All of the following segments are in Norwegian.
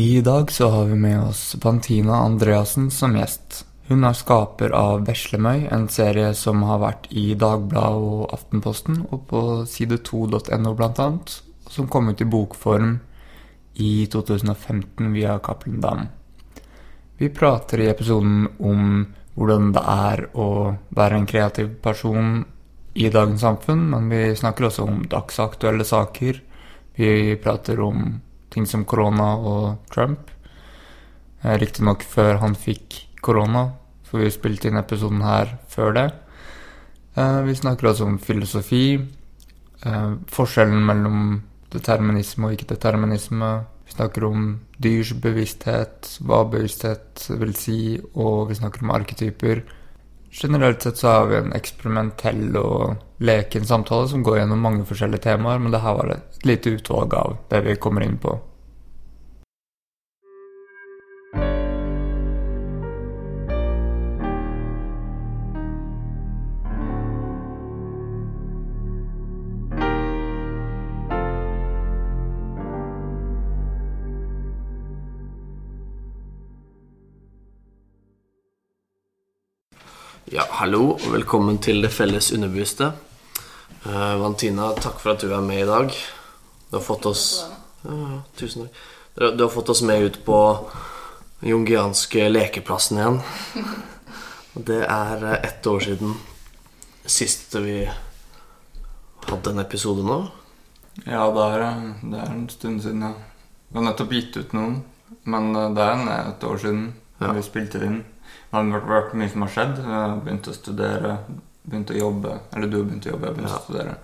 I dag så har vi med oss Pantina Andreassen som gjest. Hun er skaper av Veslemøy, en serie som har vært i Dagbladet og Aftenposten og på side2.no blant annet, som kom ut i bokform i 2015 via Cappelen Dam. Vi prater i episoden om hvordan det er å være en kreativ person i dagens samfunn, men vi snakker også om dagsaktuelle saker. Vi prater om ting som korona og Trump. Eh, Riktignok før han fikk korona, for vi spilte inn episoden her før det. Eh, Vi snakker også om filosofi, eh, forskjellen mellom determinisme og ikke-determinisme. Vi snakker om dyrs bevissthet, hva bevissthet vil si, og vi snakker om arketyper. Generelt sett så har vi en eksperimentell og leken samtale som går gjennom mange forskjellige temaer, men det her var et lite utvalg av det vi kommer inn på. Ja, hallo og velkommen til Det felles underbevisste. Eh, Vantina, takk for at du er med i dag. Du har fått oss ja, Tusen takk. Du- Du har fått oss med ut på jungianske lekeplassen igjen. Og Det er eh, ett år siden sist vi hadde en episode nå. Ja, det er, det er en stund siden, ja. Vi har nettopp gitt ut noen, men eh, det er en, et år siden Ja. vi spilte inn. Det har vært, mye som har skjedd. Jeg har begynt å studere, begynt å jobbe. Eller du har begynt å jobbe, jeg begynte Ja. å studere.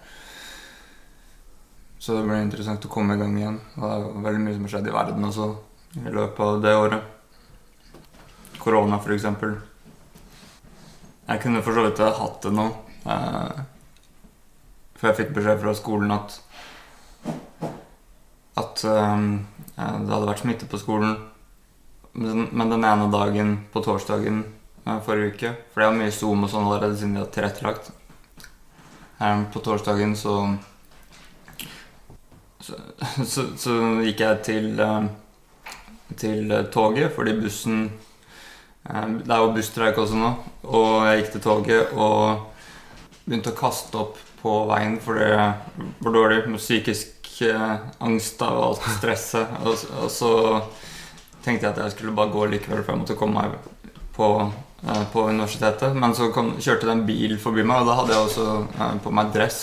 Så det ble interessant å komme i gang igjen. Og det er veldig mye som har skjedd i verden også i løpet av det året. Korona, for eksempel. Jeg kunne for så vidt hatt det nå. Eh, for jeg fikk beskjed fra skolen at at eh, det hadde vært smitte på skolen. Men men den ene dagen på torsdagen forrige uke For det var mye Zoom og sånn allerede siden de har tilrettelagt. Eh, På torsdagen så så, så så gikk jeg til eh, til eh, toget fordi bussen eh, Det er jo busstreik også nå. Og jeg gikk til toget og begynte å kaste opp på veien fordi det var dårlig med psykisk eh, angst av alt stresset. Og, og så tenkte jeg at jeg skulle bare gå likevel, for jeg måtte komme meg på, på universitetet. Men så kom, kjørte det en bil forbi meg, og da hadde jeg også eh, på meg dress.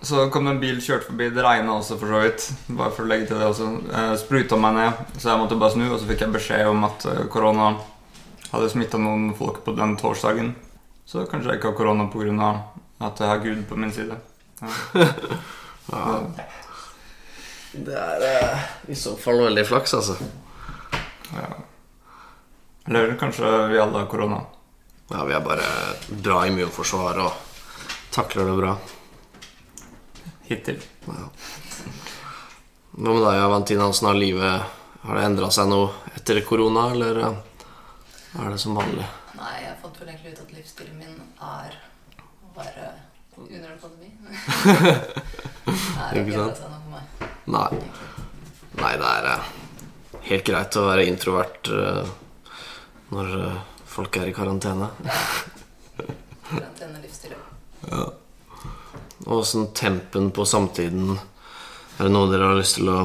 Så kom det en bil kjørt forbi. Det regna også, for så vidt. Bare for å legge til det også. Eh, spruta meg ned, så jeg måtte bare snu. Og så fikk jeg beskjed om at eh, korona hadde smitta noen folk på den torsdagen. Så kanskje jeg ikke har korona pga. at jeg har Gud på min side. Ja. Ja, det er eh, i så fall veldig flaks, altså. Ja. Eller kanskje vi alle har korona. Ja, vi er bare bra immunforsvar og takler det bra. Hittil. Ja. Hva med deg, Valentina? Åssen har livet Har det endra seg noe etter korona, eller eh, er det som vanlig? Nei, jeg fant vel egentlig ut at livsstilen min er å være under en pandemi. Nei, Ikke det har sant? seg noe for meg. Nei. Nei, det er eh, helt greit å være introvert eh, når eh, folk er i karantene. Karantenelivsstil. Og åssen tempen på samtiden Er det noe dere har lyst til å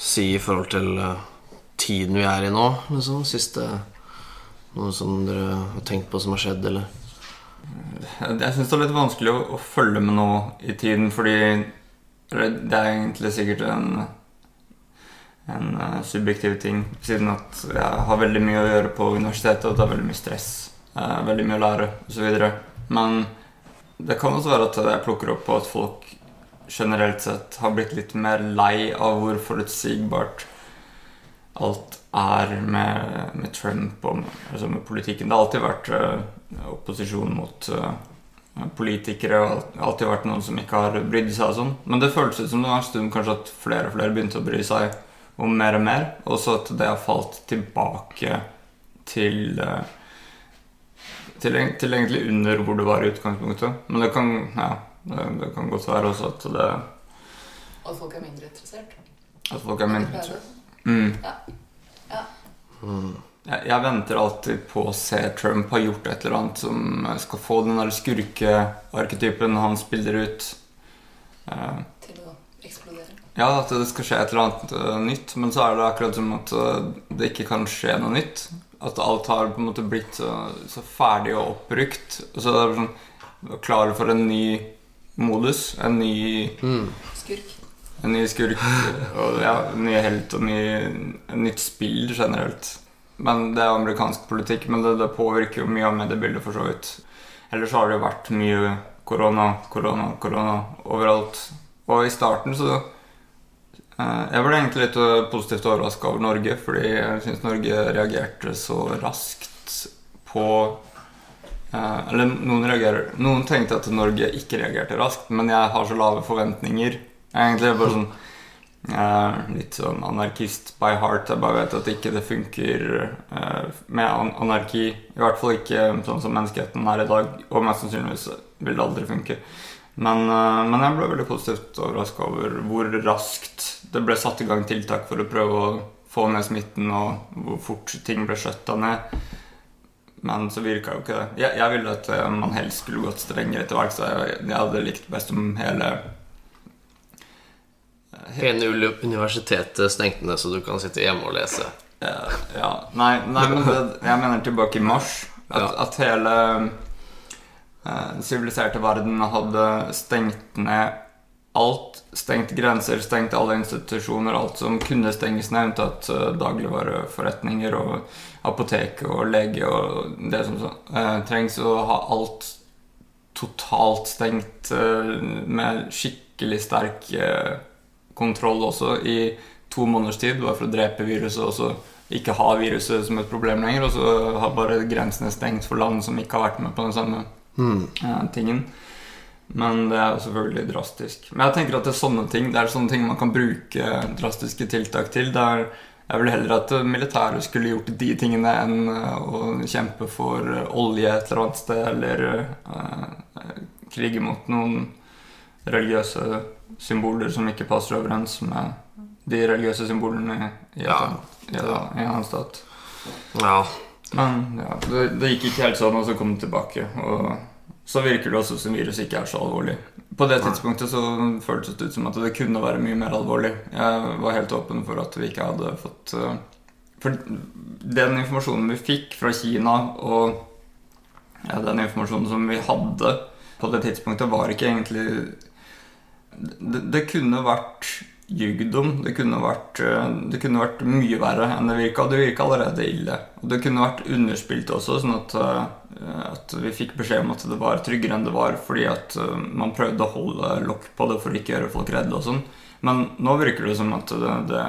si i forhold til eh, tiden vi er i nå? Liksom? Siste Noe som dere har tenkt på som har skjedd, eller? Jeg syns det er litt vanskelig å, å følge med nå i tiden, fordi det er egentlig sikkert en, en uh, subjektiv ting, siden at jeg har veldig mye å gjøre på universitetet, og det er veldig mye stress, uh, veldig mye å lære osv. Men det kan også være at jeg plukker opp på at folk generelt sett har blitt litt mer lei av hvor forutsigbart alt er med, med Trump og med, altså med politikken. Det har alltid vært uh, opposisjon mot politikere, og alltid vært noen som ikke har brydd seg og sånn. Men det føltes ut som det var en stund kanskje at flere og flere begynte å bry seg om mer og mer, og så at det har falt tilbake til eh, til, til egentlig under hvor det var i utgangspunktet. Men det kan, ja, det, det kan godt være også at det Og at folk er mindre interessert. At folk er mindre interessert. Mm. Ja. Ja. Jeg, jeg venter alltid på å se Trump har gjort et eller annet som skal få den der skurkearketypen han spiller ut. Eh, eksplodere. Ja, at det skal skje et eller annet eh, nytt, men så er det akkurat som at eh, det ikke kan skje noe nytt. At alt har på en måte blitt så, så ferdig og oppbrukt. Og så er du sånn Klar for en ny modus, en ny Mm. Skurk. En ny skurk og ja, en ny helt og ny, nytt spill generelt. Men Det er amerikansk politikk, men det, det påvirker jo mye av mediebildet for så vidt. Ellers har det jo vært mye korona, korona, korona overalt. Og i starten så eh, Jeg ble egentlig litt eh, positivt overraska over Norge, fordi jeg syns Norge reagerte så raskt på eh, Eller noen, reagerer, noen tenkte at Norge ikke reagerte raskt, men jeg har så lave forventninger. Jeg er egentlig bare sånn eh, litt sånn anarkist by heart. Jeg bare vet at ikke det funker eh, med anarki. I hvert fall ikke sånn som menneskeheten er i dag, og mest sannsynligvis vil det aldri funke. Men, eh, men jeg ble veldig positivt overraska over hvor raskt det ble satt i gang tiltak for å prøve å få ned smitten, og hvor fort ting ble skjøtta ned. Men så virka jo ikke det. Jeg, jeg ville at eh, man helst skulle gått strengere til verks. Jeg, jeg hadde likt best om hele Hele uni- universitetet stengte ned, så du kan sitte hjemme og lese. Ja, ja, nei, nei, men det, jeg mener tilbake i mars. At, at hele eh, den siviliserte verden hadde stengt ned alt. Stengt grenser, stengt alle institusjoner, alt som kunne stenges ned, unntatt uh, dagligvareforretninger og apotek og lege og det som eh, trengs. Å ha alt totalt stengt eh, med skikkelig sterk eh, kontroll også i to måneders tid, bare for å drepe viruset og så ikke ha viruset som et problem lenger, og så har bare grensene stengt for land som ikke har vært med på den samme Mm. eh, tingen. Men det er jo selvfølgelig drastisk. Men jeg tenker at det er sånne ting Det er sånne ting man kan bruke drastiske tiltak til. Det er, jeg ville heller at militæret skulle gjort de tingene enn eh, å kjempe for eh, olje et eller annet sted, eller eh, krige mot noen religiøse symboler som ikke passer overens med de religiøse symbolene i, Ja. et- i, en- i en stat. Ja. Men ja, det, det gikk ikke helt sånn, og så kom det tilbake. Og så virker det også som viruset ikke er så alvorlig. På det tidspunktet så føltes det ut som at det kunne være mye mer alvorlig. Jeg var helt åpen for at vi ikke hadde fått eh, For den informasjonen vi fikk fra Kina, og ja, den informasjonen som vi hadde på det tidspunktet, var ikke egentlig Det, det kunne vært ljugd om. Det kunne vært, eh, det kunne vært mye verre enn det virka. Det virka allerede ille. Og det kunne vært underspilt også, sånn at, eh, at vi fikk beskjed om at det var tryggere enn det var, fordi at eh, man prøvde å holde lokk på det for ikke gjøre folk redde og sånn. Men nå virker det som at det, det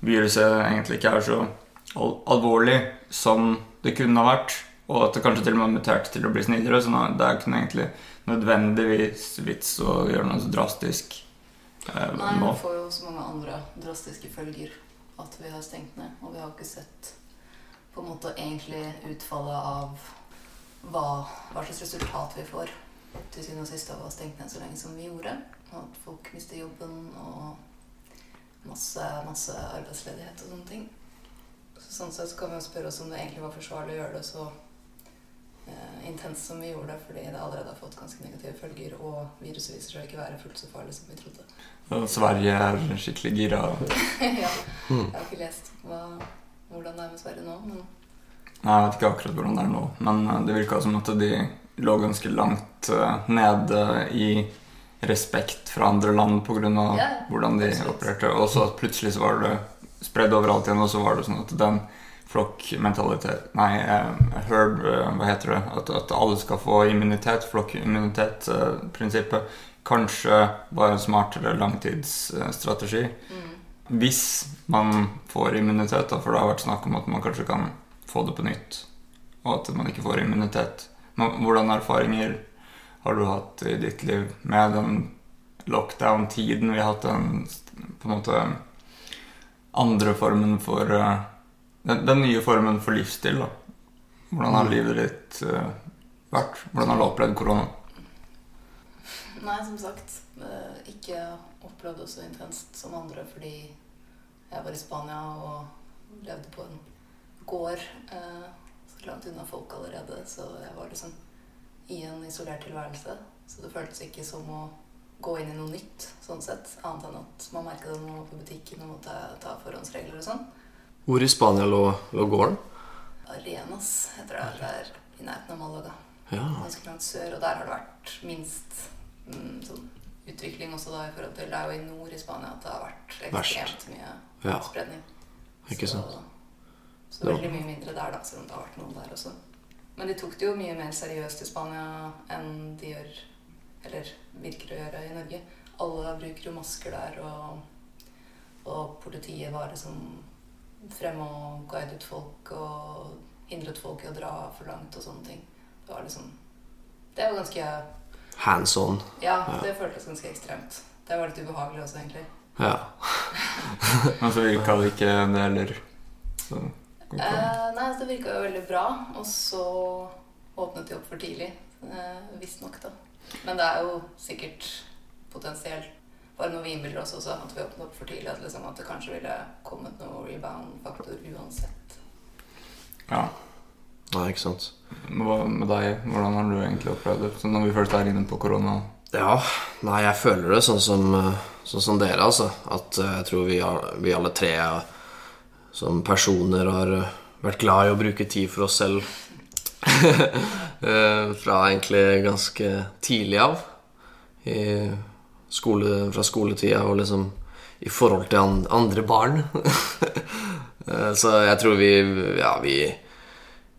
viruset egentlig ikke er så alvorlig som det kunne ha vært, og at det kanskje til og med har mutert til å bli snillere. Så det er ikke nødvendigvis vits å gjøre noe så drastisk eh, Nei, nå. det får jo så mange andre drastiske følger at vi har stengt ned. Og vi har ikke sett på en måte egentlig utfallet av hva, hva slags resultat vi får til syvende og sist av å ha stengt ned så lenge som vi gjorde. Og at folk mister jobben og masse, masse arbeidsledighet og sånne ting. Så sånn sett så kan vi jo spørre oss om det egentlig var forsvarlig å gjøre det så intenst som vi gjorde, fordi det allerede har fått ganske negative følger, og viruset viser seg ikke være fullt så farlig som vi trodde. Og Sverige er skikkelig gira. ja. Mm. Jeg har ikke lest hva, hvordan det er med Sverige nå, men Nei, Jeg vet ikke akkurat hvordan det er nå, men eh, det virka som at de lå ganske langt eh, nede i respekt fra andre land pga. Ja, hvordan de absolutt. opererte. Og så plutselig så var det spredd overalt igjen, og så var det sånn at den flokkmentalitet Nei, eh, herd, eh, hva heter det? At, at alle skal få immunitet, flokkimmunitet-prinsippet, kanskje var en smartere langtidsstrategi. mm. Hvis man får immunitet, for det har vært snakk om at man kanskje kan få det på nytt, og at man ikke får immunitet. Men hvordan erfaringer har du hatt i ditt liv med den lockdown-tiden vi har hatt, den på en måte andre formen for eh, den, den nye formen for livsstil, da? Hvordan har livet ditt uh, vært? Hvordan har du opplevd korona? Nei, som sagt, eh, ikke opplevd det så intenst som andre fordi Jeg var i Spania og levde på en gård uh, så langt unna folk allerede, så jeg var liksom i en isolert tilværelse. Så det føltes ikke som å gå inn i noe nytt, sånn sett. Annet enn at man merket det når man var på butikken og måtte ta forhåndsregler og sånn. Hvor i Spania lå, lå gården? Arenas heter det. Det er i nærheten av Malaga. Ja. Ganske langt sør. Og der har det vært minst mm, sånn utvikling også da i forhold til Det er jo i nord i Spania at det har vært ekstremt mye Ja. spredning. Ikke så, sant? Så veldig mye mindre der, da, selv om det har vært noen der også. Men de tok det jo mye mer seriøst i Spania enn de gjør Eller virker å gjøre i Norge. Alle bruker jo masker der, og, og politiet var liksom fremme og guidet folk og hindret folk i å dra for langt og sånne ting. Det var liksom Det var ganske Hands on. Ja, det føltes ganske ekstremt. Det var litt ubehagelig også, egentlig. Ja. Men så virka det ikke det heller. Så Eh, nei, det virka jo veldig bra. Og så åpnet de opp for tidlig. Eh, Visstnok, da. Men det er jo sikkert potensielt bare noe vi innbiller oss også, at vi åpnet opp for tidlig. At, liksom, at det kanskje ville kommet noe rebound-faktor uansett. ja. Nei, ikke sant. Hva med deg? Hvordan har du egentlig opplevd det? Så når vi først er inne på korona Ja, nei, jeg føler det sånn som, sånn som dere, altså. At eh, jeg tror vi, har- vi alle tre som personer har eh, vært glad i å bruke tid for oss selv. Eh, Fra egentlig ganske tidlig av. I skole, fra skoletida og liksom i forhold til andre barn. Eh, Så jeg tror vi Ja, vi,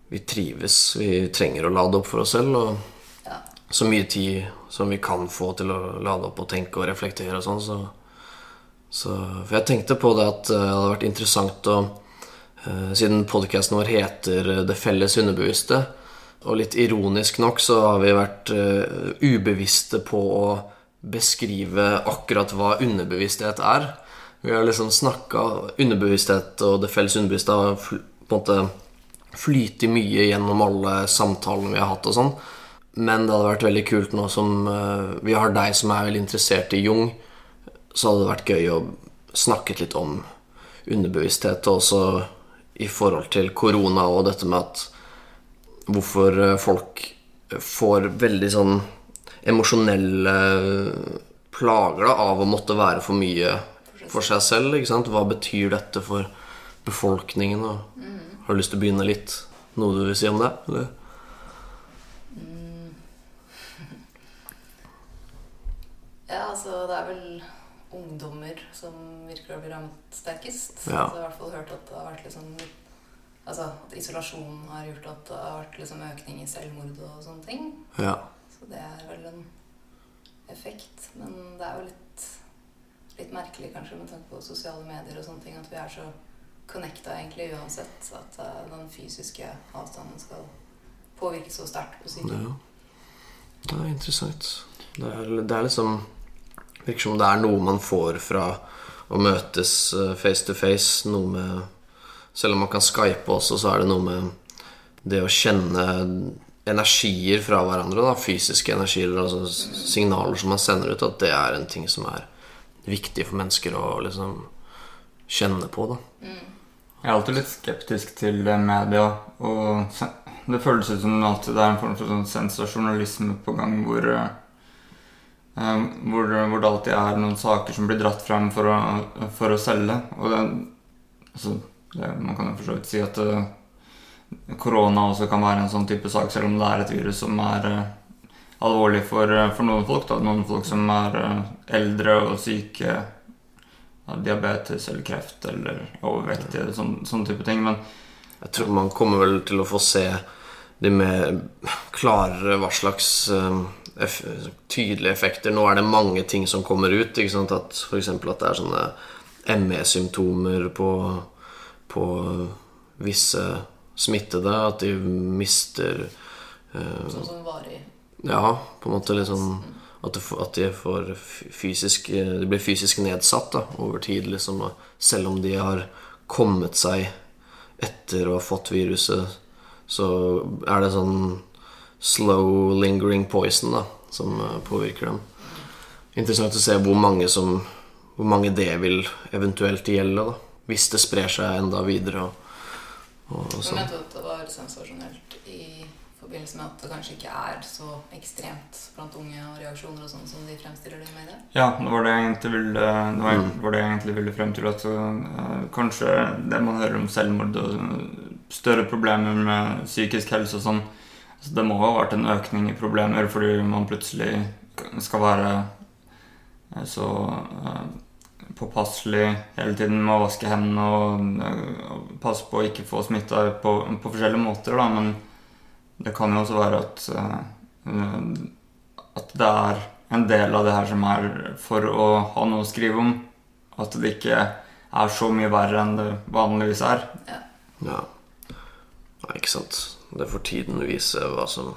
vi trives. Vi trenger å lade opp for oss selv. Og Ja. så mye tid som vi kan få til å lade opp og tenke og reflektere og sånn, så, så For jeg tenkte på det at eh, det hadde vært interessant å eh, Siden podkasten vår heter Det felles underbevisste, og litt ironisk nok så har vi vært ubevisste på å beskrive akkurat hva underbevissthet er. Vi har liksom snakka Underbevissthet og det felles underbevisste har på en måte flytet mye gjennom alle samtalene vi har hatt og sånn. Men det hadde vært veldig kult nå som eh, vi har deg som er veldig interessert i Jung, så hadde det vært gøy å snakke litt om underbevissthet, og også i forhold til korona og dette med at hvorfor eh, folk får veldig sånn emosjonelle plager da, av å måtte være for mye for seg selv. ikke sant? Hva betyr dette for befolkningen? Og Har du lyst til å begynne litt? Noe du vil si om det? Eller? Ja, altså det er vel ungdommer som virker å bli rammet sterkest. Ja. Så jeg har i hvert fall hørt at det har vært liksom Altså at isolasjonen har gjort at det har vært liksom økning i selvmord og sånne ting. Ja. Så det er vel en effekt. Men det er jo litt, litt merkelig kanskje med tanke på sosiale medier og sånne ting at vi er så connecta egentlig uansett. At uh, den fysiske avstanden skal påvirke så sterkt på psyken. ja. Det er interessant. Det er, det er liksom Virker som det er noe man får fra å møtes eh, face to face. Noe med Selv om man kan skype også, så er det noe med det å kjenne energier fra hverandre. Da, fysiske energier, altså signaler som man sender ut. At det er en ting som er viktig for mennesker å liksom kjenne på. Da. Jeg er alltid litt skeptisk til media. Og det føles ut som at det er en form for sånn sensasjonalisme på gang hvor, eh, eh, hvor, hvor det alltid er noen saker som blir dratt frem for å, for å selge. Og det, altså, det, man kan jo for så vidt si at eh, korona også kan være en sånn type sak, selv om det er et virus som er eh, alvorlig for, eh, for noen folk. Da. Noen folk som er eh, eldre og syke av diabetes eller kreft eller overvektige, sånn, sånn type ting. Men Jeg tror man kommer vel til å få se de mer klarere hva slags eff tydelige effekter. Nå er det mange ting som kommer ut. Ikke sant? At F.eks. at det er sånne ME-symptomer på, på visse smittede. At de mister uh, Sånn som varig Ja, på en måte sånn at, det, at de får fysisk De blir fysisk nedsatt da, over tid, liksom. og Selv om de har kommet seg etter å ha fått viruset, så er det sånn slow lingering poison da, som eh, påvirker dem. Interessant å se hvor mange som Hvor mange det vil eventuelt gjelde, da. hvis det sprer seg enda videre og, og Jeg sånn. mente at det var sensasjonelt i forbindelse med at det kanskje ikke er så ekstremt blant unge og reaksjoner og sånn som de fremstiller det i media. Ja, det var det jeg egentlig ville, det var, Mm. var det jeg egentlig ville frem til. At uh, kanskje det man hører om selvmord og større problemer med psykisk helse og sånn så Det må ha vært en økning i problemer fordi man plutselig skal være øh, så øh, påpasselig hele tiden med å vaske hendene og, og passe på å ikke få smitta på, på forskjellige måter, da. Men det kan jo også være at uh, at det er en del av det her som er for å ha noe å skrive om. At det ikke er så mye verre enn det vanligvis er. Ja. Nei, ikke sant. Det får tiden vise hva som,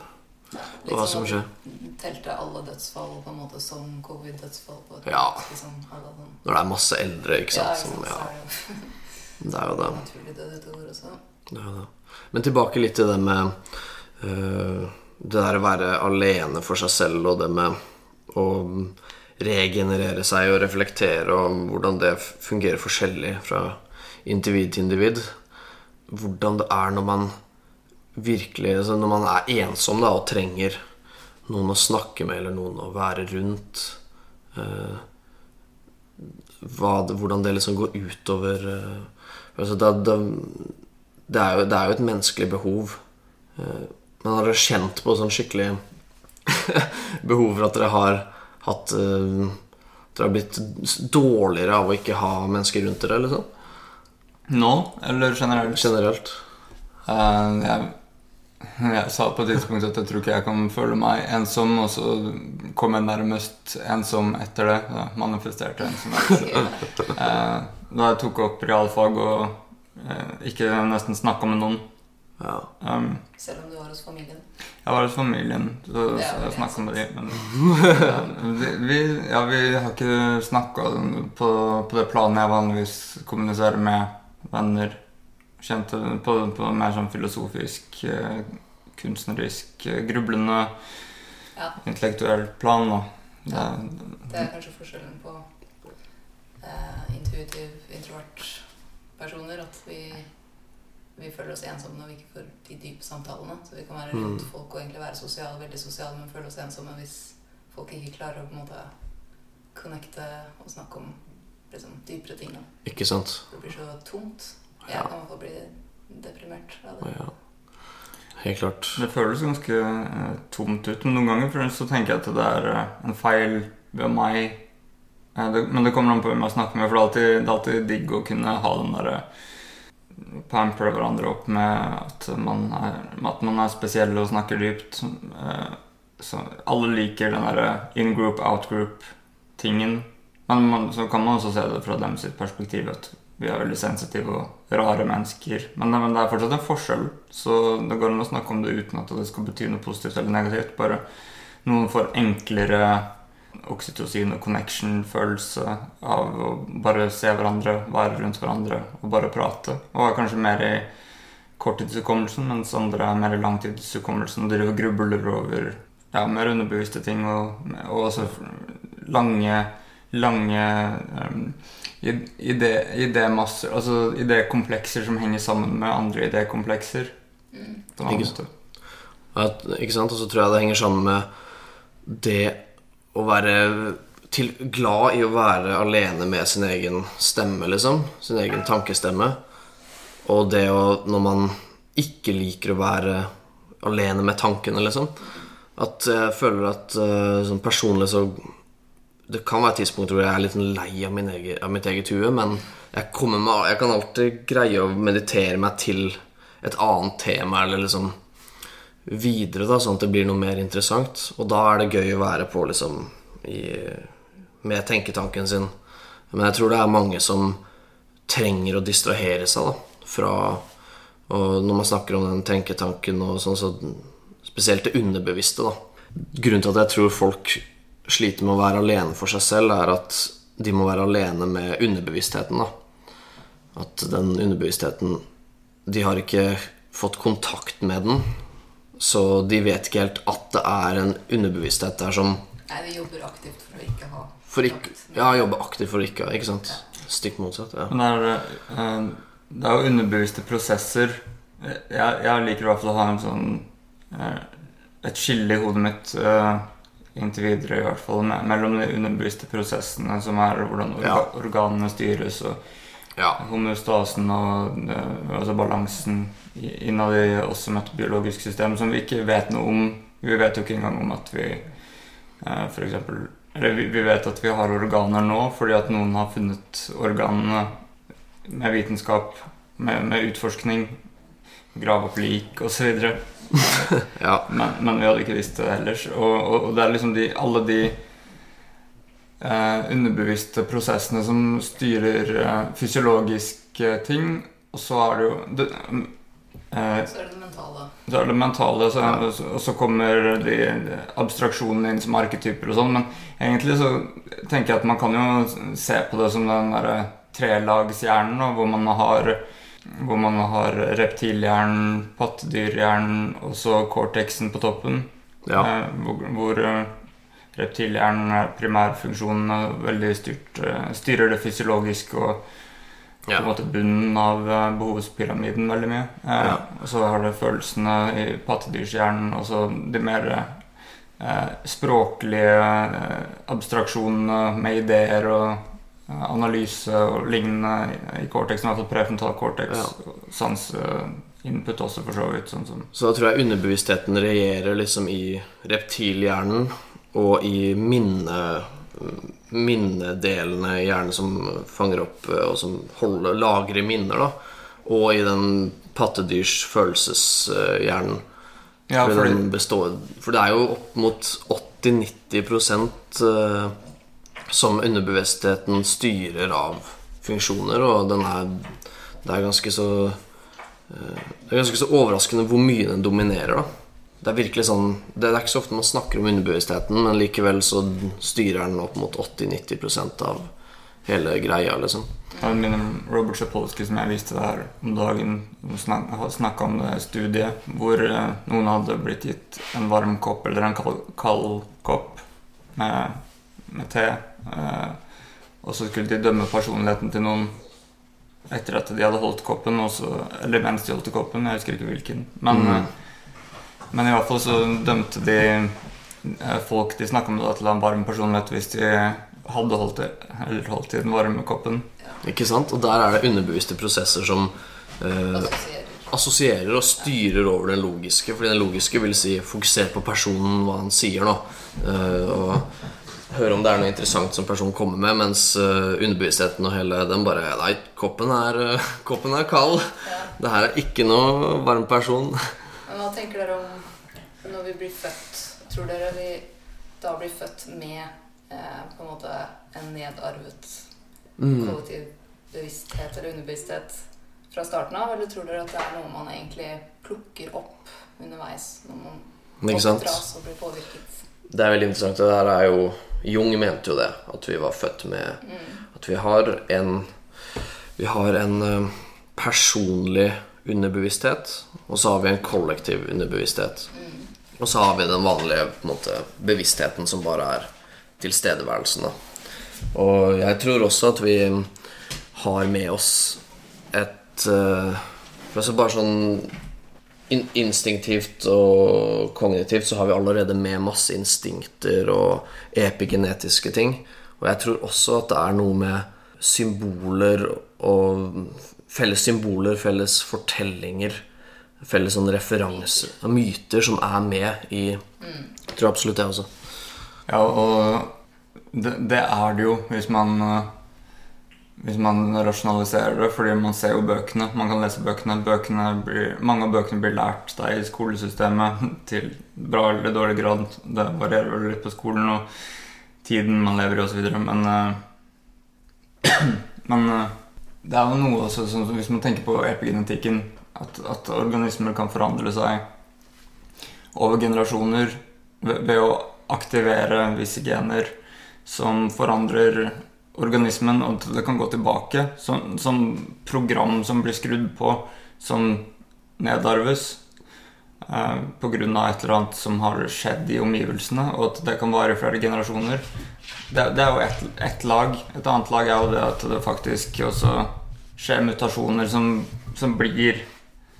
Litt hva som som skjer. Telte alle dødsfall på en måte som covid-dødsfall. Ja. Liksom, sånn. Når det er masse eldre, ikke sant. Ja, Som, ja, det er jo det. naturlig død et også. det, er det. Men tilbake litt til det med uh, det der å være alene for seg selv og det med å regenerere seg og reflektere og hvordan det fungerer forskjellig fra individ til individ. Hvordan det er når man virkelig altså Når man er ensom da og trenger noen å snakke med eller noen å være rundt. eh, hva, hvordan det liksom går utover eh, altså det, det, det, er jo, det er jo et menneskelig behov. Eh, Men har kjent på sånn skikkelig behov for at dere har hatt eh, Dere har blitt dårligere av å ikke ha mennesker rundt dere, liksom? Nå, eller generelt? Generelt. Uh, jeg, jeg sa på et tidspunkt at jeg tror ikke jeg kan føle meg ensom, og så kom jeg nærmest ensom etter det. Ja, manifesterte ensomhet. Eh, da jeg tok opp realfag og eh, ikke nesten snakka med noen. Ja. Um, Selv om du var hos familien. Jeg var hos familien, så, er så jeg snakka med dem. Men ja, vi, vi, ja, vi har ikke snakka på, på det planet jeg vanligvis kommuniserer med venner. Kjente på, på mer sånn filosofisk, eh, kunstnerisk, eh, grublende, Ja. intellektuell plan. Da. Det, Det er kanskje forskjellen på eh, intuitiv, introvert personer. At vi, vi føler oss ensomme når vi ikke får de dype samtalene. Så vi kan være rundt Mm. folk og egentlig være sosiale, veldig sosiale, men føle oss ensomme hvis folk ikke klarer å på en måte connecte og snakke om liksom, dypere ting. Da. Ikke sant? Det blir så tomt. Jeg Ja. kan fall bli deprimert av det. Ja. Helt klart. det føles ganske uh, tomt ut. Men noen ganger så tenker jeg at det er uh, en feil ved meg. Uh, det, men det kommer an på hvem jeg snakker med, for det er alltid, det er alltid digg å kunne ha den derre Pamper hverandre opp med at man er, at man er spesiell og snakker dypt. Så alle liker den derre in group, out group-tingen. Men man, så kan man også se det fra dem sitt perspektiv at vi er veldig sensitive og rare mennesker. Men, men det er fortsatt en forskjell, så det går an å snakke om det uten at det skal bety noe positivt eller negativt. Bare noen får enklere oksytocin og connection-følelse av å bare se hverandre, være rundt hverandre og bare prate. Og er kanskje mer i korttidshukommelsen, mens andre er mer i langtidshukommelsen og driver og grubler over ja, mer underbevisste ting og, og også lange lange um, idé, det Altså idékomplekser som henger sammen med andre idékomplekser. Mm. Ikke. At, ikke sant? Og så tror jeg det henger sammen med det å være til, glad i å være alene med sin egen stemme, liksom. Sin egen tankestemme. Og det å Når man ikke liker å være alene med tankene, liksom. At jeg føler at eh, sånn personlig så Det kan være tidspunkter hvor jeg er litt lei av, egen, av mitt eget hue, men jeg, med, jeg kan alltid greie å meditere meg til et annet tema, eller liksom videre, da, sånn at det blir noe mer interessant. Og da er det gøy å være på, liksom, i, med tenketanken sin. Men jeg tror det er mange som trenger å distrahere seg, da, fra Og når man snakker om den tenketanken og sånn, så spesielt det underbevisste, da. Grunnen til at jeg tror folk sliter med å være alene for seg selv, er at de må være alene med underbevisstheten, da. At den underbevisstheten De har ikke fått kontakt med den. Så de vet ikke helt at det er en underbevissthet der som Nei, de jobber aktivt for å ikke ha for ikke, Ja, jobber aktivt for å ikke Ikke sant? stikk motsatt. ja. Men det er, eh, det er jo underbevisste prosesser. Jeg, jeg liker i hvert fall å ha en sånn eh, et skille i hodet mitt eh, inntil videre, i hvert fall, me mellom de underbevisste prosessene, som er hvordan orga organene styres, og Ja. homeostasen og eh, altså balansen innad i oss som et biologisk system, som vi ikke vet noe om. Vi vet jo ikke engang om at vi eh, eksempel Eller vi, vi vet at vi har organer nå fordi at noen har funnet organene med vitenskap, med, med utforskning, grave opp lik osv. ja. Men, men vi hadde ikke visst det ellers. Og, og, og det er liksom de, alle de eh, underbevisste prosessene som styrer eh, fysiologiske ting. Og så er det jo det, eh, Så er det det mentale. så er det mentale, så, Ja. og så kommer de abstraksjonene inn som arketyper og sånn. Men egentlig så tenker jeg at man kan jo se på det som den derre trelagshjernen, hvor man har hvor man har reptilhjernen, pattedyrhjernen og så cortexen på toppen. ja. Eh, hvor hvor eh, reptilhjernen er primærfunksjonen veldig styrt, eh, styrer det fysiologiske og på en ja. måte bunnen av eh, behovspyramiden veldig mye. Ja. Og så har du følelsene i pattedyrhjernen, og så de mer eh, språklige eh, abstraksjonene med ideer og analyse og lignende i- i cortex, i prefrontal cortex. Ja. Sanseinput også, for så vidt. Sånn som Så da tror jeg underbevisstheten regjerer liksom i reptilhjernen og i minne, minnedelene i hjernen som fanger opp eh, og som holder, lagrer minner, da. Og i den pattedyrs følelseshjernen. Ja, for, fordi, for det er jo opp mot 80-90 eh, som underbevisstheten styrer av funksjoner, og den er Det er ganske så eh, Det er ganske så overraskende hvor mye den dominerer, da. Det er virkelig sånn Det er ikke så ofte man snakker om underbevisstheten, men likevel så styrer den opp mot 80-90% av hele greia, liksom. Jeg minner om Robert Chapolsky, som jeg viste der om dagen. Snakka om det studiet hvor eh, noen hadde blitt gitt en varm kopp eller en kald, kald kopp med, med te. Eh, og så skulle de dømme personligheten til noen etter at de hadde holdt koppen, også, eller mens de holdt koppen. Jeg husker ikke hvilken. Men, Mm. eh, men i hvert fall så dømte de eh, folk de snakka om det, til en varm personlighet hvis de hadde holdt, det, eller holdt i den varme koppen. Ikke sant? Og der er det underbevisste prosesser som eh, Assosierer. assosierer og styrer over den logiske. Fordi den logiske vil si fokuser på personen, hva han sier nå. eh, og høre om det er noe interessant som personen kommer med, mens eh, underbevisstheten og hele den bare Nei, koppen er, eh, koppen er kald. Ja. Det her er ikke noe varm person. Men hva tenker dere om når vi blir født? Tror dere vi da blir født med eh, på en måte en nedarvet Mm. kollektiv bevissthet eller underbevissthet fra starten av? Eller tror dere at det er noe man egentlig plukker opp underveis når man oppdras og blir påvirket? Det er veldig interessant. Det her er jo Jung mente jo det. At vi var født med At vi har en Vi har en eh, personlig underbevissthet, og så har vi en kollektiv underbevissthet. Og så har vi den vanlige måte, bevisstheten som bare er tilstedeværelsen. Da. Og jeg tror også at vi har med oss et uh, altså Bare sånn in instinktivt og kognitivt så har vi allerede med masse instinkter og epigenetiske ting. Og jeg tror også at det er noe med symboler og felles symboler, felles fortellinger, felles sånn referanser og myter som er med i Jeg tror absolutt det også. Ja, og det, det er det jo hvis man eh, Hvis man rasjonaliserer det, fordi man ser jo bøkene. Man kan lese bøkene. bøkene blir, mange av bøkene blir lært deg i skolesystemet til bra eller dårlig grad. Det varierer vel litt på skolen og tiden man lever i osv. Men, uh, men uh, det er jo noe også som Hvis man tenker på epigenetikken, at, at organismer kan forandre seg over generasjoner ved, ved å aktivere visse gener som forandrer organismen, og det kan gå tilbake. Sånn, sånn program som blir skrudd på, som nedarves. eh, pga. et eller annet som har skjedd i omgivelsene, og at det kan vare i flere generasjoner. Det, det er jo ett et lag. Et annet lag er jo det at det faktisk også skjer mutasjoner som, som blir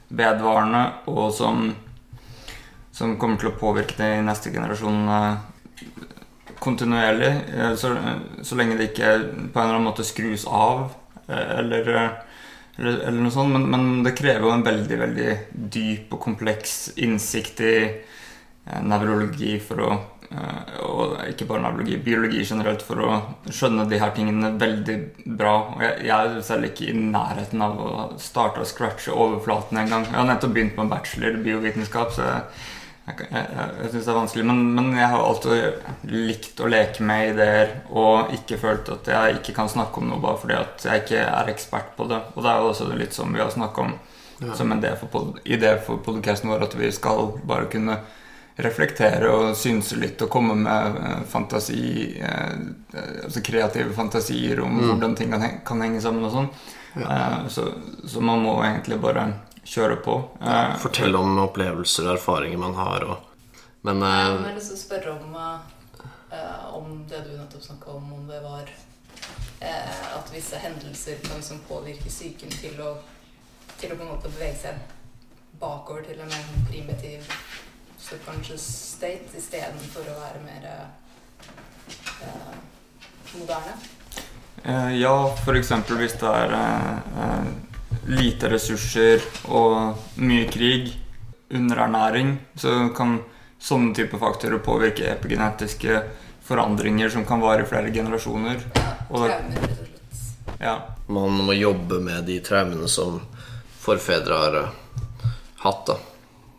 vedvarende, og som, som kommer til å påvirke de neste generasjonene kontinuerlig. eh, Så, så lenge det ikke på en eller annen måte skrus av, eh, eller, eh, eller, eller noe sånt. Men, men det krever jo en veldig, veldig dyp og kompleks innsikt i eh, nevrologi for å eh, og ikke bare nevrologi, biologi generelt, for å skjønne de her tingene veldig bra. Og jeg, jeg er selv ikke i nærheten av å starte å scratche overflaten engang. Jeg har nettopp begynt med bachelor i biovitenskap, så jeg, jeg, jeg, jeg syns det er vanskelig. Men, men jeg har alltid likt å leke med ideer og ikke følt at jeg ikke kan snakke om noe bare fordi at jeg ikke er ekspert på det. Og det er jo også litt som vi har snakka om som en idé for, idé for podcasten vår, at vi skal bare kunne reflektere og synse litt og komme med eh, fantasi eh, Altså kreative fantasier om hvordan ting kan, heng- kan henge sammen og sånn. Eh, så, så man må egentlig bare kjøre på. Eh, Fortelle om opplevelser og erfaringer man har. Og, men Jeg eh, har lyst til å spørre om, eh, om det du nettopp snakka om, om det var eh, at visse hendelser kan liksom påvirke psyken til å, til å på en måte bevege seg bakover til en mer primitiv subconscious state istedenfor å være mer eh, moderne. Eh, ja, f.eks. hvis det er lite ressurser og mye krig, underernæring, så kan sånne type faktorer påvirke epigenetiske forandringer som kan vare i flere generasjoner. Og da. Ja, man må jobbe med de traumene som forfedre har eh, hatt. da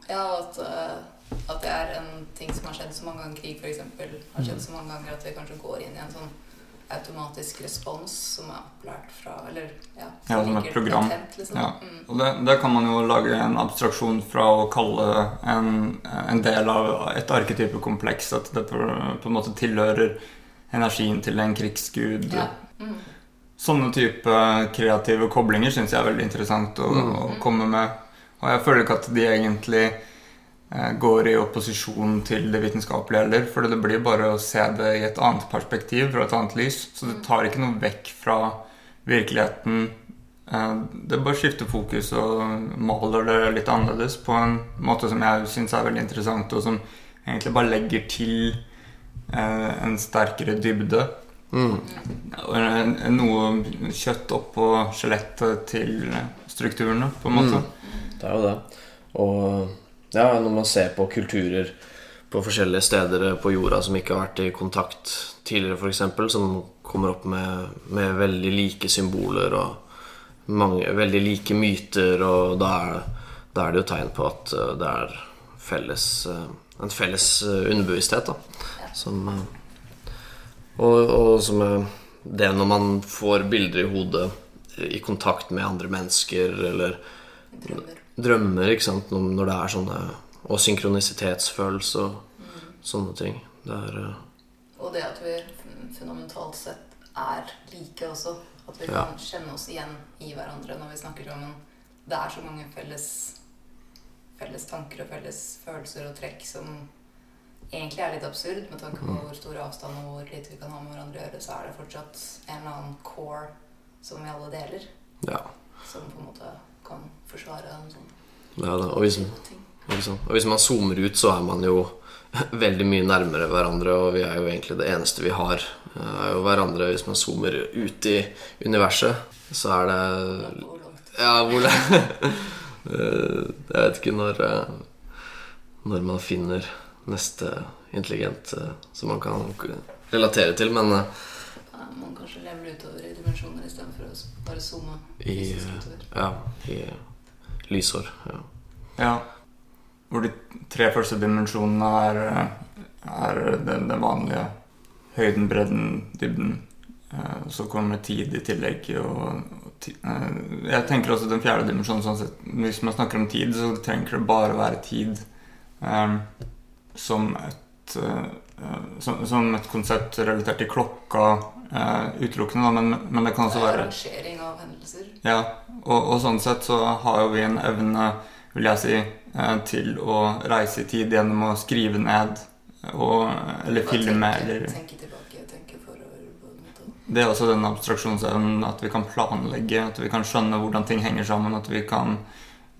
Ja, at, eh, at det er en ting som har skjedd så mange ganger, krig f.eks., har skjedd så mange ganger at vi kanskje går inn i en sånn automatisk respons som er opplært fra Eller ja, Ja, som et program. Patent, liksom. Ja. Mm. og det, det kan man jo lage en abstraksjon fra å kalle en, en del av et arketypekompleks. At det på, på en måte tilhører energien til en krigsgud. Ja. Mm. Sånne type kreative koblinger syns jeg er veldig interessant å, Mm. å komme med. Og jeg føler ikke at de egentlig går i opposisjon til det vitenskapelige heller. For det blir bare å se det i et annet perspektiv, fra et annet lys. Så det tar ikke noe vekk fra virkeligheten. Eh, det bare skifter fokus og maler det litt annerledes på en måte som jeg syns er veldig interessant, og som egentlig bare legger til eh, en sterkere dybde. Mm. Noe kjøtt oppå skjelettet til strukturene, på en måte. Det er jo det. Og ja, når man ser på kulturer på forskjellige steder på jorda som ikke har vært i kontakt tidligere, f.eks., som kommer opp med, med veldig like symboler og mange, veldig like myter, og da er, da er det jo tegn på at eh, det er felles, eh, en felles eh, underbevissthet, da. Som eh, Og, og som eh, det når man får bilder i hodet eh, i kontakt med andre mennesker, eller Drømmer. Drømmer, ikke sant, når det er sånne Og synkronisitetsfølelse og sånne ting. Det er eh, Og det at vi fundamentalt sett er like også. At vi Ja. kan kjenne oss igjen i hverandre når vi snakker sammen. Det er så mange felles, felles tanker og felles følelser og trekk som egentlig er litt absurd med tanke på Mm. hvor stor avstand og hvor lite vi kan ha med hverandre å gjøre. Så er det fortsatt en eller annen core som vi alle deler, Ja, som på en måte kan forsvare en sånn ja, da. Og hvis, ikke og hvis man zoomer ut, så er man jo veldig mye nærmere hverandre, og vi er jo egentlig det eneste vi har, eh, er jo hverandre. Hvis man zoomer ut i universet, så er det Ja, hvor det Eh, Jeg vet ikke når eh, Når man finner neste intelligent som man kan relatere til, men Ja, Man kanskje lever utover i dimensjoner istedenfor å bare zoome i. Ja, i lysår. Ja. Ja. Hvor de tre første dimensjonene er, er den, den vanlige høyden, bredden, dybden. Eh, Så kommer tid i tillegg. Og, og ti, eh, jeg tenker også den fjerde dimensjonen sånn sett, Hvis man snakker om tid, så trenger det bare å være tid um, som et eh, eh, som, som et konsept relatert til klokka uh, utelukkende, da, men, men det kan også være Rangering av hendelser. ja, og, og sånn sett så har jo vi en evne, vil jeg si, eh, til å reise i tid gjennom å skrive ned og, eller filme eller tenke tilbake, tenke forover. Det er også den abstraksjonsevnen at vi kan planlegge, at vi kan skjønne hvordan ting henger sammen, at vi kan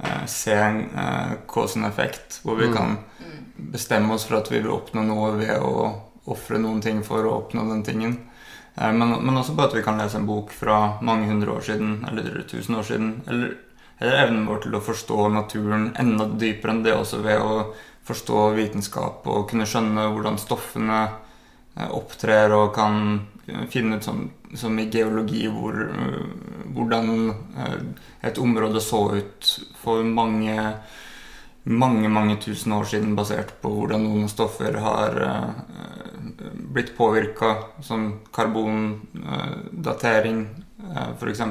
eh, se eh, cause and effect, hvor vi Mm. kan Mm. bestemme oss for at vi vil oppnå noe ved å ofre noen ting for å oppnå den tingen. Eh, Men, men også på at vi kan lese en bok fra mange hundre år siden, eller tusen år siden. Eller, eller evnen vår til å forstå naturen enda dypere enn det også ved å forstå vitenskap og kunne skjønne hvordan stoffene eh, opptrer og kan finne ut som, som i geologi hvor, eh, hvordan et område så ut for mange mange mange tusen år siden basert på hvordan noen stoffer har eh, blitt påvirka, som karbondatering uh, f.eks.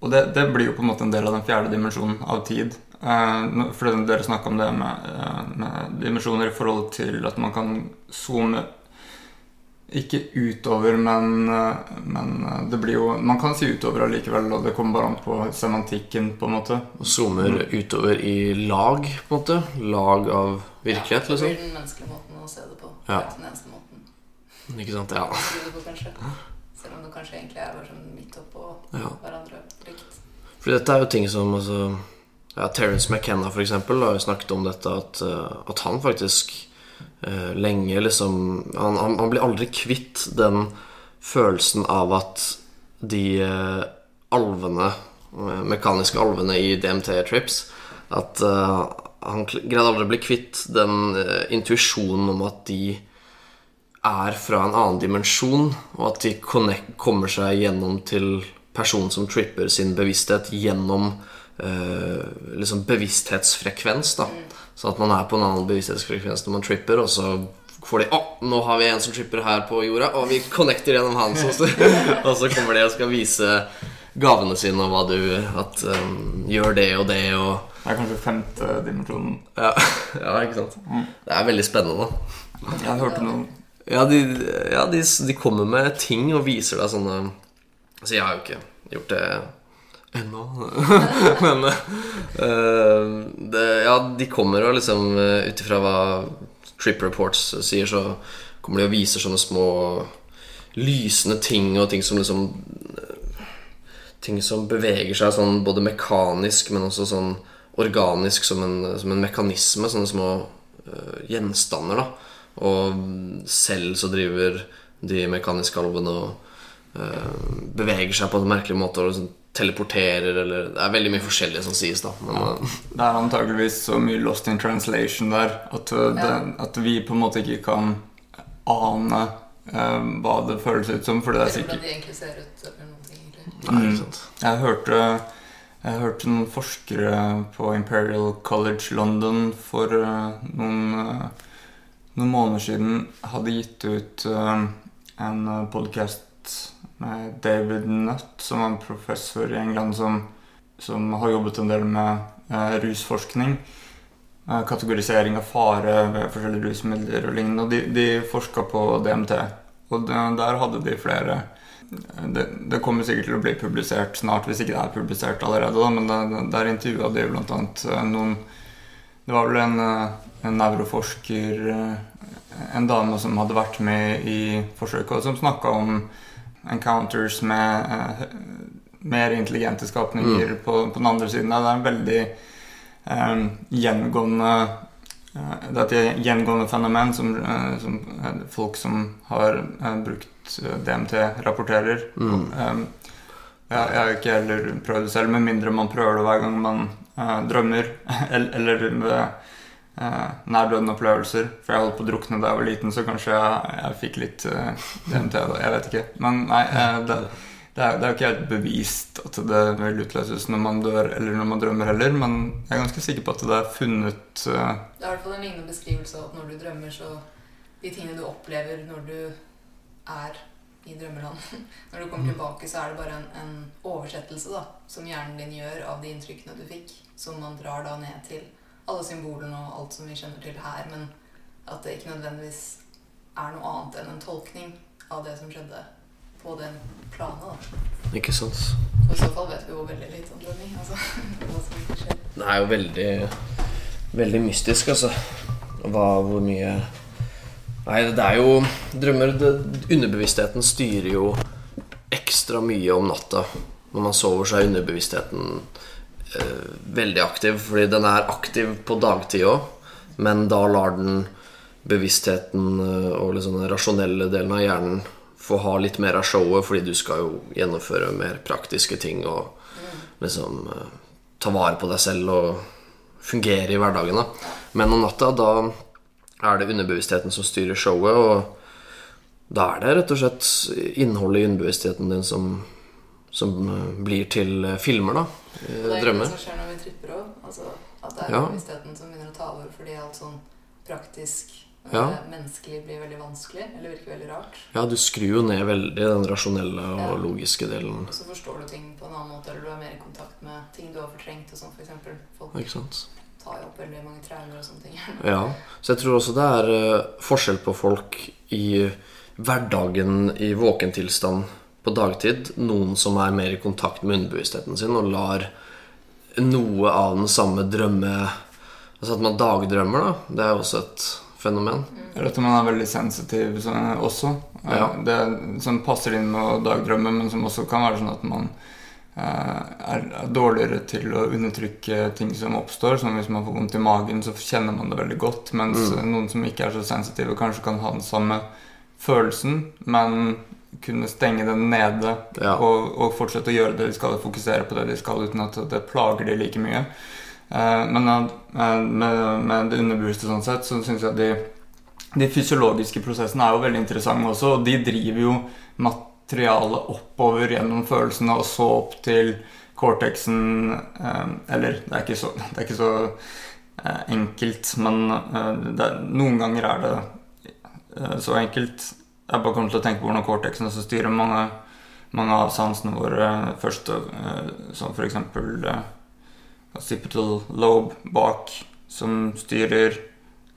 Og det, det blir jo på en måte en del av den fjerde dimensjonen av tid. Eh, for dere snakka om det med, eh, med dimensjoner i forhold til at man kan zoome ikke utover, men, men det blir jo Man kan si utover allikevel, og det kommer bare an på semantikken, på en måte. Og zoomer utover i lag, på en måte. Lag av virkelighet, ja, Det liksom. blir den menneskelige måten å se det på. Ja. Det er den eneste måten Ikke sant? Ja. på. Selv om det kanskje egentlig er bare sånn midt oppå ja. hverandre likt. For dette er jo ting som altså, ja, Terence McKenna for eksempel har jo snakket om dette at, eh, at han faktisk lenge liksom han, han, han blir aldri kvitt den følelsen av at de eh, alvene eh, Mekaniske alvene i DMT-trips At uh, han greide aldri å bli kvitt den uh, intuisjonen om at de er fra en annen dimensjon, og at de connect, kommer seg gjennom til personen som tripper sin bevissthet gjennom uh, liksom bevissthetsfrekvens. da Sånn at man er på en annen bevissthetsfrekvens når man tripper, og så får de Å, nå har vi en som tripper her på jorda, og vi connecter gjennom han. Så, og så kommer de og skal vise gavene sine og hva du At um, gjør det og det og Det er kanskje femte dimensjonen. Ja, ja ikke sant. Det er veldig spennende. Jeg hørte noen Ja, de, ja de, de kommer med ting og viser deg sånne Så jeg har jo ikke gjort det ennå. Men uh, det, Ja, de kommer og liksom uh, Ut ifra hva Trip Reports sier, så kommer de og viser sånne små lysende ting og ting som liksom eh, Ting som beveger seg sånn både mekanisk, men også sånn organisk som en, som en mekanisme. Sånne små uh, gjenstander, da. Og selv så driver de mekaniske alvene og uh, beveger seg på en merkelig måte og liksom teleporterer eller Det er veldig mye forskjellig som sies, da. Men ja. Det er antageligvis så mye lost in translation der at, det, ja. at vi på en måte ikke kan ane eh, hva det føles ut som, for det er sikkert hvordan de egentlig ser ut, eller noen ting, nei, ikke. Jeg hørte, jeg hørte noen forskere på Imperial College London for uh, noen, uh, noen måneder siden hadde gitt ut uh, en podkast David Nutt, som var en professor i England som, som har jobbet en del med eh, rusforskning. Eh, Kategorisering av fare ved forskjellige rusmidler og lignende. Og de, de forska på DMT. Og de, der hadde de flere det, det kommer sikkert til å bli publisert snart, hvis ikke det er publisert allerede. Da, men det, der intervjua de annet eh, noen Det var vel en, eh, en nevroforsker, eh, en dame som hadde vært med i forsøket, og som snakka om encounters med uh, mer intelligente skapninger på, på den andre siden. Det er en veldig um, gjengående uh, det er et gjengående fenomen som, uh, som eh, folk som har eh, brukt eh, DMT, rapporterer. Mm. Um, jeg, jeg har ikke heller prøvd det selv, med mindre man prøver det hver gang man eh, drømmer. Eller, eller ved uh, nærdødende opplevelser. For jeg holdt på å drukne da jeg var liten, så kanskje jeg, jeg fikk litt uh, DMT da. Jeg vet ikke. Men nei, uh, det, det, er, det er jo ikke helt bevist at det vil utløses når man dør eller når man drømmer heller, men jeg er ganske sikker på at det er funnet uh, Det er i hvert fall en lignende beskrivelse av at når du drømmer, så De tingene du opplever når du er i drømmeland Når du kommer tilbake, så er det bare en, en oversettelse da, som hjernen din gjør av de inntrykkene du fikk, som man drar da ned til alle symbolene og alt som vi kjenner til her, men at det ikke nødvendigvis er noe annet enn en tolkning av det som skjedde på den planet. da. Ikke sant? Og I så fall vet vi jo veldig lite om Johnny. altså hva som skjer. Det er jo veldig veldig mystisk, altså. Hva, hvor mye Nei, det er jo Drømmer det, Underbevisstheten styrer jo ekstra mye om natta. Når man sover, så er underbevisstheten eh, veldig aktiv. Fordi den er aktiv på dagtid òg, men da lar den bevisstheten uh, og liksom den rasjonelle delen av hjernen få ha litt mer av showet, fordi du skal jo gjennomføre mer praktiske ting og liksom uh, ta vare på deg selv og fungere i hverdagen. da Men om natta, da er det underbevisstheten som styrer showet, og da er det rett og slett innholdet i underbevisstheten din som, som eh, blir til eh, filmer, da. Og det er Drømmer. det som skjer når vi tripper òg. Altså, at det er Ja. bevisstheten som begynner å ta over fordi alt sånn praktisk Ja. menneskelig blir veldig vanskelig. Eller virker veldig rart. Ja, du skrur jo ned veldig den rasjonelle og Ja. logiske delen. Og så forstår du ting på en annen måte, eller du er mer i kontakt med ting du har fortrengt. og sånn, for eksempel. Folk Ikke sant? tar jo opp veldig mange traumer og sånne ting. Ja, så jeg tror også det er eh, forskjell på folk i hverdagen i våkentilstand på dagtid. Noen som er mer i kontakt med underbevisstheten sin og lar noe av den samme drømme Altså at man dagdrømmer, da. Det er jo også et fenomen. Eller at man er veldig sensitiv sånn, også. Eh, Ja. Det som passer inn med å dagdrømme, men som også kan være sånn at man eh, er er dårligere til å undertrykke ting som oppstår. Som hvis man får vondt i magen, så kjenner man det veldig godt. Mens Mm. noen som ikke er så sensitive, kanskje kan ha den samme følelsen, men kunne stenge den nede Ja. og, og fortsette å gjøre det de skal, fokusere på det de skal, uten at det plager de like mye. Eh, men eh, med, med det underbevisste sånn sett, så syns jeg de, de fysiologiske prosessene er jo veldig interessante også, og de driver jo materialet oppover gjennom følelsene og så opp til cortexen eh, Eller det er ikke så, det er ikke så eh, enkelt, men eh, det noen ganger er det eh, så enkelt. Jeg bare kommer til å tenke på hvordan cortexen også styrer mange, mange av sansene våre først, eh, som eksempel eh, occipital lobe bak, som styrer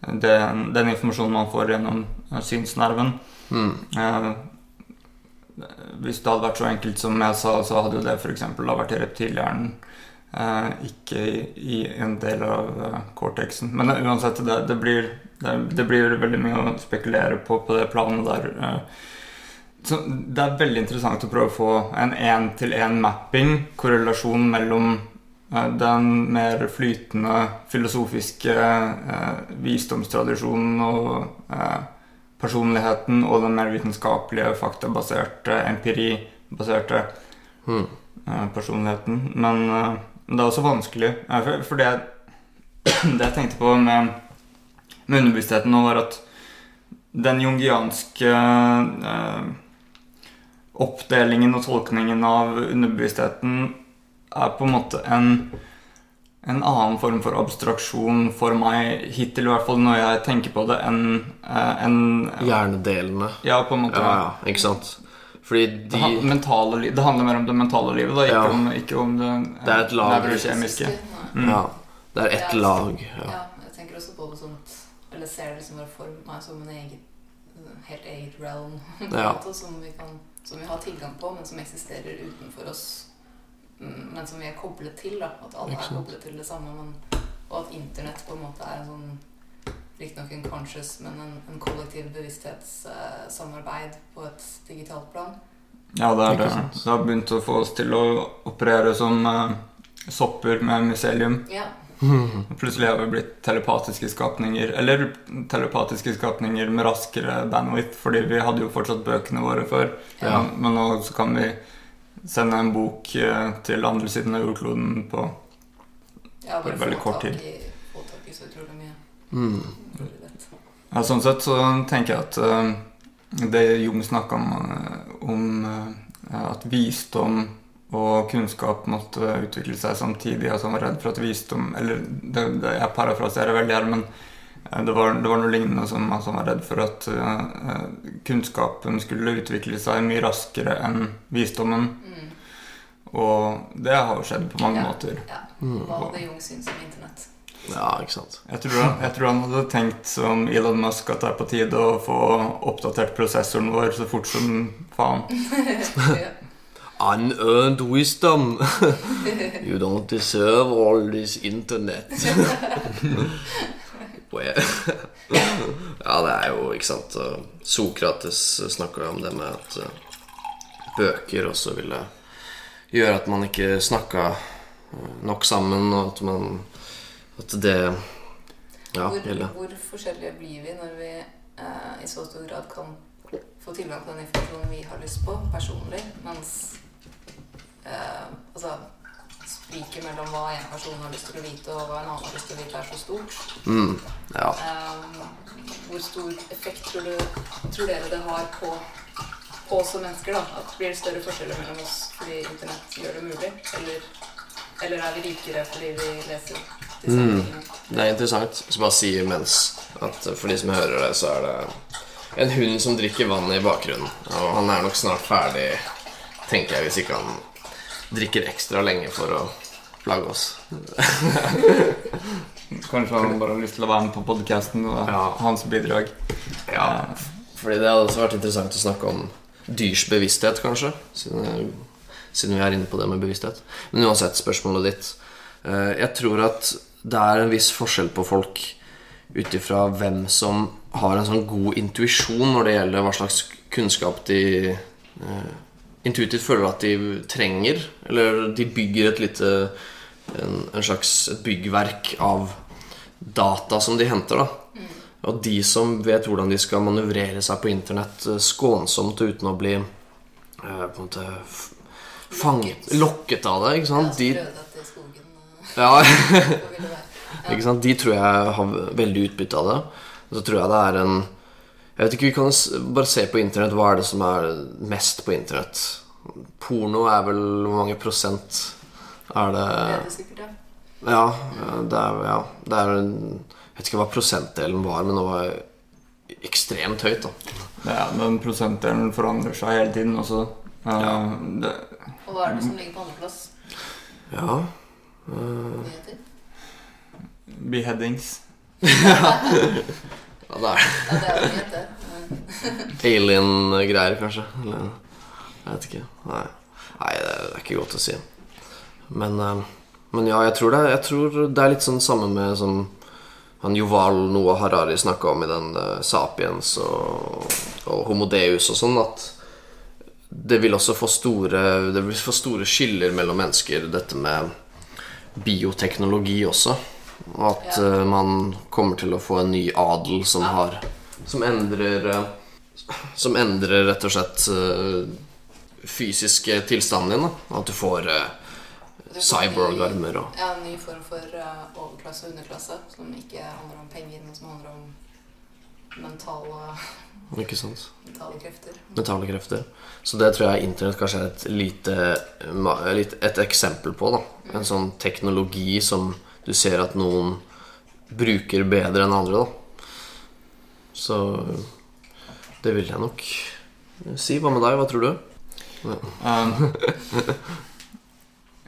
den, den informasjonen man får gjennom eh, synsnerven. Mm. Eh, hvis det hadde vært så enkelt som jeg sa, så hadde jo det f.eks. vært i reptilhjernen. Eh, ikke i, i en del av cortexen. Men uansett, det, det, blir, det, det blir veldig mye å spekulere på på det planet der. Eh. Så det er veldig interessant å prøve å få en én-til-én-mapping, korrelasjon mellom eh, den mer flytende filosofiske eh, visdomstradisjonen og eh, personligheten og den mer vitenskapelige, faktabaserte, empiribaserte Mm. eh, personligheten. Men eh, det er også vanskelig. for det, det jeg tenkte på med, med underbevisstheten nå, var at den jungianske eh, oppdelingen og tolkningen av underbevisstheten er på en måte en en annen form for abstraksjon for meg, hittil i hvert fall når jeg tenker på det, enn eh, en, Hjernedelene. Ja, på en måte. Ja, ja, ikke sant? Fordi Det, de han- mentale, li- det handler mer om det mentale livet, da, ikke, Ja. om, ikke om det, Det er et lag. nevrokjemiske. Mm. Ja. Det er ett lag. Ja. Ja. jeg tenker også på det et Eller ser det liksom bare for meg som en eget helt eget realm Ja. måte, som, vi kan, som vi har tilgang på, men som eksisterer utenfor oss. Mm, Men som vi er koblet til. da At alle er koblet til det samme. Men, og at internett på en måte er en sånn Riktignok en conscious, men en, en kollektiv bevissthetssamarbeid på et digitalt plan. Ja, det er det. Det har begynt å få oss til å operere som uh, sopper med mycelium. Ja, Plutselig har vi blitt telepatiske skapninger. Eller telepatiske skapninger med raskere bandwidth, fordi vi hadde jo fortsatt bøkene våre før. Ja. Men, men nå så kan vi sende en bok eh, til andre siden av jordkloden på ja på veldig kort tid. i, få tak i så utrolig mye. Mm. Ja, sånn sett så tenker jeg at uh, det Jung snakka om, eh, om uh, at visdom og kunnskap måtte utvikle seg samtidig, Altså han var redd for at visdom Eller det, det, jeg parafraserer veldig her, men eh, det var, det var noe lignende som altså han var redd for at eh, kunnskapen skulle utvikle seg mye raskere enn visdommen. Mm. Og det har jo skjedd på mange Ja. måter. Ja. Mm. Hva hadde Jung syntes om internett? Ja, ikke sant. Jeg tror, han, jeg tror han hadde tenkt som Elon Musk at det er på tide å få oppdatert prosessoren vår så fort som faen. Unearned wisdom. you don't deserve all this internet. Ja, det er jo, ikke sant Sokrates snakker jo om det med at eh, bøker også ville gjøre at man ikke snakka eh, nok sammen, og at man At det Ja, hvor, hvor forskjellige blir vi når vi eh, i så stor grad kan få tilgang på den informasjonen vi har lyst på personlig, mens eh, altså spriket mellom hva en person har lyst til å vite, og hva en annen har lyst til å vite, er så stort. Mm, ja. Eh, hvor stor effekt tror, du, tror dere det har på, på oss som mennesker? da? At Blir det større forskjeller mellom oss fordi internett gjør det mulig? Eller, eller er vi rikere fordi vi leser Mm. Det er interessant. Så bare si imens at for de som hører det, så er det en hund som drikker vann i bakgrunnen. Og han er nok snart ferdig, tenker jeg, hvis ikke han drikker ekstra lenge for å plage oss. Kanskje han bare har lyst til å være med på podkasten. og Ja. Hans bidrag. Ja, fordi det hadde også vært interessant å snakke om dyrs bevissthet, kanskje. Siden, siden vi er inne på det med bevissthet. Men uansett, spørsmålet ditt. Eh, Jeg tror at det er en viss forskjell på folk ut ifra hvem som har en sånn god intuisjon når det gjelder hva slags kunnskap de eh, intuitivt føler at de trenger. Eller de bygger et lite en, en slags byggverk av data som de henter. da og de som vet hvordan de skal manøvrere seg på internett eh, skånsomt uten å bli eh, på en måte fanget, lokket av det, ikke sant? De, eh, ja, ikke sant? De tror jeg har veldig utbytte av det. Og så tror jeg det er en Jeg vet ikke, vi kan bare se på internett. Hva er det som er mest på internett? Porno er vel Hvor mange prosent er det ja. Ja, det er, ja, det er en, Jeg vet ikke hva prosentdelen var, men det var ekstremt høyt. da Ja, Men prosentdelen forandrer seg hele tiden også. Eh, Ja. det, Og hva er det som ligger på andreplass? Ja. uh... Beheadings. ja, det er Ja, det er alien-greier, kanskje. Eller Jeg vet ikke. Nei, Nei det er ikke godt å si. Men, øh, men ja, jeg tror, det, jeg tror det er litt sånn samme med som han Joval Noah Harari snakka om i den uh, Sapiens og, og Homo Deus og sånn, at det vil også få store Det vil få store skiller mellom mennesker, dette med bioteknologi også. Og at eh, man kommer til å få en ny adel som har Som endrer eh, Som endrer rett og slett eh, fysiske tilstanden din. Da. At du får cyborg-armer og Ja, en ny form for overklasse og underklasse, som ikke handler om penger, men som handler om mentale, Ikke sant? mentale krefter. Mentale krefter. Så det tror jeg internett kanskje er et lite Et eksempel på. da En sånn teknologi som du ser at noen bruker bedre enn andre. da Så det vil jeg nok si. Hva med deg? Hva tror du? Um,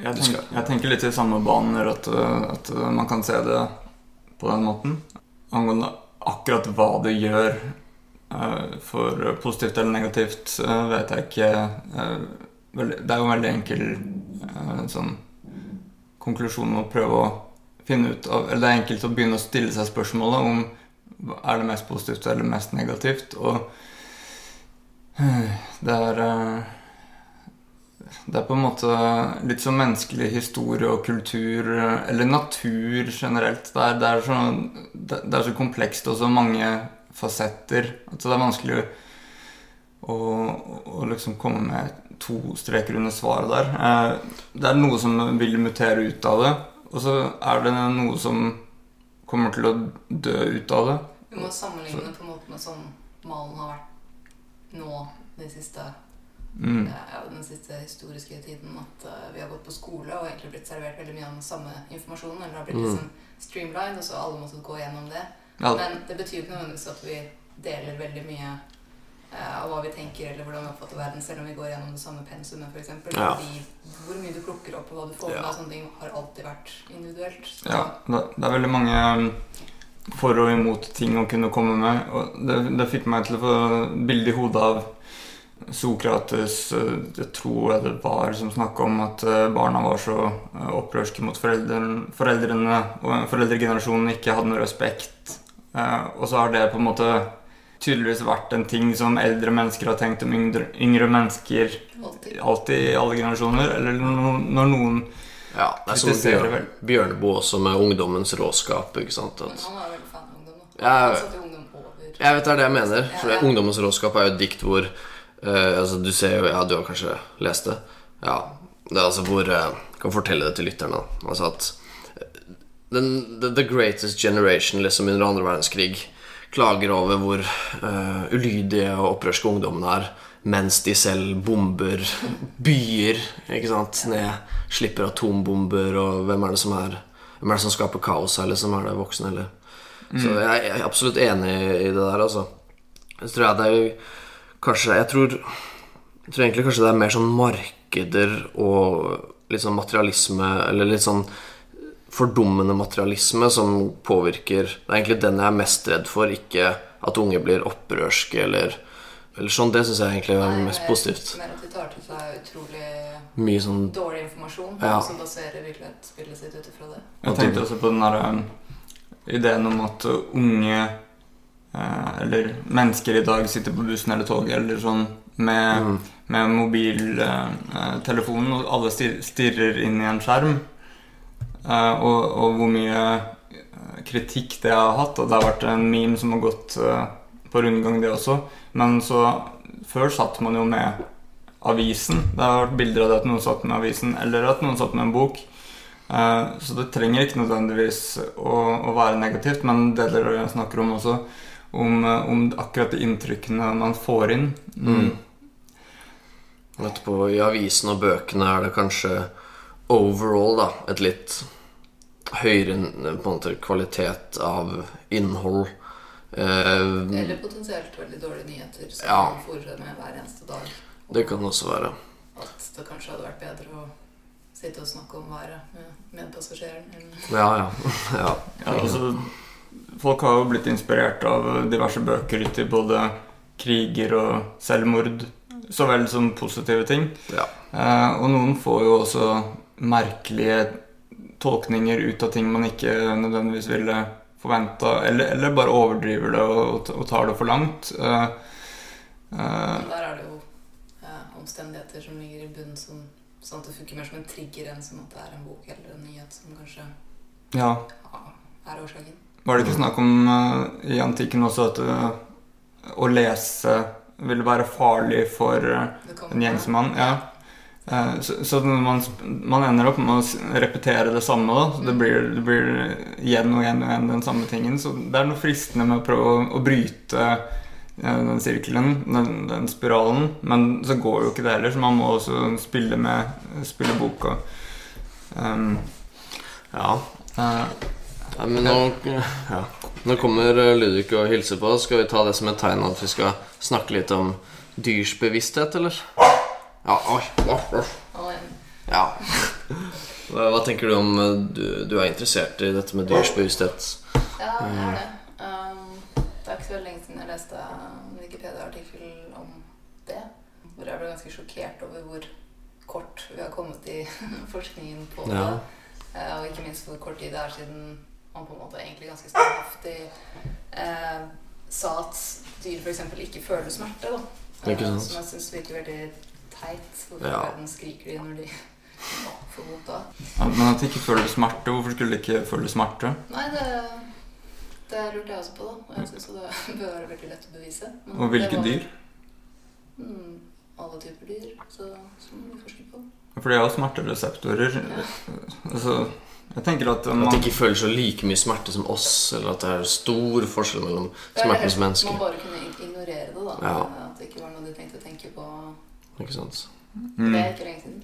jeg, tenker, jeg tenker litt i samme baner at, uh, at uh, man kan se det på den måten. Angående akkurat hva det gjør uh, for positivt eller negativt, uh, vet jeg ikke. Uh, det er jo en veldig enkel uh, sånn konklusjon å prøve å finne ut av Eller det er enkelt å begynne å stille seg spørsmålet om er det mest positivt eller mest negativt. Og uh, det er uh, det er på en måte litt som menneskelig historie og kultur, eller natur generelt. Det er, det er, så, det, er så komplekst og så mange fasetter at det er vanskelig å, å liksom komme med to streker under svaret der. Eh, Det er noe som vil mutere ut av det, og så er det noe som kommer til å dø ut av det. Vi må sammenligne på en måte med sånn malen har vært nå de siste, Mm. ja, den siste historiske tiden. At uh, vi har gått på skole og egentlig blitt servert veldig mye av den samme informasjonen. Eller har blitt Mm. liksom streamlined, og så alle måttet gå gjennom det. Ja, Men det betyr ikke nødvendigvis at vi deler veldig mye av hva vi tenker eller hvordan vi oppfatter verden, selv om vi går gjennom det samme pensumet, f.eks. Ja. Hvor mye du plukker opp og hva du får med deg, sånne ting har alltid vært individuelt. Så Ja, det, er veldig mange um, for og imot ting å kunne komme med. Og det, det fikk meg til å få bilde i hodet av Sokrates, jeg det tror jeg det var, som snakka om at eh, barna var så eh, opprørske mot foreldrene, foreldrene og foreldregenerasjonen ikke hadde noe respekt. Eh, og så har det på en måte tydeligvis vært en ting som eldre mennesker har tenkt om yngre, yngre mennesker Alltid. alltid i alle generasjoner. Eller no, når noen Ja, det er som Bjørn, Bjørneboe også med ungdommens råskap. ikke sant? Men han er veldig fan av ungdom. jo ungdom jeg vet det er det jeg mener. For Ja, ja. Ungdommens råskap er jo et dikt hvor uh, altså Du ser jo Ja, du har kanskje lest det? Ja. Det er altså hvor uh, kan fortelle det til lytterne. Altså at eh, den, the, the greatest generation liksom under andre verdenskrig klager over hvor uh, ulydige og opprørske ungdommene er mens de selv bomber byer, ikke sant, ned, slipper atombomber, og hvem er det som er Hvem er det som skaper kaos her, liksom? Er det voksne, eller Så jeg, jeg er absolutt enig i det der, altså. Så tror jeg det er jo kanskje Jeg tror, jeg tror egentlig kanskje det er mer sånn markeder og litt sånn materialisme, eller litt sånn fordummende materialisme som påvirker Det er egentlig den jeg er mest redd for, ikke at unge blir opprørske eller, eller sånn. Det syns jeg egentlig er mest positivt. Mer at de tar til seg utrolig Mye sånn dårlig informasjon, Ja. som baserer virkelighetsbildet sitt ut ifra det. Jeg tenkte også på den der um, ideen om at unge uh, Eller mennesker i dag sitter på bussen eller toget eller sånn med, mm, med mobiltelefonen, og alle stirrer inn i en skjerm. Eh, og, og hvor mye eh, kritikk det har hatt. Og det har vært en meme som har gått eh, på rundgang, det også. Men så Før satt man jo med avisen. Det har vært bilder av det at noen satt med avisen, eller at noen satt med en bok. Så det trenger ikke nødvendigvis å, å være negativt, men det dere snakker om også, om, om akkurat de inntrykkene man får inn. Mm. Etterpå i avisen og bøkene er det kanskje overall da et litt høyere på en måte, kvalitet av innhold. Eh, Eller potensielt veldig dårlige nyheter som Ja. man fôrer med hver eneste dag. det kan også være. At det kanskje hadde vært bedre å sitte og snakke om været med passasjeren Ja, ja. ja. Ja, altså, folk har jo blitt inspirert av diverse bøker til både kriger og selvmord, så vel som positive ting. ja. Eh, og noen får jo også merkelige tolkninger ut av ting man ikke nødvendigvis ville forventa, eller, eller bare overdriver det og, og tar det for langt. Uh, uh, der er det jo ja, omstendigheter som ligger i bunnen, som, sånn at det funker mer som en trigger enn som at det er en bok eller en nyhet som kanskje ja. ja, er årsaken. Var det ikke snakk om uh, i antikken også at eh, å lese ville være farlig for eh, En gjengsmann, ja. Eh, Så, så man, man ender opp med å repetere det samme. Da. Så det, blir, det blir igjen og igjen og igjen den samme tingen. Så det er noe fristende med å prøve å, å bryte eh, den sirkelen, den, den spiralen. Men så går jo ikke det heller, så man må også spille med spille boka. Um, ja. Uh, ja. men nå, ja. nå kommer eh, Ludvig og hilser på oss. Skal vi ta det som et tegn at vi skal snakke litt om dyrs bevissthet, eller? Ja, asj, asj, asj. Ja. Hva, hva tenker du om eh, du, du er interessert i dette med dyrs bevissthet? ja, jeg er det. Um, det er ikke så veldig lenge siden jeg leste en Wikipedia-artikkel om det. Hvor jeg ble ganske sjokkert over hvor kort vi har kommet i forskningen på det. Ja. Eh, og ikke minst hvor kort tid det er siden man på en måte egentlig ganske standhaftig eh, sa at dyr f.eks. ikke føler smerte. Da. Ikke sant. som jeg syns virker veldig teit. Hvorfor Ja. skriker de når de får vondt da? ja, men at de ikke føler smerte, hvorfor skulle de ikke føle smerte? Nei, det, det lurte jeg også på, da. Og jeg syns det bør være veldig lett å bevise. Men Og hvilke var- dyr? Mm, alle typer dyr så, som vi forsker på. For de har smertereseptorer. Ja. Altså, jeg tenker at At de ikke føler så like mye smerte som oss, eller at det er stor forskjell mellom smerten som mennesker. Man bare kunne ignorere det, da. Ja. At det ikke var noe de tenkte å tenke på. Ikke sant? mm. Det er ikke lenge siden.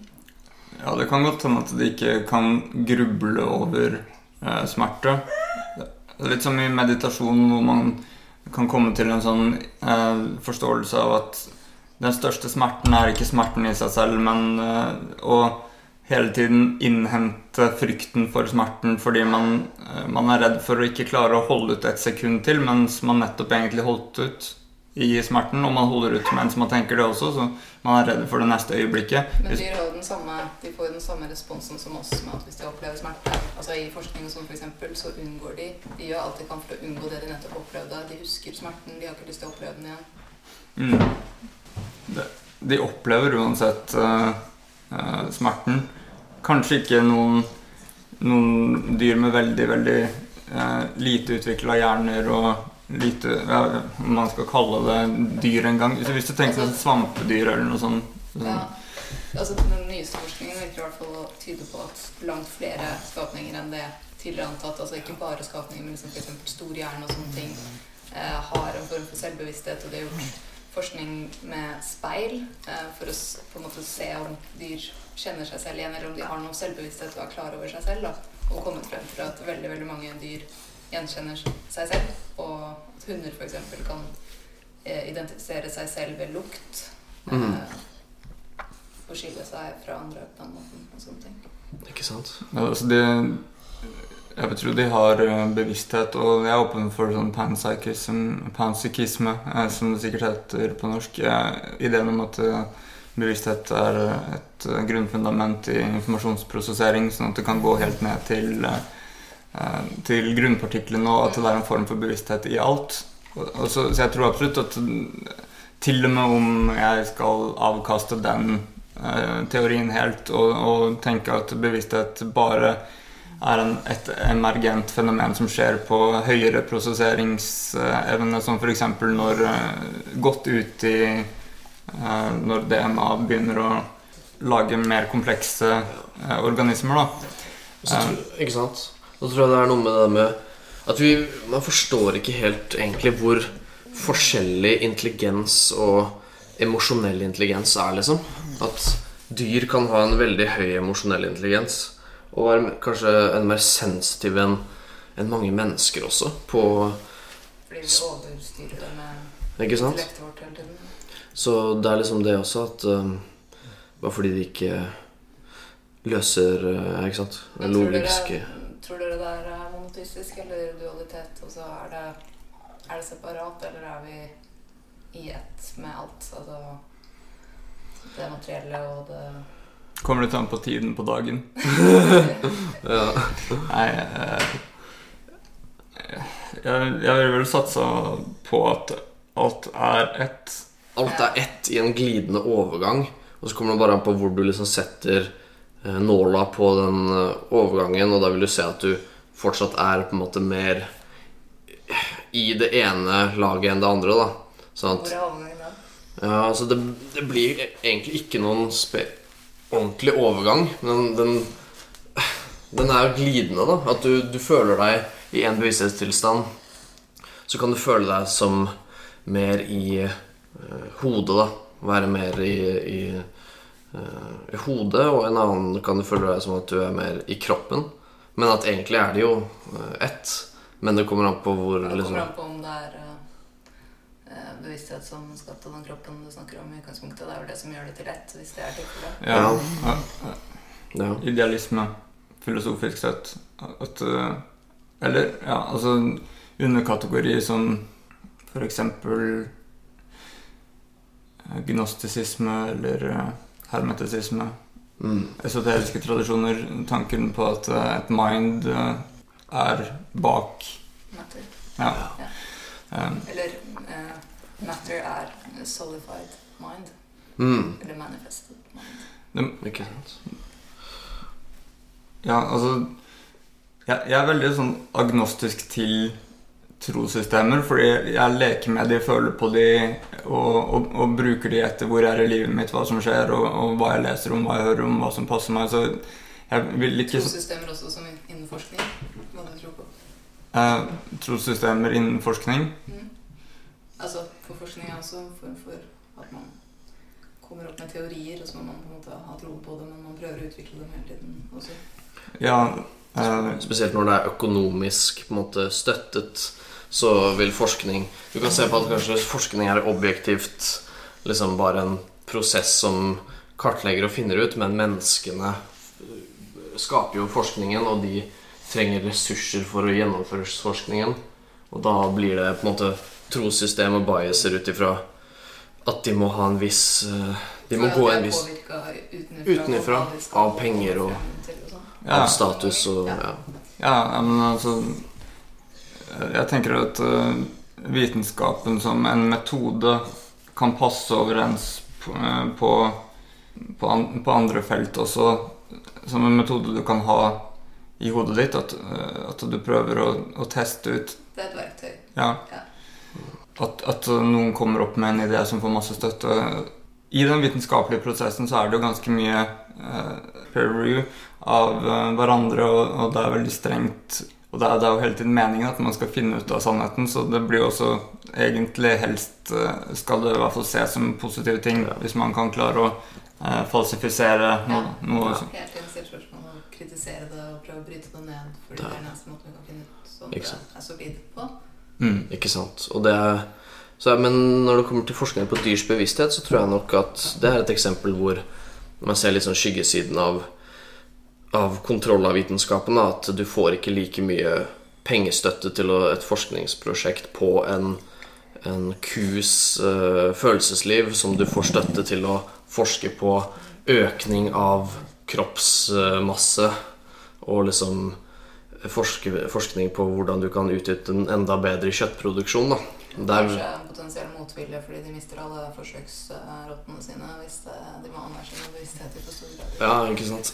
Ja, det kan godt hende at de ikke kan gruble over eh, smerte. Er litt som i meditasjon, hvor man kan komme til en sånn eh, forståelse av at den største smerten er ikke smerten i seg selv, men eh, å hele tiden innhente frykten for smerten fordi man, eh, man er redd for å ikke klare å holde ut et sekund til, mens man nettopp egentlig holdt ut i smerten, og man holder ut mens man tenker det også, så man er redd for det neste øyeblikket. Men dyr har den samme, de får den samme responsen som oss med at hvis de opplever smerte Altså I forskning sånn for eksempel, så unngår de De gjør alt de kan for å unngå det de nettopp opplevde. De husker smerten, de har ikke lyst til å oppleve den igjen. Mm. De opplever uansett uh, uh, smerten. Kanskje ikke noen, noen dyr med veldig, veldig uh, lite utvikla hjerner og lite ja, man skal kalle det dyr engang. Så hvis du tenker deg svampedyr eller noe sånt sånn- Ja. Altså Den nyeste forskningen virker i hvert fall å tyde på at langt flere skapninger enn det tidligere antatt, altså ikke bare skapninger, men liksom f.eks. stor hjerne og sånne ting, eh, har en form for selvbevissthet. Og det er gjort forskning med speil eh, for å på en måte se om dyr kjenner seg selv igjen, eller om de har noe selvbevissthet og er klar over seg selv. Da. Og kommet frem til at veldig veldig mange dyr gjenkjenner seg selv. Og at hunder f.eks. kan eh, identifisere seg selv ved lukt. Eh, Mhm. og skille seg fra andre på den måten og sånne ting. Ikke sant? Ja, altså de, jeg vil tro de har eh, bevissthet, og jeg er åpen for sånn panpsychisme, eh, som det sikkert heter på norsk. Eh, ideen om at bevissthet er et grunnfundament i informasjonsprosessering, sånn at det kan gå helt ned til, eh, til grunnpartiklene, og at det er en form for bevissthet i alt. Og, så, så jeg tror absolutt at til og med om jeg skal avkaste den uh, teorien helt og, og tenke at bevissthet bare er en, et emergent fenomen som skjer på høyere prosesseringsevne, som f.eks. når uh, godt ut i uh, Når DNA begynner å lage mer komplekse eh, organismer, da. Så ikke sant? Og så tror jeg det er noe med det med at vi Man forstår ikke helt egentlig hvor forskjellig intelligens og emosjonell intelligens er, liksom. At dyr kan ha en veldig høy emosjonell intelligens og være kanskje en mer sensitiv enn en mange mennesker også på Fordi vi overstyrer med Ikke sant? vårt hele tiden. Så det er liksom det også at um, Bare fordi de ikke løser uh, Ikke sant? Det logiske tror dere det er monotysisk eller dualitet? Og så er det, er det separat, eller er vi i ett med alt? Altså det materielle og det Kommer litt an på tiden på dagen. Ja. Nei eh, jeg, jeg vil vel satse på at alt er ett. Alt er ett i en glidende overgang, og så kommer det bare an på hvor du liksom setter eh, nåla på den eh, overgangen, og da vil du se at du fortsatt er på en måte mer i det ene laget enn det andre, da. Sånn at? Ja, altså det, det blir egentlig ikke noen ordentlig overgang, men den, den er jo glidende, da. At du, du føler deg i en bevissthetstilstand, så kan du føle deg som mer i uh, hodet, da. Være mer i, i, eh, i hodet, og en annen kan du føle deg som at du er mer i kroppen. Men at egentlig er det jo eh, ett. Men det kommer an på hvor Det liksom, kommer an på om det er eh, eh, bevissthet som skapt av den kroppen du snakker om i utgangspunktet. Det er vel det som gjør det til ett, hvis det er tilfellet. Ja, Ja. ja, idealisme, filosofisk sett. At eh, Eller, ja, altså underkategori som for eksempel eh, gnostisisme eller eh, hermetisisme. Mm. Esoteriske tradisjoner. Tanken på at eh, et mind eh, er bak Matter. Ja. Ja. Um, Eller uh, matter er solidified mind. Mm. Eller manifested mind. det, Ikke sant? Ja, altså jeg, jeg er veldig sånn agnostisk til trossystemer, fordi jeg leker med de, føler på de, og, og, og bruker de etter hvor jeg er i livet mitt, hva som skjer, og, og hva jeg leser om, hva jeg hører om, hva som passer meg. Så jeg vil ikke Trossystemer også som innen forskning. Hva du tror på. eh, Trossystemer innen forskning. Mm. Altså for forskning er også en form for at man kommer opp med teorier, og så må man på en måte ha tro på det, men man prøver å utvikle dem hele tiden også. Ja, eh, Spesielt når det er økonomisk på en måte støttet, så vil forskning Du kan se på at kanskje forskning er objektivt liksom bare en prosess som kartlegger og finner ut, men menneskene skaper jo forskningen, og de trenger ressurser for å gjennomføre forskningen. Og da blir det på en måte trossystem og biaser ut ifra at de må ha en viss eh, De må gå en viss Utenifra, av penger og- av status og ja. Ja, ja, men altså Jeg tenker at eh, vitenskapen som en metode kan passe overens på, eh, på, på, andre felt også. Som en metode du kan ha i hodet ditt. At, eh, at du prøver å, å teste ut Det er et verktøy. Ja. Ja. At, at noen kommer opp med en idé som får masse støtte. I den vitenskapelige prosessen så er det jo ganske mye eh, peer review av hverandre, og, og det er veldig strengt. Og det er, det er jo hele tiden meningen at man skal finne ut av sannheten, så det blir jo også egentlig helst eh, skal det i hvert fall ses som positive ting Ja. hvis man kan klare å eh, falsifisere noe. Ja. noe Ja. Helt til spørsmål å kritisere det og prøve å bryte det ned. Fordi det er den eneste måten vi kan finne ut som Ikke det er er solid på. Mm. Ikke sant. Og det er, så, men når det kommer til forskning på dyrs bevissthet, så tror jeg nok at det er et eksempel hvor man ser litt sånn skyggesiden av, av kontroll av vitenskapen. At du får ikke like mye pengestøtte til et forskningsprosjekt på en, en kus uh, følelsesliv som du får støtte til å forske på økning av kroppsmasse og liksom forske, forskning på hvordan du kan utnytte en enda bedre kjøttproduksjon. Da. Der, Kanskje en potensiell motvilje fordi de mister alle forsøksrottene sine hvis de må anerkjenne bevissthet i for stor grad. ja, ikke sant?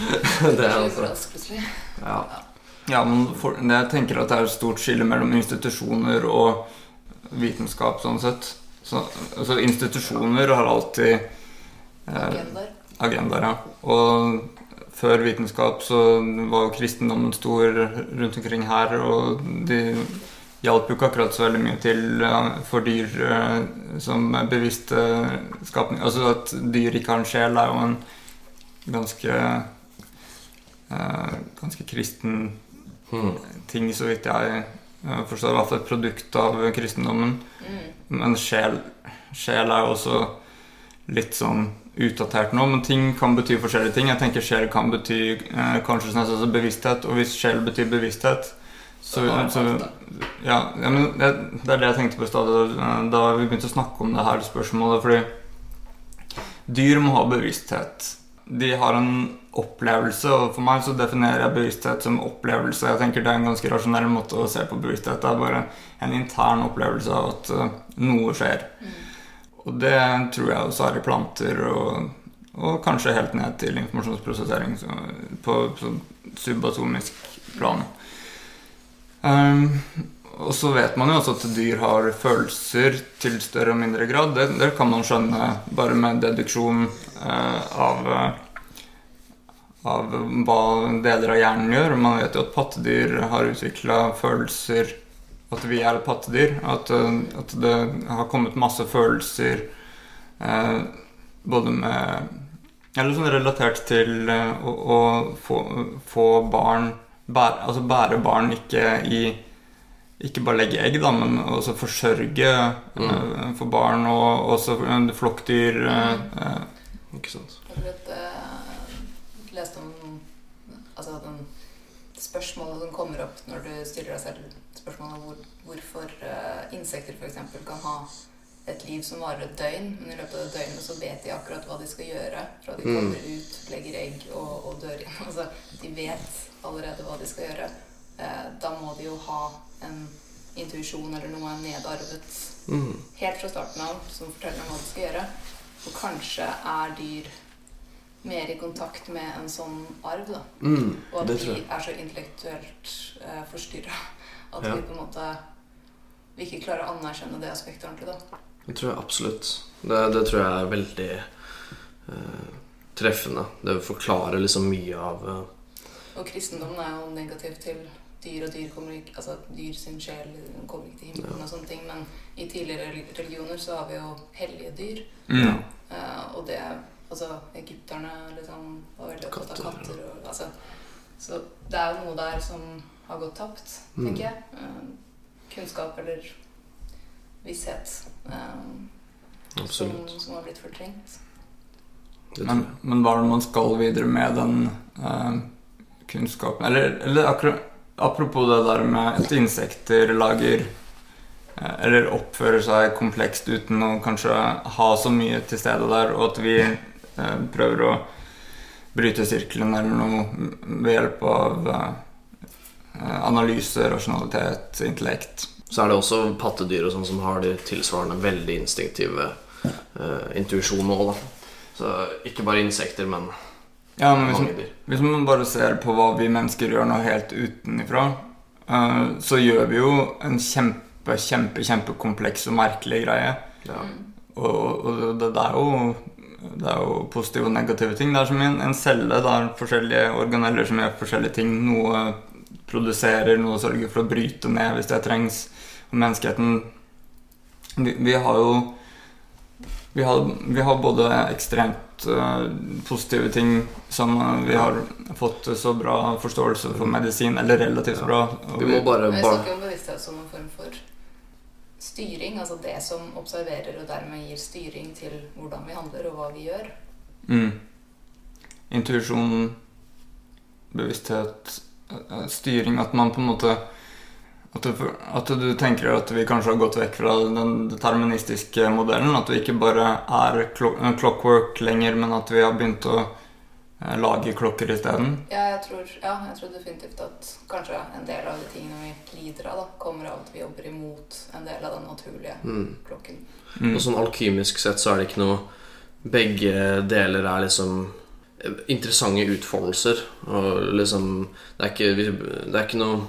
det er altså plutselig. Ja. ja, men for, jeg tenker at det er et stort skille mellom institusjoner og vitenskap, sånn sett. Så, altså, institusjoner har alltid eh, Agendaer. agendaer, ja. Og før vitenskap så var kristendommen stor rundt omkring her, og de hjalp jo ikke akkurat så veldig mye til eh, for dyr eh, som bevisste skapning. Altså at dyr ikke har en sjel, er jo en ganske eh, ganske kristen hmm. ting, så vidt jeg forstår. I hvert fall et produkt av kristendommen. Mm. Men sjel, sjel er jo også litt sånn utdatert nå. Men ting kan bety forskjellige ting. Jeg tenker sjel kan bety eh, consciousness, altså bevissthet. Og hvis sjel betyr bevissthet, så, Så ja, ja, men det, det er det jeg tenkte på i stad da vi begynte å snakke om det her spørsmålet. Fordi dyr må ha bevissthet. De har en opplevelse, og for meg så definerer jeg bevissthet som opplevelse. Jeg tenker Det er en ganske rasjonell måte å se på bevissthet. Det er bare en intern opplevelse av at eh, noe skjer. Mm. Og det tror jeg også er i planter, og, og kanskje helt ned til informasjonsprosessering på, på subatomisk plan. Um, og så vet man jo også at dyr har følelser til større og mindre grad. Det, det kan man skjønne bare med deduksjon uh, av, eh, av hva deler av hjernen gjør. Man vet jo at pattedyr har utvikla følelser At vi er et pattedyr. At, eh, at det har kommet masse følelser uh, både med Eller sånn relatert til uh, å, å få, få barn bære, Altså bære barn ikke i ikke bare legge egg, da, men også forsørge Mm. eh, for barn og også flokkdyr. Mm. Ikke sant. Jeg vet, uh, leste om altså den spørsmålet som kommer opp når du stiller deg selv spørsmålet om hvor, hvorfor uh, insekter f.eks. kan ha et liv som varer et døgn, men i løpet av det døgnet så vet de akkurat hva de skal gjøre fra de Mm. ut, legger egg og, og dør igjen. Altså, de vet allerede hva de skal gjøre. Eh, da må de jo ha en intuisjon eller noe nedarvet Mm. helt fra starten av som forteller dem hva de skal gjøre. Og kanskje er dyr mer i kontakt med en sånn arv, da. Mm. Og at de er så intellektuelt eh, forstyrra at Ja. vi på en måte vi ikke klarer å anerkjenne det aspektet ordentlig, da. Det tror jeg absolutt. Det, det tror jeg er veldig eh, treffende. Det forklarer liksom mye av eh, Og kristendommen er jo negativ til dyr, og dyr kommer ikke Altså dyr sin sjel kommer ikke til himmelen og sånne ting, men i tidligere religioner så har vi jo hellige dyr. mm. Eh, og det Altså, egypterne liksom var veldig opptatt av Katter. Og, altså, så det er jo noe der som har gått tapt, Mm. tenker jeg. Eh, kunnskap eller visshet um, som, som har blitt fortrengt. Men, men hva er det man skal videre med den uh, kunnskapen Eller, eller akkurat, apropos det der med at insekter lager uh, Eller oppfører seg komplekst uten å kanskje ha så mye til stede der, og at vi uh, prøver å bryte sirkelen eller noe ved hjelp av eh, analyse, rasjonalitet, intellekt. Så er det også pattedyr og sånn som har de tilsvarende veldig instinktive uh, intuisjonene òg, da. Så ikke bare insekter, men Ja, men hvis, mange hvis man bare ser på hva vi mennesker gjør nå helt utenifra, uh, så gjør vi jo en kjempe, kjempe, kjempekompleks og merkelig greie. Ja. Og, og det, det, er jo, det er jo positive og negative ting. Det er som en, en celle. Det er forskjellige organeller som gjør forskjellige ting. Noe produserer, noe sørger for å bryte ned hvis det trengs. Menneskeheten Vi, vi har jo vi har, vi har både ekstremt uh, positive ting som uh, vi har fått så bra forståelse for medisin, eller relativt bra. og Vi må bare, vi snakker om bevissthet som en form for styring. Altså det som observerer og dermed gir styring til hvordan vi handler og hva vi gjør. Mm. Intuisjon, bevissthet, eh, styring At man på en måte at du, at du tenker at vi kanskje har gått vekk fra den deterministiske modellen. At vi ikke bare er clockwork lenger, men at vi har begynt å eh, lage klokker isteden. Ja, jeg tror, ja, jeg tror definitivt at kanskje en del av de tingene vi lider av, da, kommer av at vi jobber imot en del av den naturlige mm. klokken. Mm. Og sånn alkymisk sett så er det ikke noe Begge deler er liksom interessante utfoldelser. Og liksom Det er ikke, det er ikke noe eh,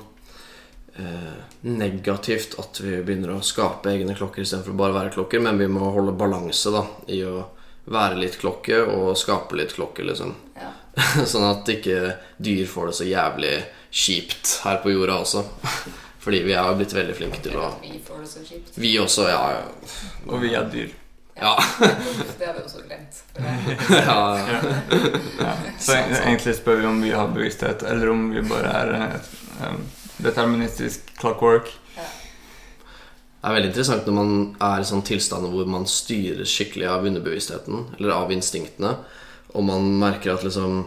negativt at vi begynner å skape egne klokker istedenfor å bare være klokker, men vi må holde balanse da i å være litt klokke og skape litt klokke, liksom. Ja. sånn at ikke dyr får det så jævlig kjipt her på jorda også. Fordi vi er jo blitt veldig flinke til å vi får det så kjipt. Vi også, ja. Og vi er dyr. Ja. Det har vi også glemt. ja, ja. Så egentlig spør vi om vi har bevissthet, eller om vi bare er et, um, deterministisk clockwork. Det er veldig interessant når man er i sånn tilstander hvor man styres skikkelig av underbevisstheten, eller av instinktene, og man merker at liksom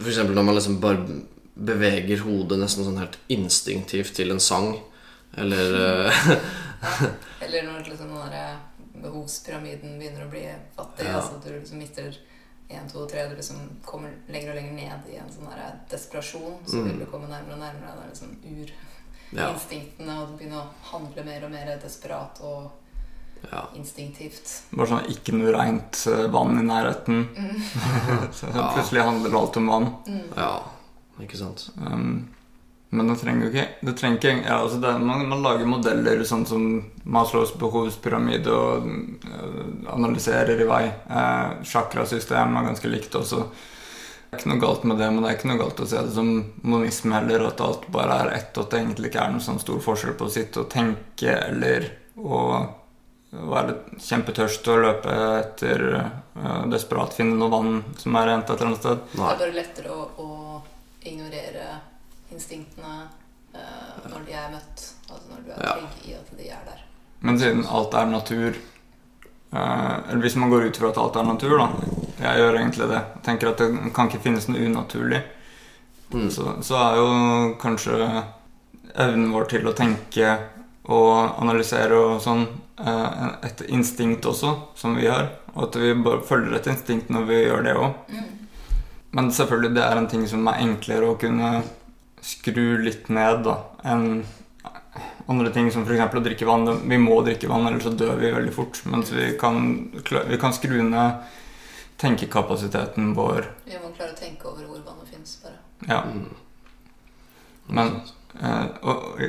eksempel når man liksom bare beveger hodet nesten sånn helt instinktivt til en sang, eller eh, Eller når liksom den derre behovspyramiden begynner å bli fattig. Ja. Altså at du liksom mister én, to, tre Du liksom kommer lenger og lenger ned i en sånn der desperasjon. Så Mm. vil du komme nærmere og nærmere. Det er liksom Ja. og du begynner å handle mer og mer desperat og ja. instinktivt. Bare sånn ikke noe rent eh, vann i nærheten. så plutselig handler alt om vann. Mm. ja. Ikke sant? Um, men det trenger ikke, det trenger ikke ja, altså det, man, man lager modeller sånn som Maslows behovspyramide og øh, analyserer i vei. Eh, Chakrasystem er ganske likt også. Det er ikke noe galt med det, men det er ikke noe galt å se det som monisme heller. At alt bare er ett, og at det egentlig ikke er noen sånn stor forskjell på å sitte og tenke eller å være kjempetørst og løpe etter øh, desperat finne noe vann som er rent et eller annet sted. Det er bare lettere å, å ignorere instinktene eh, når de er møtt. Altså når du er Ja. trygg i at de er der. Men siden alt er natur eh, Eller hvis man går ut fra at alt er natur, da. Jeg gjør egentlig det. Jeg tenker at det kan ikke finnes noe unaturlig. Mm. Så, så er jo kanskje evnen vår til å tenke og analysere og sånn eh, et instinkt også, som vi har. Og at vi bare følger et instinkt når vi gjør det òg. Mm. Men selvfølgelig, det er en ting som er enklere å kunne skru litt ned da, enn andre ting som f.eks. å drikke vann. Vi må drikke vann, ellers så dør vi veldig fort. Mens vi kan, vi kan skru ned tenkekapasiteten vår. Vi må klare å tenke over hvor vannet fins, bare. Ja. Mm. Men eh, og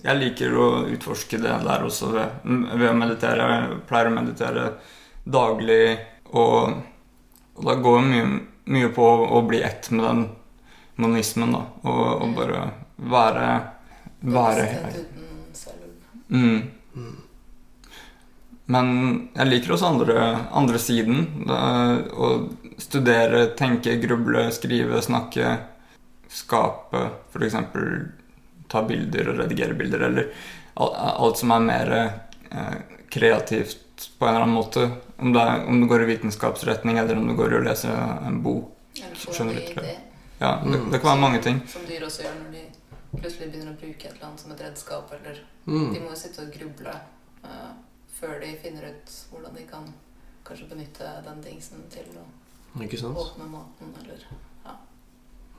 jeg liker å utforske det der også ved, ved å meditere. Jeg pleier å meditere daglig, og, og da går mye, mye på å bli ett med den monismen, da. Og, og bare være Være mm. Mm. Men jeg liker også andre, andre siden. Da, å studere, tenke, gruble, skrive, snakke, skape. F.eks. ta bilder og redigere bilder. Eller alt som er mer eh, kreativt på en eller annen måte. Om det, er, om det går i vitenskapsretning, eller om det går i å lese en bok. Skjønner du ikke idé, Ja, det, det kan være mange ting. som dyr også gjør når de plutselig begynner å bruke et eller annet som et redskap, eller Mm. De må jo sitte og gruble uh, før de finner ut hvordan de kan kanskje benytte den dingsen til å Ikke sant? åpne maten, eller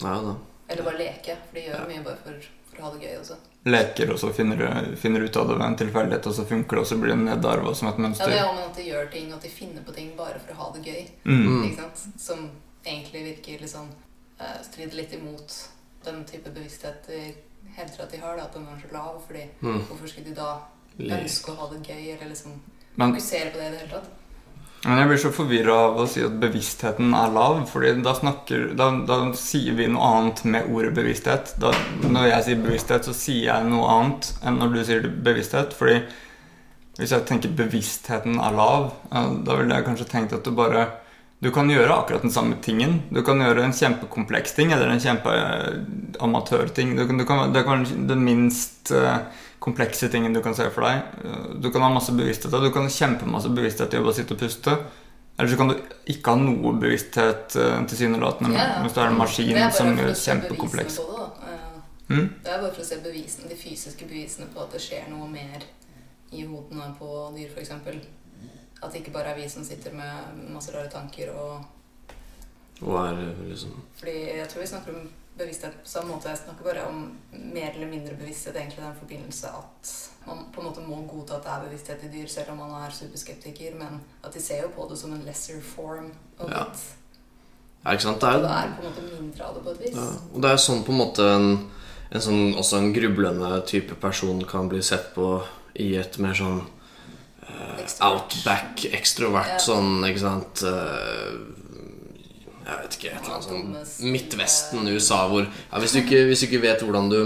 Ja da. Eller bare leke, for de gjør Ja. mye bare for, for å ha det gøy også. Leker, og så finner, du- finner ut av det ved en tilfeldighet, og så funker det, og så blir det nedarva som et Ja, mønster. det er om at de gjør ting, og at de finner på ting bare for å ha det gøy. Mm. Mm. Ikke sant? Som egentlig virker litt eh, strider litt imot den type bevissthet de hevder at de har, da, at den er så lav. fordi Mm. hvorfor skulle de da ønske å ha det gøy, eller liksom Men, fokusere på det i det hele tatt? men jeg blir så forvirra av å si at bevisstheten er lav, Fordi da, snakker, da, da sier vi noe annet med ordet bevissthet. Da, når jeg sier bevissthet, så sier jeg noe annet enn når du sier bevissthet. Fordi hvis jeg tenker bevisstheten er lav, eh, da ville jeg kanskje tenkt at du bare Du kan gjøre akkurat den samme tingen. Du kan gjøre en kjempekompleks ting eller en kjempeamatørting. Du du det kan være den minst eh, komplekse tingen du kan se for deg. Eh, Du kan ha masse bevissthet. Du kan ha kjempemasse bevissthet i å bare sitte og puste. Eller så kan du ikke ha noe bevissthet tilsynelatende. Ja, ja. Hvis du er en maskin er som gjør kjempekompleks. det. Eh, Mm? Det er bare for å se bevisene, de fysiske bevisene på at det skjer noe mer i hodene på dyr, f.eks. At det ikke bare er vi som sitter med masse rare tanker og Og er liksom Fordi jeg tror vi snakker om bevissthet på samme måte. Jeg snakker bare om mer eller mindre bevissthet. Egentlig den forbindelse at man på en måte må godta at det er bevissthet i dyr, selv om man er superskeptiker. Men at de ser jo på det som en lesser form Og Ja. det Ja, ikke sant? Det er det er på en måte mindre av det på et vis. Ja, og det er sånn på en måte en, en sånn, også en grublende type person kan bli sett på i et mer sånn. Outback, ekstrovert Ja. sånn, ikke sant eh, Jeg vet ikke, et eller annet sånn Midtvesten, USA, hvor ja, hvis, du ikke, hvis du ikke vet hvordan du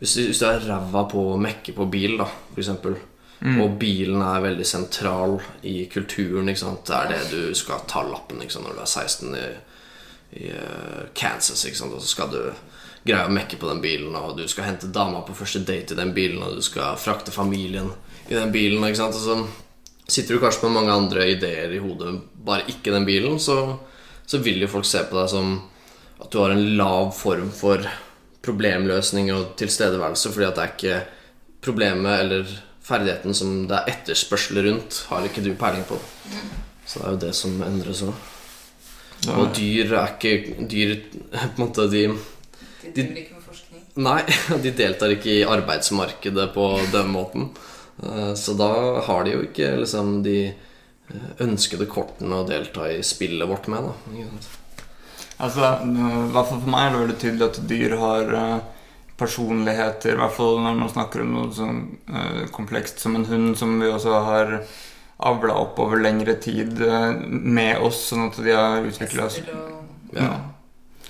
Hvis du, hvis du er ræva på å mekke på bil, da, for eksempel, Mm. og bilen er veldig sentral i kulturen, ikke sant, det er det du skal ta lappen ikke sant, når du er 16 i i eh, Kansas, ikke sant? og så skal du greie å mekke på den bilen, og du skal hente dama på første date i den bilen, og du skal frakte familien i den bilen, ikke sant? Og så sitter du kanskje med mange andre ideer i hodet, bare ikke den bilen, så, så vil jo folk se på deg som at du har en lav form for problemløsning og tilstedeværelse, fordi at det er ikke problemet eller ferdigheten som det er etterspørsel rundt, har ikke du peiling på. Så det er jo det som endres òg. Og dyr er ikke Dyr på en måte de De De- driver ikke med forskning. Nei, de deltar ikke i arbeidsmarkedet på den måten. Eh, Så da har de jo ikke liksom de eh, ønskede kortene å delta i spillet vårt med, da. Altså, I hvert fall for meg er det veldig tydelig at dyr har eh, personligheter. I hvert fall når man snakker om noe sånn eh, komplekst som en hund, som vi også har avla opp over lengre tid eh, med oss, sånn at de har utvikla oss. og, Ja,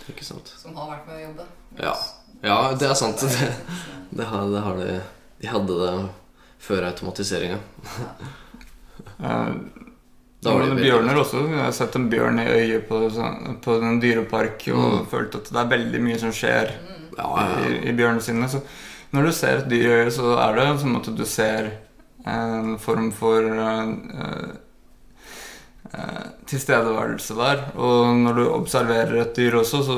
ikke sant. som har vært med å jobbe. Ja. Ja, det er sant. Det, det, har, det har de De hadde det før automatiseringa. Eh, Da var det bjørner også. Jeg har sett en bjørn i øyet på, på en dyrepark og Mm. følt at det er veldig mye som skjer Mm. Ja, ja, ja. i, i bjørnene sine. Så når du ser et dyr i øyet, så er det som at du ser en form for uh, uh, tilstedeværelse der. Og når du observerer et dyr også, så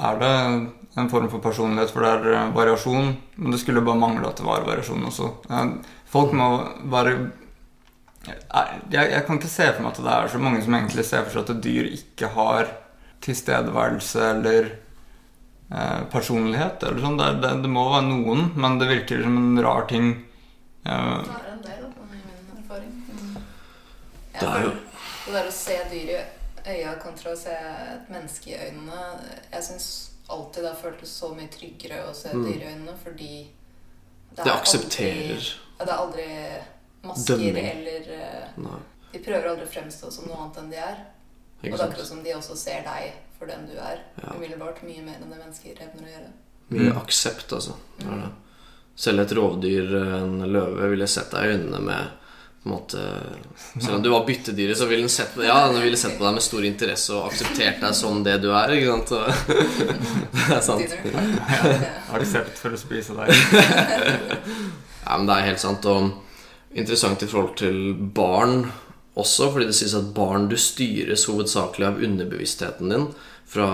er det en form for personlighet, for det er eh, variasjon. Men det skulle bare mangle at det var variasjon også. Eh, folk må bare jeg, jeg kan ikke se for meg at det er så mange som egentlig ser for seg at dyr ikke har tilstedeværelse eller eh, personlighet. Eller sånn. det, det, det må være noen, men det virker som en rar ting. Eh, Det er en del, da, i min erfaring. Mm. Det er jo- Det der å se dyr i øya kontra å se et menneske i øynene Jeg syns alltid det har føltes så mye tryggere å se Mm. dyr i øynene fordi Det aksepterer Aldri, ja, det er aldri masker Dømming. eller eh, Nei, De prøver aldri å fremstå som noe annet enn de er. Og det er akkurat som de også ser deg for den du er. Ja. Umiddelbart mye mer enn det mennesker evner å gjøre. Mye Mm. aksept, altså. Mm. Selv et rovdyr, en løve, ville sett deg i øynene med på en måte, Selv om du var byttedyret, så ville den sett på, ja, den ville sett på deg med stor interesse og akseptert deg som det du er. Ikke sant? Det er sant. Dinner. aksept for å spise deg. Ja, men det er helt sant. Og interessant i forhold til barn også, fordi det sies at barn du styres hovedsakelig av underbevisstheten din fra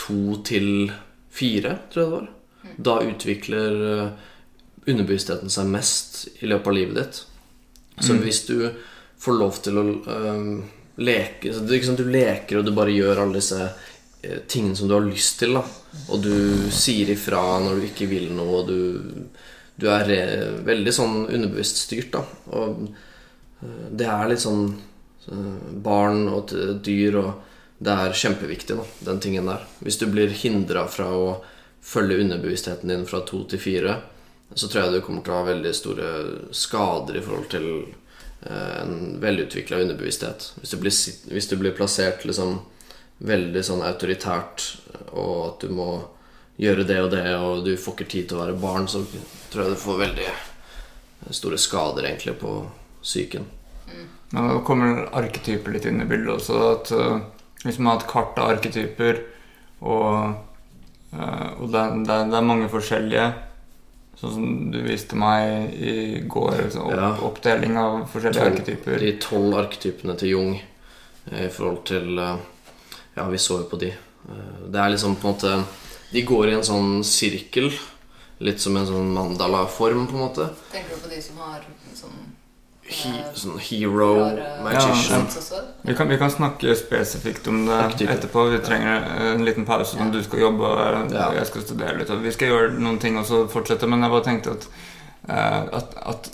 to til fire, tror jeg det var. Da utvikler eh, underbevisstheten seg mest i løpet av livet ditt. Så Mm. hvis du får lov til å eh, leke så det sånn at Du leker og du bare gjør alle disse uh, tingene som du har lyst til, da. Og du sier ifra når du ikke vil noe, og du, du er re, veldig sånn underbevisst styrt, da. Og uh, det er litt sånn eh, barn og dyr og Det er kjempeviktig, da, den tingen der. Hvis du blir hindra fra å følge underbevisstheten din fra to til fire, så tror jeg du kommer til å ha veldig store skader i forhold til eh, en velutvikla underbevissthet. Hvis du blir, hvis du blir plassert liksom veldig sånn autoritært, og at du må gjøre det og det, og du får ikke tid til å være barn, så tror jeg du får veldig store skader egentlig på psyken. Nå da kommer arketyper litt inn i bildet også. At eh, Hvis man har et kart av arketyper, og, eh, og det, det, det er mange forskjellige Sånn som du viste meg i går, opp, Ja. oppdeling av forskjellige Tolv- arketyper. De tolv arketypene til Jung eh, i forhold til eh, Ja, vi så jo på de. Eh, Det er liksom på en måte De går i en sånn sirkel. Litt som en sånn mandala-form, på en måte. Tenker du på de som har sånn He, sånn hero, magician. Ja. Vi kan, vi kan snakke spesifikt om det etterpå. Vi trenger en liten pause når du skal jobbe og jeg skal studere litt. Og vi skal gjøre noen ting og så fortsette, men jeg bare tenkte at, eh, at, at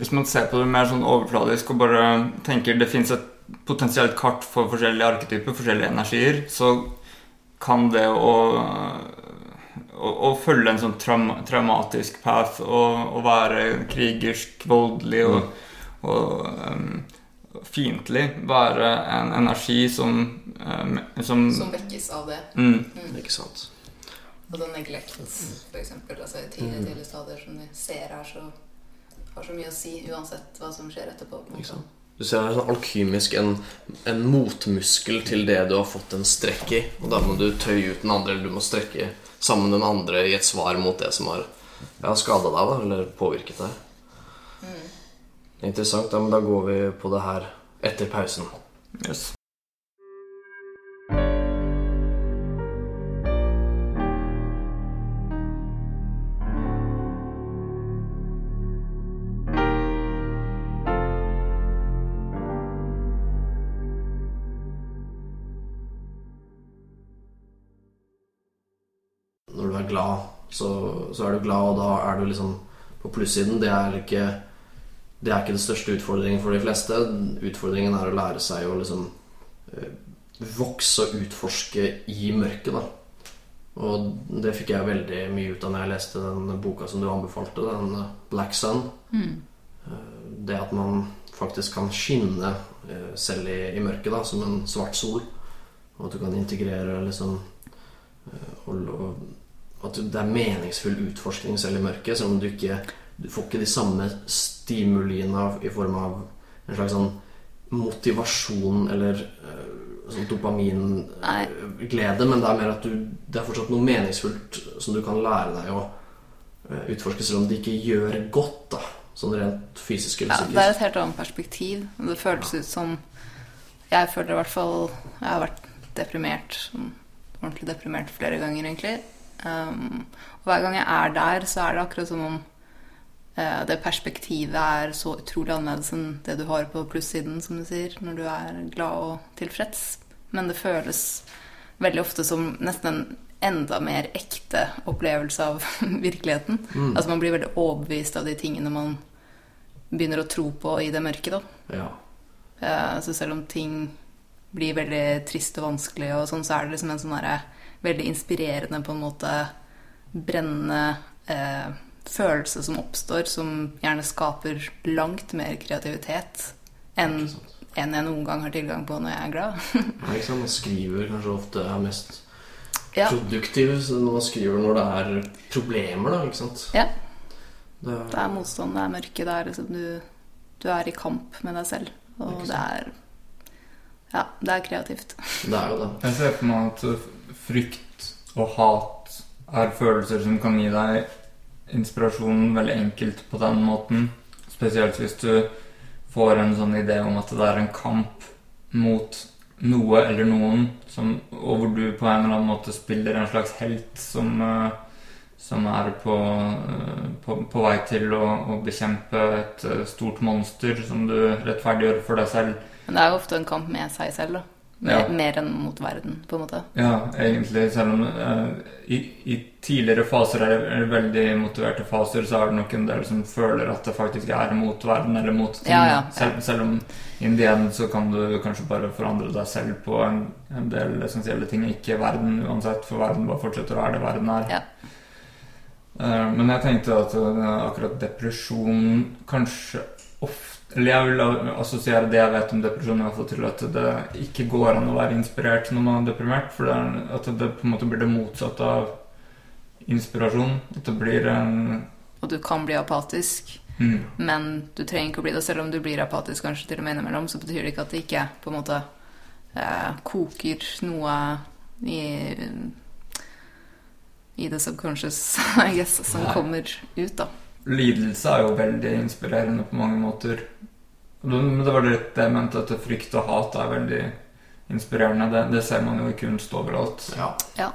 hvis man ser på det mer sånn overfladisk og bare tenker det fins et potensielt kart for forskjellige arketyper, forskjellige energier, så kan det å å, å følge en sånn traum, traumatisk path og, og være krigersk, voldelig og, og um, fiendtlig være en energi som, um, som, Som vekkes av det. mm, Mm. Ikke sant? Og den neglect, eksempel. Altså i tidligere Mm. tidlige stadier som vi ser her, så har så mye å si uansett hva som skjer etterpå. Ikke sant? Du ser det er sånn alkymisk en, en motmuskel til det du har fått en strekk i. Og da må du tøye ut den andre, eller du må strekke sammen den andre i et svar mot det som har ja, skada deg, da, eller påvirket deg. Mm. Interessant. Ja, men da går vi på det her etter pausen. yes. Når du er glad, så, så er du glad, og da er du liksom på plussiden. Det er ikke det er ikke den største utfordringen for de fleste. Utfordringen er å lære seg å liksom eh, vokse og utforske i mørket, da. Og det fikk jeg veldig mye ut av når jeg leste den boka som du anbefalte, den eh, Black Sun. Mm. Det at man faktisk kan skinne eh, selv i, i mørket, da, som en svart sol. Og at du kan integrere liksom eh, og, og at det er meningsfull utforskning selv i mørket, selv om du ikke Du får ikke de samme stimuliene av, i form av en slags sånn motivasjon eller eh, sånn dopaminglede, men det er mer at du Det er fortsatt noe meningsfullt som du kan lære deg å eh, utforske, selv om det ikke gjør godt, da. Sånn rent fysisk eller psykisk. Ja, det er et helt annet perspektiv. Det føles ut som Jeg føler i hvert fall Jeg har vært deprimert, sånn ordentlig deprimert flere ganger, egentlig. Um, og hver gang jeg er der, så er det akkurat som om det perspektivet er så utrolig annerledes enn det du har på plussiden, som du sier, når du er glad og tilfreds. Men det føles veldig ofte som nesten en enda mer ekte opplevelse av virkeligheten. Mm. Altså Man blir veldig overbevist av de tingene man begynner å tro på i det mørke. da. Ja. Eh, Så selv om ting blir veldig trist og vanskelig, og sånn, så er det liksom en sånn derre veldig inspirerende, på en måte brennende eh, følelse som oppstår, som gjerne skaper langt mer kreativitet enn en jeg noen gang har tilgang på når jeg er glad. Ja, ikke sant? Man skriver kanskje ofte er mest Ja. produktiv når man skriver når det er problemer, da. Ikke sant? Ja. Det Det er motstand, det er mørke, det er liksom du, du er i kamp med deg selv. Og det er Ja, det er kreativt. det er jo det. Jeg ser for meg at frykt og hat er følelser som kan gi deg inspirasjon veldig enkelt på den måten. Spesielt hvis du får en sånn idé om at det er en kamp mot noe eller noen, som, og hvor du på en eller annen måte spiller en slags helt som, eh, som er på, eh, på, på vei til å, å bekjempe et eh, stort monster som du rettferdiggjør for deg selv. Men det er jo ofte en kamp med seg selv, da. Mer, Ja. mer enn mot verden, på en måte. Ja, egentlig, selv om uh, i, i tidligere faser er det, veldig motiverte faser, så er det nok en del som føler at det faktisk er mot verden eller mot ting. Ja, ja. Selv, selv om indien så kan du kanskje bare forandre deg selv på en, en del essensielle ting, ikke verden uansett, for verden bare fortsetter å være det verden er. Ja. Eh, men jeg tenkte at uh, akkurat depresjon kanskje ofte Eller jeg vil assosiere det jeg vet om depresjon, i hvert fall til at det ikke går an å være inspirert når man er deprimert. For det er, at det på en måte blir det motsatte av inspirasjon. At det blir en Og du kan bli apatisk, mm, men du trenger ikke å bli det. Selv om du blir apatisk kanskje til og med innimellom, så betyr det ikke at det ikke på en måte eh, koker noe i i det subconscious, I guess, som Nei. kommer ut, da. Lidelse er jo veldig inspirerende på mange måter. Men det var litt det jeg mente, at frykt og hat er veldig inspirerende. Det, det ser man jo i kunst overalt. Ja, Ja.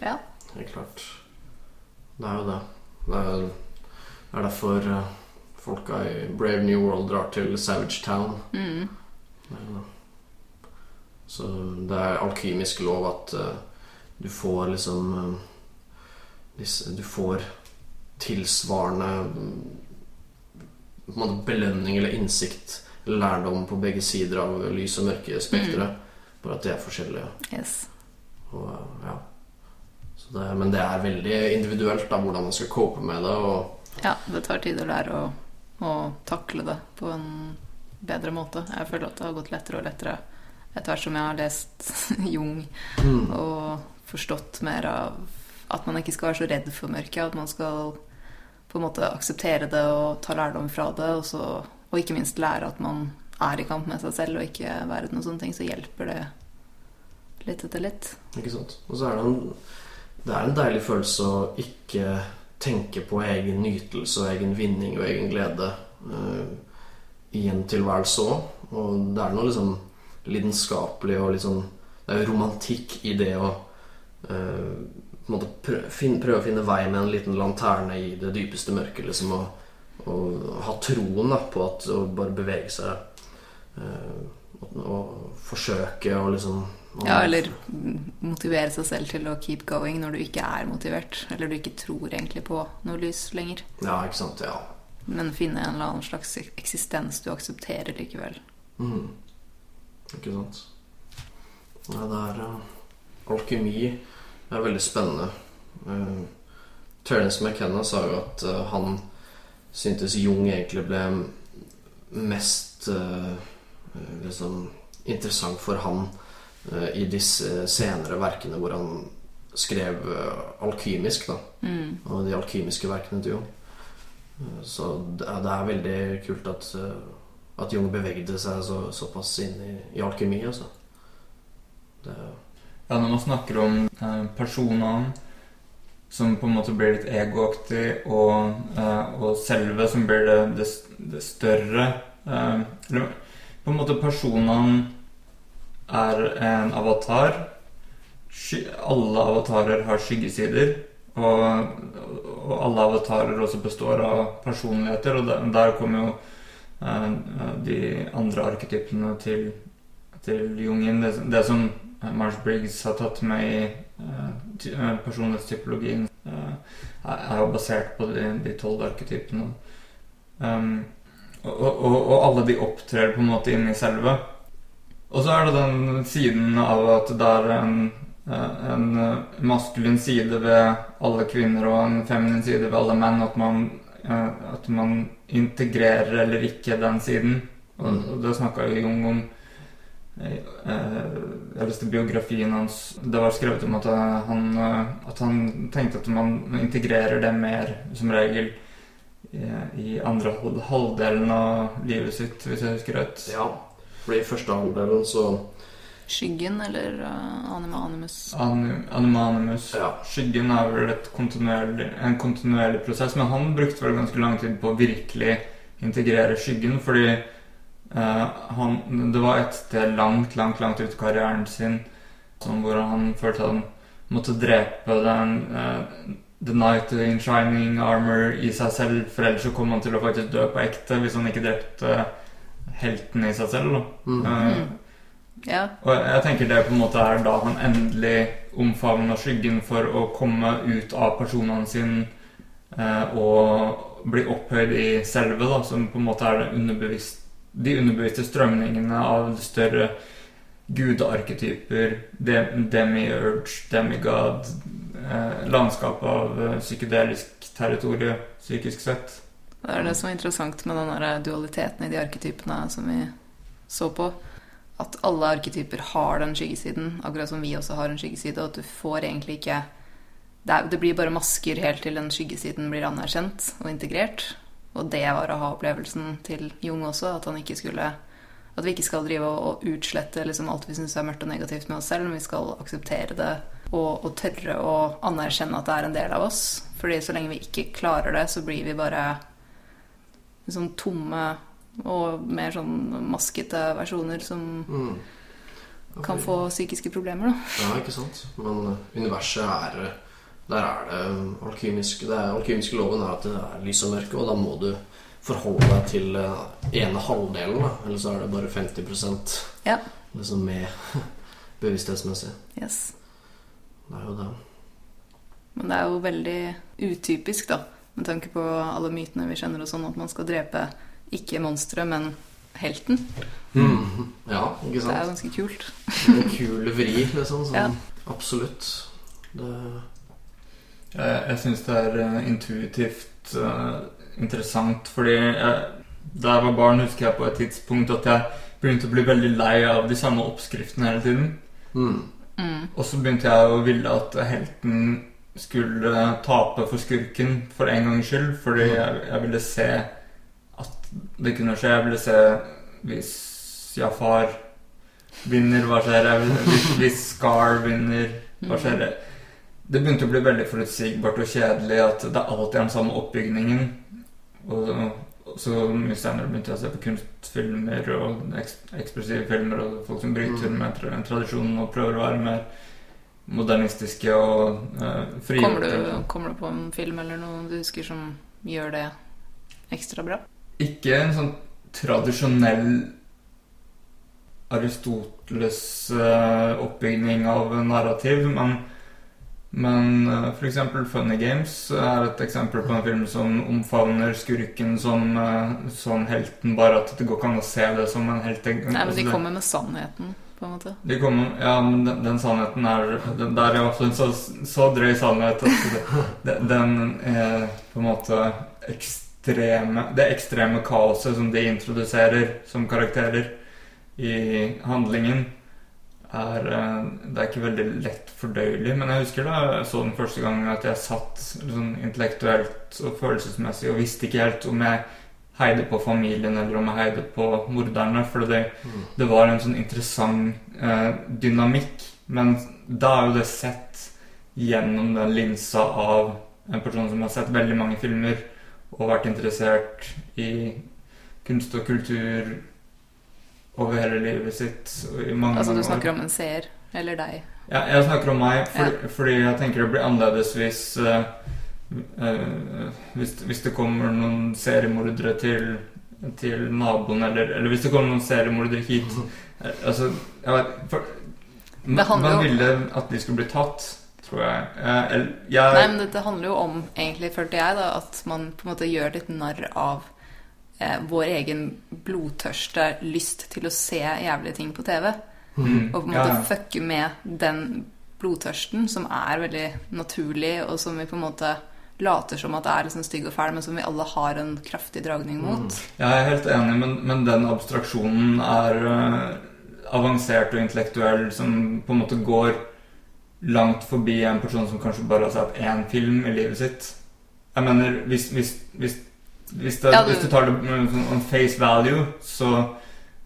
Ja. helt klart. Det er jo det. Det er, det er derfor eh, folka i Brave New World drar til Savage Town. Mm. Det er det. Så det er alkymisk lov at uh, du får liksom uh, disse, Du får tilsvarende mm, på en måte belønning eller innsikt lærdom på begge sider av lys- og mørkespekteret. Bare at de er forskjellige. Yes. Og, ja. Så det, men det er veldig individuelt da, hvordan man skal cope med det. Og, Ja, det tar tid å lære å, å takle det på en bedre måte. Jeg føler at det har gått lettere og lettere etter hvert som jeg har lest Jung mm, og forstått mer av at man ikke skal være så redd for mørket. At man skal på en måte akseptere det og ta lærdom fra det. Og, så, og ikke minst lære at man er i kamp med seg selv og ikke verden og sånne ting. Så hjelper det litt etter litt. Ikke sant? Og så er det en, det er en deilig følelse å ikke tenke på egen nytelse og egen vinning og egen glede uh, i en tilværelse òg. Og det er noe liksom lidenskapelig og litt sånn Det er jo romantikk i det å en måte prøve, finne, prøve å finne vei med en liten lanterne i det dypeste mørket. Liksom, og, og ha troen da, på at å bare bevege seg øh, og, og forsøke å liksom Ja, eller motivere seg selv til å keep going når du ikke er motivert. Eller du ikke tror egentlig på noe lys lenger. Ja, ikke sant. Ja. Men finne en eller annen slags eksistens du aksepterer likevel. Mm. Ikke sant. Ja, det er uh, Alkymi er veldig spennende. Uh, Terence McKenna sa jo at uh, han syntes Jung egentlig ble mest eh, liksom interessant for han i disse senere verkene hvor han skrev alkymisk, da. Mm. Og de alkymiske verkene til Jung. Så det er, det er veldig kult at, at Jung bevegde seg så, såpass inn i, i alkymi, altså. Det, Ja, når man snakker om eh, personene som på en måte blir litt egoaktig, og, eh, og selve som blir det, det, det større eh, Eller på en måte personene er en avatar. Sky, alle avatarer har skyggesider. Og, og alle avatarer også består av personligheter, og der, der kommer jo eh, de andre arketypene til, til Jung. Det, det som Mars Briggs har tatt med i eh, eh, personlighetstypologien, eh, er jo basert på de tolv arketypene. Um, og, og, og- alle de opptrer på en måte inni selve. Og så er det den siden av at det er en, eh, en eh, maskulin side ved alle kvinner og en feminin side ved alle menn. At man, eh, at man integrerer eller ikke den siden. Og, og det snakka jo Jung om eh, Jeg leste biografien hans. Det var skrevet om at eh, han, eh, at han tenkte at man integrerer det mer, som regel, i, i andre halvdelen av livet sitt, hvis jeg husker rett. ja. For i første halvdelen så Skyggen eller uh, anima animus. An- Animanimus. Ja. Skyggen er vel et kontinuerlig, en kontinuerlig prosess, men han brukte vel ganske lang tid på å virkelig integrere skyggen, fordi han, det var et sted langt, langt, langt ut i karrieren sin sånn hvor han følte han måtte drepe den, eh, The Night in Shining Armor i seg selv, for ellers så kom han til å faktisk dø på ekte hvis han ikke drepte helten i seg selv. Da. Mm. Eh, Mm. Ja. og jeg tenker det på en måte er da han endelig omfavner skyggen for å komme ut av personene sine uh, og bli opphøyd i selve, da, som på en måte er det underbevisst, de underbevisste strømningene av større gudearketyper, de, demiurge, demigod, eh, landskapet av eh, psykedelisk territorie, psykisk sett. Det er det som er interessant med den dualiteten i de arketypene som vi så på. At alle arketyper har den skyggesiden, akkurat som vi også har en skyggeside. Og at du får egentlig ikke det blir bare masker helt til den skyggesiden blir anerkjent og integrert. Og det var aha-opplevelsen til Jung også, at skulle at vi ikke skal drive og, utslette liksom alt vi syns er mørkt og negativt med oss selv, men vi skal akseptere det og, og tørre å anerkjenne at det er en del av oss. Fordi så lenge vi ikke klarer det, så blir vi bare liksom tomme og mer sånn maskete versjoner som Mm. okay. kan få psykiske problemer. Da. Ja, ikke sant? Men universet er Der er det alkymisk Det er alkymiske loven er at det er lys og mørke, og da må du forholde deg til eh, ene halvdelen, da. Eller så er det bare 50% Ja. liksom med bevissthetsmessig. Yes. Det er jo det. Men det er jo veldig utypisk, da, med tanke på alle mytene vi kjenner og sånn, at man skal drepe ikke monsteret, men helten. Mm. Ja, ikke sant? Det er jo ganske kult. En kul vri, liksom. Sånn. Ja. Absolutt. Det Jeg, jeg syns det er eh, intuitivt uh, interessant, fordi jeg, da jeg var barn, husker jeg på et tidspunkt at jeg begynte å bli veldig lei av de samme oppskriftene hele tiden. mm. Mm. Og så begynte jeg å ville at helten skulle tape for skurken for en gangs skyld, fordi jeg, jeg ville se at det kunne skje. Jeg ville se hvis Jafar vinner, hva skjer? Hvis, hvis Scar vinner, hva skjer? Det begynte å bli veldig forutsigbart og kjedelig at det er alltid den samme oppbygningen. Og, og så mye senere begynte jeg å se på kunstfilmer og eks ekspressive filmer og folk som bryter Mm. med tra- tradisjonen og prøver å være mer modernistiske og uh. Kommer du, kommer du på en film eller noe du husker som gjør det ekstra bra? Ikke en sånn tradisjonell Aristoteles uh, oppbygning av narrativ, men, men uh, for eksempel Funny Games er et eksempel på en film som omfavner skurken som, uh, som helten, bare at det går ikke an å se det som en helt. Nei, men altså, de kommer med sannheten, på en måte. De kommer, ja, men den, den sannheten er den, Det er i en så, så drøy sannhet at det, den er på en måte ekstreme Det ekstreme kaoset som de introduserer som karakterer i handlingen, er eh, Det er ikke veldig lett fordøyelig. Men jeg husker da jeg så den første gangen at jeg satt sånn intellektuelt og følelsesmessig og visste ikke helt om jeg heide på familien eller om jeg heide på morderne. For det, Mm. det var en sånn interessant eh, dynamikk. Men da er jo det sett gjennom den linsa av en person som har sett veldig mange filmer og vært interessert i kunst og kultur over hele livet sitt. I mange, Altså du mange år. snakker om en seer, eller deg. Ja, jeg snakker om meg fordi, fordi jeg tenker det blir annerledes hvis uh, uh, hvis, hvis det kommer noen seriemordere til, til naboen, eller, eller hvis det kommer noen seriemordere hit eh, Altså, jeg vet for, man, man ville at de skulle bli tatt, tror jeg. Eh, jeg Nei, men dette handler jo om, egentlig følte jeg, da, at man på en måte gjør litt narr av eh, vår egen blodtørste lyst til å se jævlige ting på TV. Mm, Og på en måte ja. fucke med den blodtørsten som er veldig naturlig, og som vi på en måte later som at det er liksom stygg og fæl, men som vi alle har en kraftig dragning mot. Jeg er helt enig, men, men den abstraksjonen er uh, avansert og intellektuell, som på en måte går langt forbi en person som kanskje bare har sett én film i livet sitt. Jeg mener, hvis, hvis, hvis, hvis, det, Ja, du- hvis du tar det med sånn on face value, så,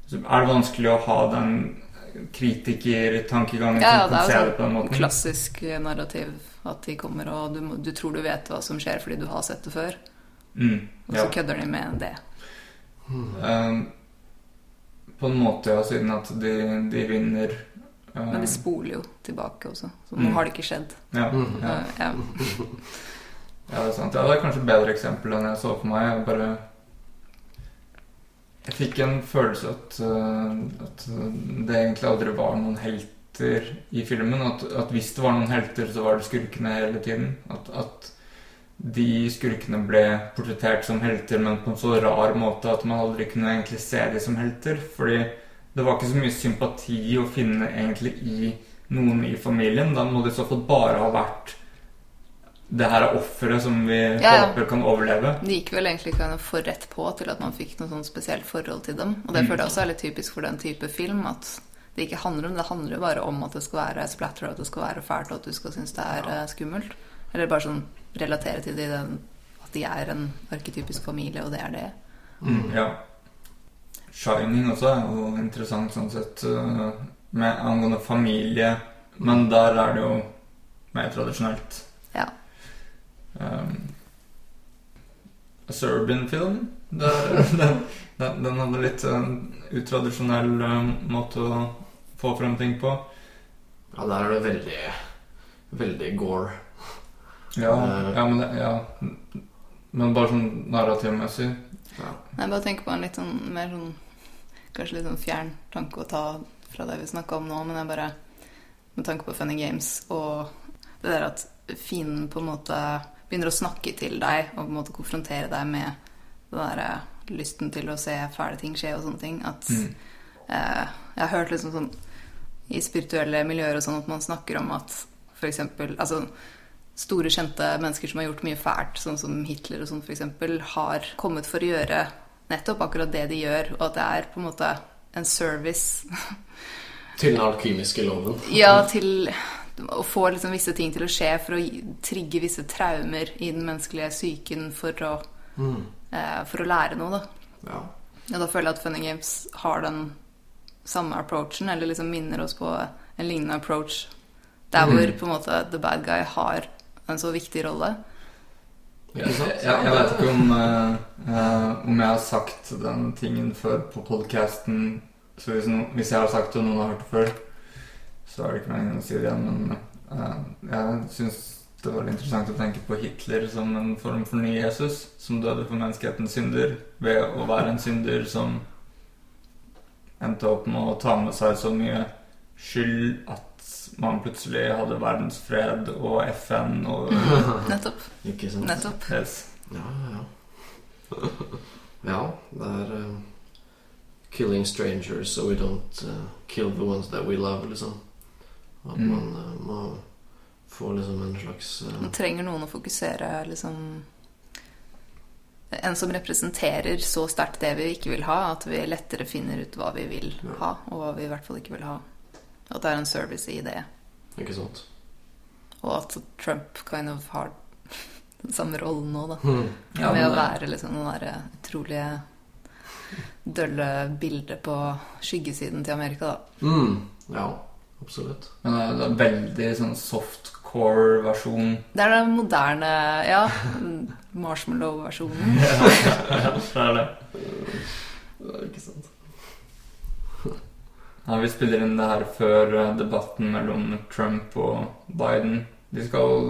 så er det vanskelig å ha den kritikertankegangen Ja, ja, som det kan se er det jo på den sånn måten. klassisk narrativ at de kommer og du, du tror du vet hva som skjer fordi du har sett det før, Mm, og så kødder de med det. Um, på en måte, ja, siden at de, de vinner eh, Men de spoler jo tilbake også, så nå Mm. har det ikke skjedd. ja, Mm. ja. Ja. Ja, det er sant. Ja, det er kanskje et bedre eksempel enn jeg så for meg. Jeg bare Jeg fikk en følelse at, uh, at det egentlig aldri var noen helter i filmen. At, at, hvis det var noen helter, så var det skurkene hele tiden. At, at de skurkene ble portrettert som helter, men på en så rar måte at man aldri kunne egentlig se dem som helter. Fordi det var ikke så mye sympati å finne egentlig i noen i familien. Da må det i så fall bare ha vært det her er offeret som vi ja, ja. håper kan overleve. Det gikk vel egentlig ikke for rett på til at man fikk noe sånn spesielt forhold til dem. Og det mm. føler jeg også er litt typisk for den type film. At det ikke handler om det handler bare om at det skal være splatter, at det skal være fælt, og at du skal synes det er ja. Eh, skummelt. Eller bare sånn relatere til det, at de er en arketypisk familie, og det er det. Mm, ja. Shining også er jo interessant sånn sett eh, med angående familie, men der er det jo mer tradisjonelt. Ja. Um, A Serbian-film. Den, den, den, hadde litt um, utradisjonell um, måte å få frem ting på. Ja, der er det veldig Veldig gore. Ja, uh, ja, men, det, ja. men bare sånn narrativmessig. Ja. Jeg bare tenker på en litt sånn mer sånn Kanskje litt sånn fjern tanke å ta fra det vi snakka om nå, men jeg bare Med tanke på Funny Games og det der at fienden på en måte begynner å snakke til deg og på en måte konfrontere deg med den derre eh, lysten til å se fæle ting skje og sånne ting. At mm. eh, Jeg har hørt liksom sånn i spirituelle miljøer og sånn at man snakker om at f.eks. Altså store, kjente mennesker som har gjort mye fælt, sånn som Hitler og sånn f.eks., har kommet for å gjøre nettopp akkurat det de gjør, og at det er på en måte en service Til den alkymiske loven? Ja, til å få liksom visse ting til å skje for å trigge visse traumer i den menneskelige psyken for å, mm. eh, for å lære noe, da. Ja. Og da føler jeg at Funny Games har den samme approachen, eller liksom minner oss på en lignende approach. Der hvor mm. på en måte the bad guy har en så viktig rolle. Ja, jeg, jeg, vet ikke om, uh, om jeg har sagt den tingen før på podkasten. Så hvis, no, hvis, jeg har sagt det og noen har hørt det før, så er det ikke meningen å si det igjen, men uh, jeg syns det var interessant å tenke på Hitler som en form for ny Jesus, som døde for menneskehetens synder ved å være en synder som endte opp med å ta med seg så mye skyld at man plutselig hadde verdensfred og FN og Nettopp. Ikke sant? Nettopp. Yes. Ja, ja. ja, det er uh, 'killing strangers so we don't uh, kill the ones that we love', liksom. At mm. man uh, må få liksom en slags uh, Man trenger noen å fokusere liksom En som representerer så sterkt det vi ikke vil ha, at vi lettere finner ut hva vi vil ja. ha, og hva vi i hvert fall ikke vil ha. At det er en service i det. Ikke sant. Og at Trump kind of har den samme rollen nå, da. Mm. Ja, med å være liksom den derre utrolige dølle bildet på skyggesiden til Amerika, da. Mm. Ja. Absolutt. Men det er, det er veldig sånn softcore-versjon. Det er den moderne Ja. Marshmallow-versjonen. ja, ja, det er det. Det er ikke sant. Ja, vi spiller inn det her før eh, debatten mellom Trump og Biden. De skal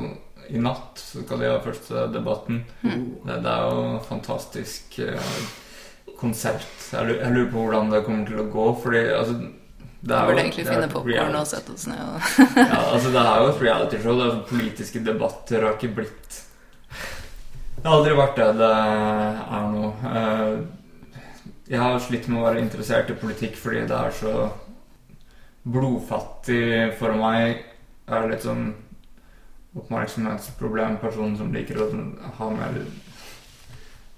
I natt så skal de ha første debatten. Mm. Det, det, er jo fantastisk eh, konsept. Jeg lurer på hvordan det kommer til å gå. Fordi altså det er burde egentlig finne popkorn og sette oss ned og Ja, altså det er jo et realityshow. Det er Politiske debatter har ikke blitt Det har aldri vært det det er nå. Eh, jeg har slitt med å være interessert i politikk fordi det er så blodfattig for meg. Jeg er litt sånn oppmerksomhetsproblem, Personen som liker å ha mer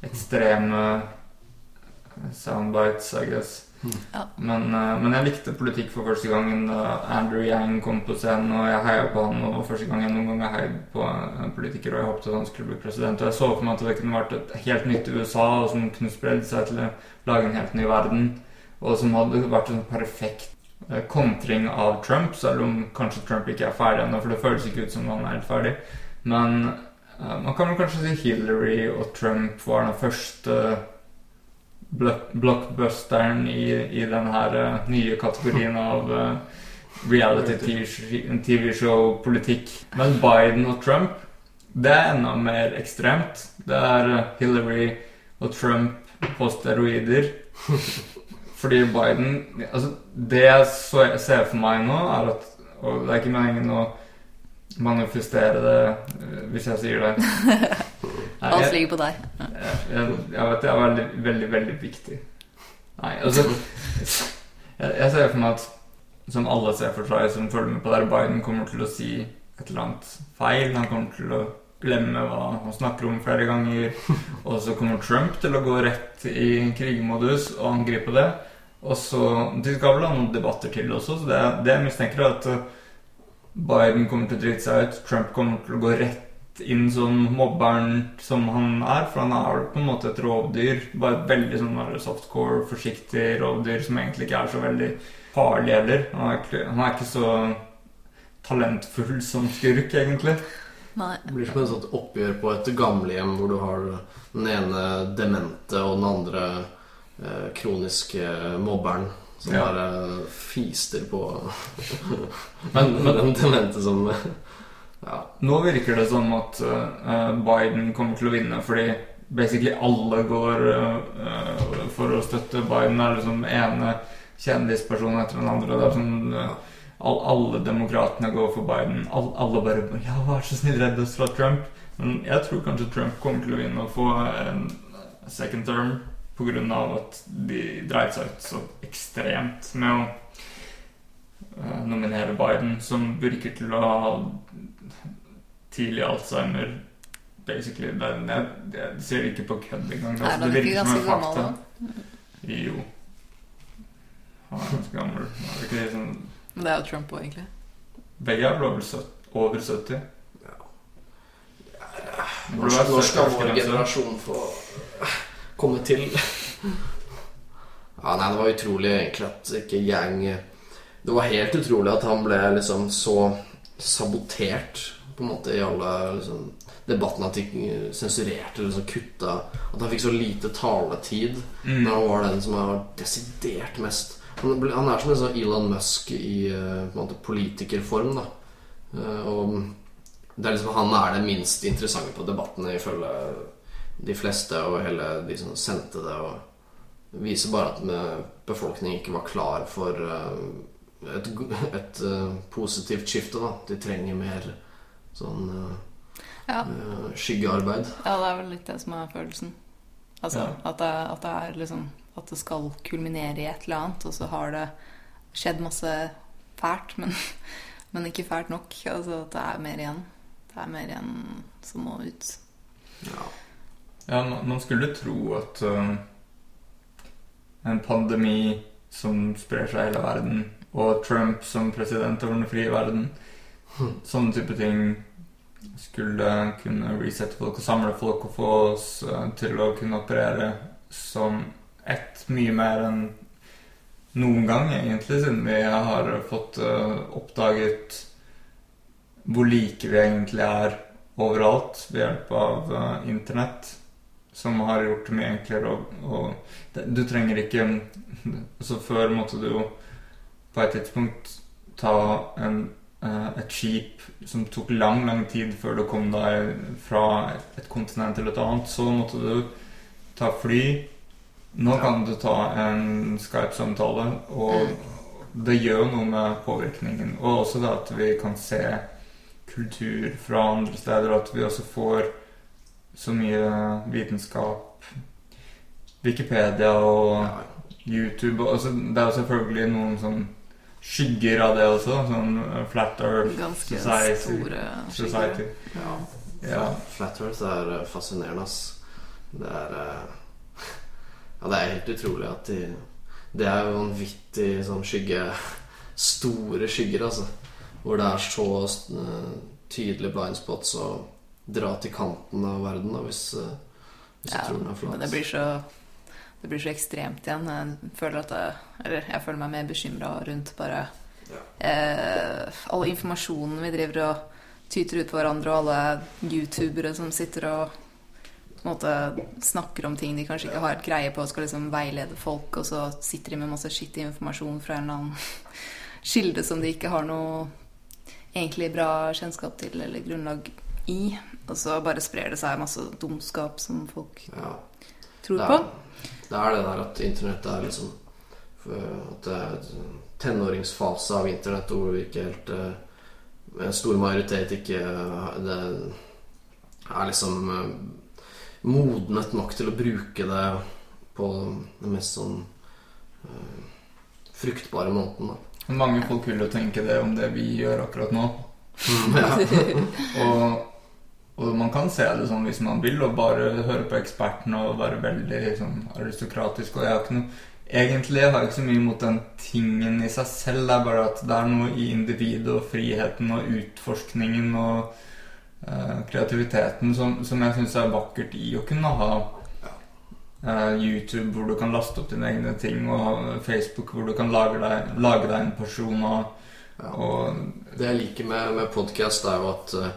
ekstreme soundbites, I guess. Ja. Men, uh, men, jeg likte politikk for første gangen da Andrew Yang kom på scenen, og jeg heia på han. Og første gang jeg noen gang heiet på en politiker, og jeg håpet at han skulle bli president. Og jeg så for meg at det kunne vært et helt nytt USA, og som kunne spredd seg til å lage en helt ny verden. Og som hadde vært en perfekt uh, kontring av Trump, selv om kanskje Trump ikke er ferdig ennå, for det føles ikke ut som han er helt ferdig. Men uh, man kan vel kanskje si Hillary og Trump var den første blockbusteren i, i den her uh, nye kategorien av uh, reality TV-show-politikk. Men Biden og Trump Det er enda mer ekstremt. Det er eh, Hillary og Trump på steroider. Fordi Biden altså Det jeg ser for meg nå, er at Og det er ikke meningen å manifestere det eh, hvis jeg sier det. Alt ligger på deg. jeg, jeg, jeg vet det er veldig, veldig, veldig viktig. Nei, altså jeg, jeg ser for meg at som alle ser for seg som følger med på der, Biden kommer til å si et eller annet feil. Han kommer til å glemme hva han snakker om flere ganger. Og så kommer Trump til å gå rett i krigmodus og angripe det. Og så De skal vel ha noen debatter til også, så det, det jeg mistenker, er at Biden kommer til å drite seg ut. Trump kommer til å gå rett inn som mobberen som han er, for han er på en måte et rovdyr. Bare et veldig sånn softcore, forsiktig rovdyr som egentlig ikke er så veldig farlig heller. Han er ikke, han er ikke så talentfull som skurk, egentlig. Nei. Det blir som et sånt oppgjør på et gamlehjem hvor du har den ene demente og den andre eh, kroniske mobberen som Ja. bare fister på Men, men den demente som Ja. Nå virker det som at uh, Biden kommer til å vinne fordi basically alle går eh, for å støtte Biden. Det er liksom ene kjendisperson etter den andre. Det er sånn uh, all, Alle demokratene går for Biden. All, alle bare Ja, vær så snill, redd oss fra Trump. Men jeg tror kanskje Trump kommer til å vinne og få en second term pga. at de dreit seg ut så ekstremt med å eh, nominere Biden, som virker til å ha tidlig Alzheimer basically. Det, det, det ser vi ikke på kødd engang. Er han det ikke virker som en fakta. Jo. Han er ganske gammel. Er det ikke sånn Men det er jo Trump òg, egentlig. Begge er vel over, søt- over 70. Ja. Norsk, norsk skal vår 70-årsgrense. generasjon få komme til? Ja, nei, det var utrolig egentlig at ikke Yang Det var helt utrolig at han ble liksom så sabotert på en måte i alle liksom, debattene. At de sensurerte eller liksom kutta At han fikk så lite taletid. Mm. Når han var den som har desidert mest Han, ble, han er som en sånn Elon Musk i eh, på en måte politikerform. da Eh, Og det er liksom Han er det minst interessante på debattene, ifølge de fleste og hele de som sendte det. Og viser bare at befolkningen ikke var klar for eh, et, et eh, positivt skifte. da De trenger mer sånn eh, Ja. skyggearbeid. ja, det er vel litt det som er følelsen. Altså Ja. at, det, at det er liksom At det skal kulminere i et eller annet, og så har det skjedd masse fælt, men, men ikke fælt nok. Altså at det er mer igjen. Det er mer igjen som må ut. Ja. Ja, man skulle tro at uh, en pandemi som sprer seg i hele verden, og Trump som president over den frie verden, sånne type ting skulle kunne resette folk og samle folk og få oss uh, til å kunne operere som ett mye mer enn noen gang, egentlig, siden vi har fått uh, oppdaget hvor like vi egentlig er overalt ved hjelp av uh, internett, som har gjort det mye enklere Og, og, Du trenger ikke Så før måtte du jo på et tidspunkt ta en, uh, et skip som tok lang, lang tid før du kom deg fra et, kontinent til et annet. Så måtte du ta fly. Nå kan du ta en Skype-samtale, og det gjør noe med påvirkningen. Og også det at vi kan se kultur fra andre steder, og at vi også får så mye vitenskap. Wikipedia og Ja. YouTube og altså, Det er jo selvfølgelig noen sånn skygger av det også. Sånn Flat Earth Ganske Society. store skygger. Ja. Ja. Flat Earth er eh, fascinerende, ass. Det er eh, Ja, det er helt utrolig at de Det er jo vanvittig sånn skygge Store skygger, altså. Hvor det er så eh, tydelige blind spots å dra til kanten av verden, da, hvis, eh, hvis Ja, tror den er flat. det blir så det blir så ekstremt igjen. Jeg føler at jeg, Eller jeg føler meg mer bekymra rundt bare Ja. eh, all informasjonen vi driver og tyter ut på hverandre, og alle youtubere som sitter og måte snakker om ting de kanskje ikke har et greie på, og skal liksom veilede folk, og så sitter de med masse skittig informasjon fra en eller annen kilde som de ikke har noe egentlig bra kjennskap til eller grunnlag i. Og så bare sprer det seg masse dumskap som folk Ja. tror Det på. er, det er det der at internett er liksom At det er en tenåringsfase av internett hvor vi ikke helt eh, En stor majoritet ikke eh, det er liksom eh, modnet nok til å bruke det på den mest sånn eh, fruktbare måten. Da. Mange folk vil jo tenke det om det vi gjør akkurat nå. Ja. Og, og man kan se det sånn hvis man vil, og bare høre på ekspertene og være veldig sånn, aristokratisk. Og jeg har ikke noe Egentlig har jeg ikke så mye imot den tingen i seg selv. Det er bare at det er noe i individet og friheten og utforskningen og eh, kreativiteten som, som jeg syns er vakkert i å kunne ha eh, YouTube hvor du kan laste opp dine egne ting, og Facebook hvor du kan lage deg, lage deg en person Ja. Og Det jeg liker med, med podkast, er jo at eh,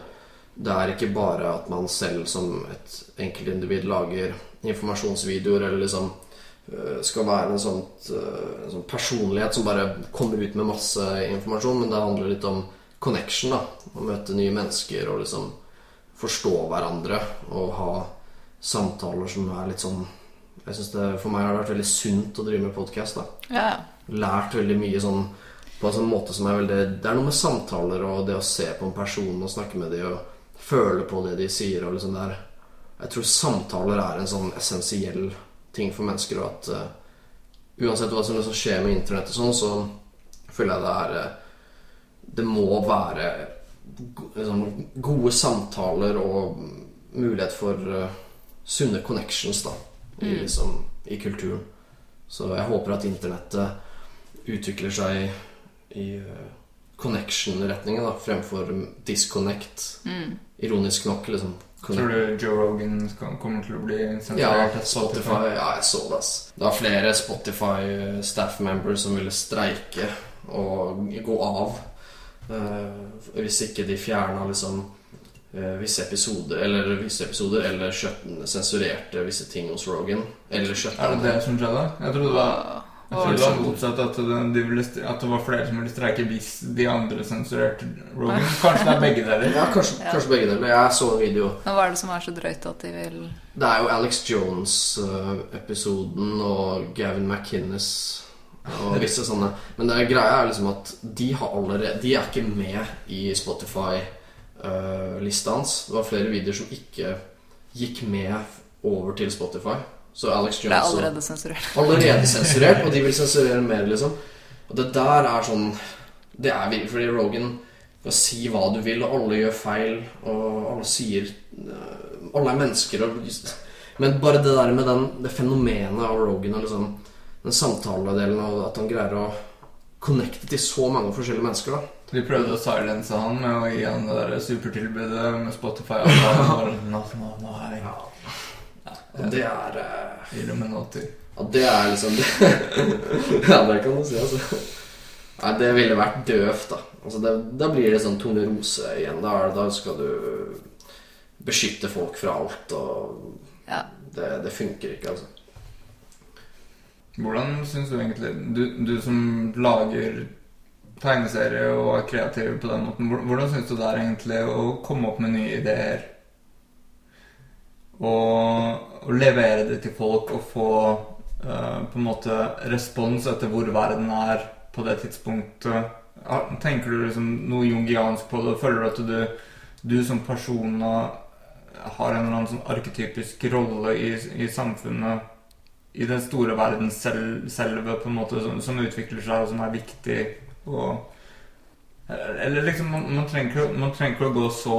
det er ikke bare at man selv som et enkeltindivid lager informasjonsvideoer eller liksom eh, skal være en, eh, en sånn personlighet som bare kommer ut med masse informasjon, men det handler litt om connection. da Å møte nye mennesker og liksom forstå hverandre og ha samtaler som er litt sånn Jeg synes det For meg har det vært veldig sunt å drive med podkast. Ja. Lært veldig mye sånn på en sånn måte som er veldig Det er noe med samtaler og det å se på en person og snakke med dem og føle på det de sier og liksom der Jeg tror samtaler er en sånn essensiell ting for mennesker, og at uh, uansett hva som liksom skjer med internett og sånn, så føler jeg det er eh, Det må være liksom, gode samtaler og mulighet for uh, sunne connections, da, i, Mm. liksom, i kulturen. Så jeg håper at internettet utvikler seg i eh, connection-retningen fremfor disconnect. Mm. Ironisk nok, liksom. tror du Joe Rogan kommer til å bli sensurert? Ja, Spotify. Ja, jeg så det, ass. Det var flere Spotify eh, staff members som ville streike og gå av. uh, hvis ikke de fjerna liksom uh, visse episoder Eller visse episoder Eller skjøtten, sensurerte visse ting hos Rogan. Eller skjøtta Er det det som skjedde? Jeg trodde det var, Og- det var motsatt. At det, ville, at det var flere som ville streike hvis de andre sensurerte Rogan. Kanskje det er begge deler? Ja, kanskje, Ja. kanskje begge deler. Jeg så en video Men hva er det som er så drøyt at de vil Det er jo Alex Jones-episoden og Gavin McInnes og visse sånne. Men det er greia er liksom at de har allerede De er ikke med i Spotify-lista hans. Det var flere videoer som ikke gikk med over til Spotify. Så Alex Det er allerede sensurert. allerede sensurert, og de vil sensurere mer, liksom. Og det der er sånn Det er virkelig fordi Rogan kan si hva du vil, og alle gjør feil, og alle sier øh, Alle er mennesker, og Men bare det der med den, det fenomenet av Rogan og liksom den samtaledelen, og at han greier å connecte til så mange forskjellige mennesker, da. De prøvde å silence han med å gi han det der supertilbudet med Spotify. Og bare, nå, nå, nå er jeg Og det er uh, Illuminati. Ja, det er liksom det. Ja, det kan du si, altså. Nei, det ville vært døvt, da. Altså, det, da blir det sånn Tone Rose igjen. Da, da skal du beskytte folk fra alt, og Ja. det, det funker ikke, altså. Hvordan syns du egentlig du, du som lager tegneserie og er kreativ på den måten, hvordan syns du det er egentlig å komme opp med nye ideer? Og, og levere det til folk og få uh, på en måte respons etter hvor verden er på det tidspunktet. Tenker du liksom noe jungiansk på det? Føler du at du, du som person har en eller annen sånn arketypisk rolle i, i samfunnet i den store verden selv, selve på en måte som, som utvikler seg og som er viktig og Eller liksom man, man, trenger, man trenger å gå så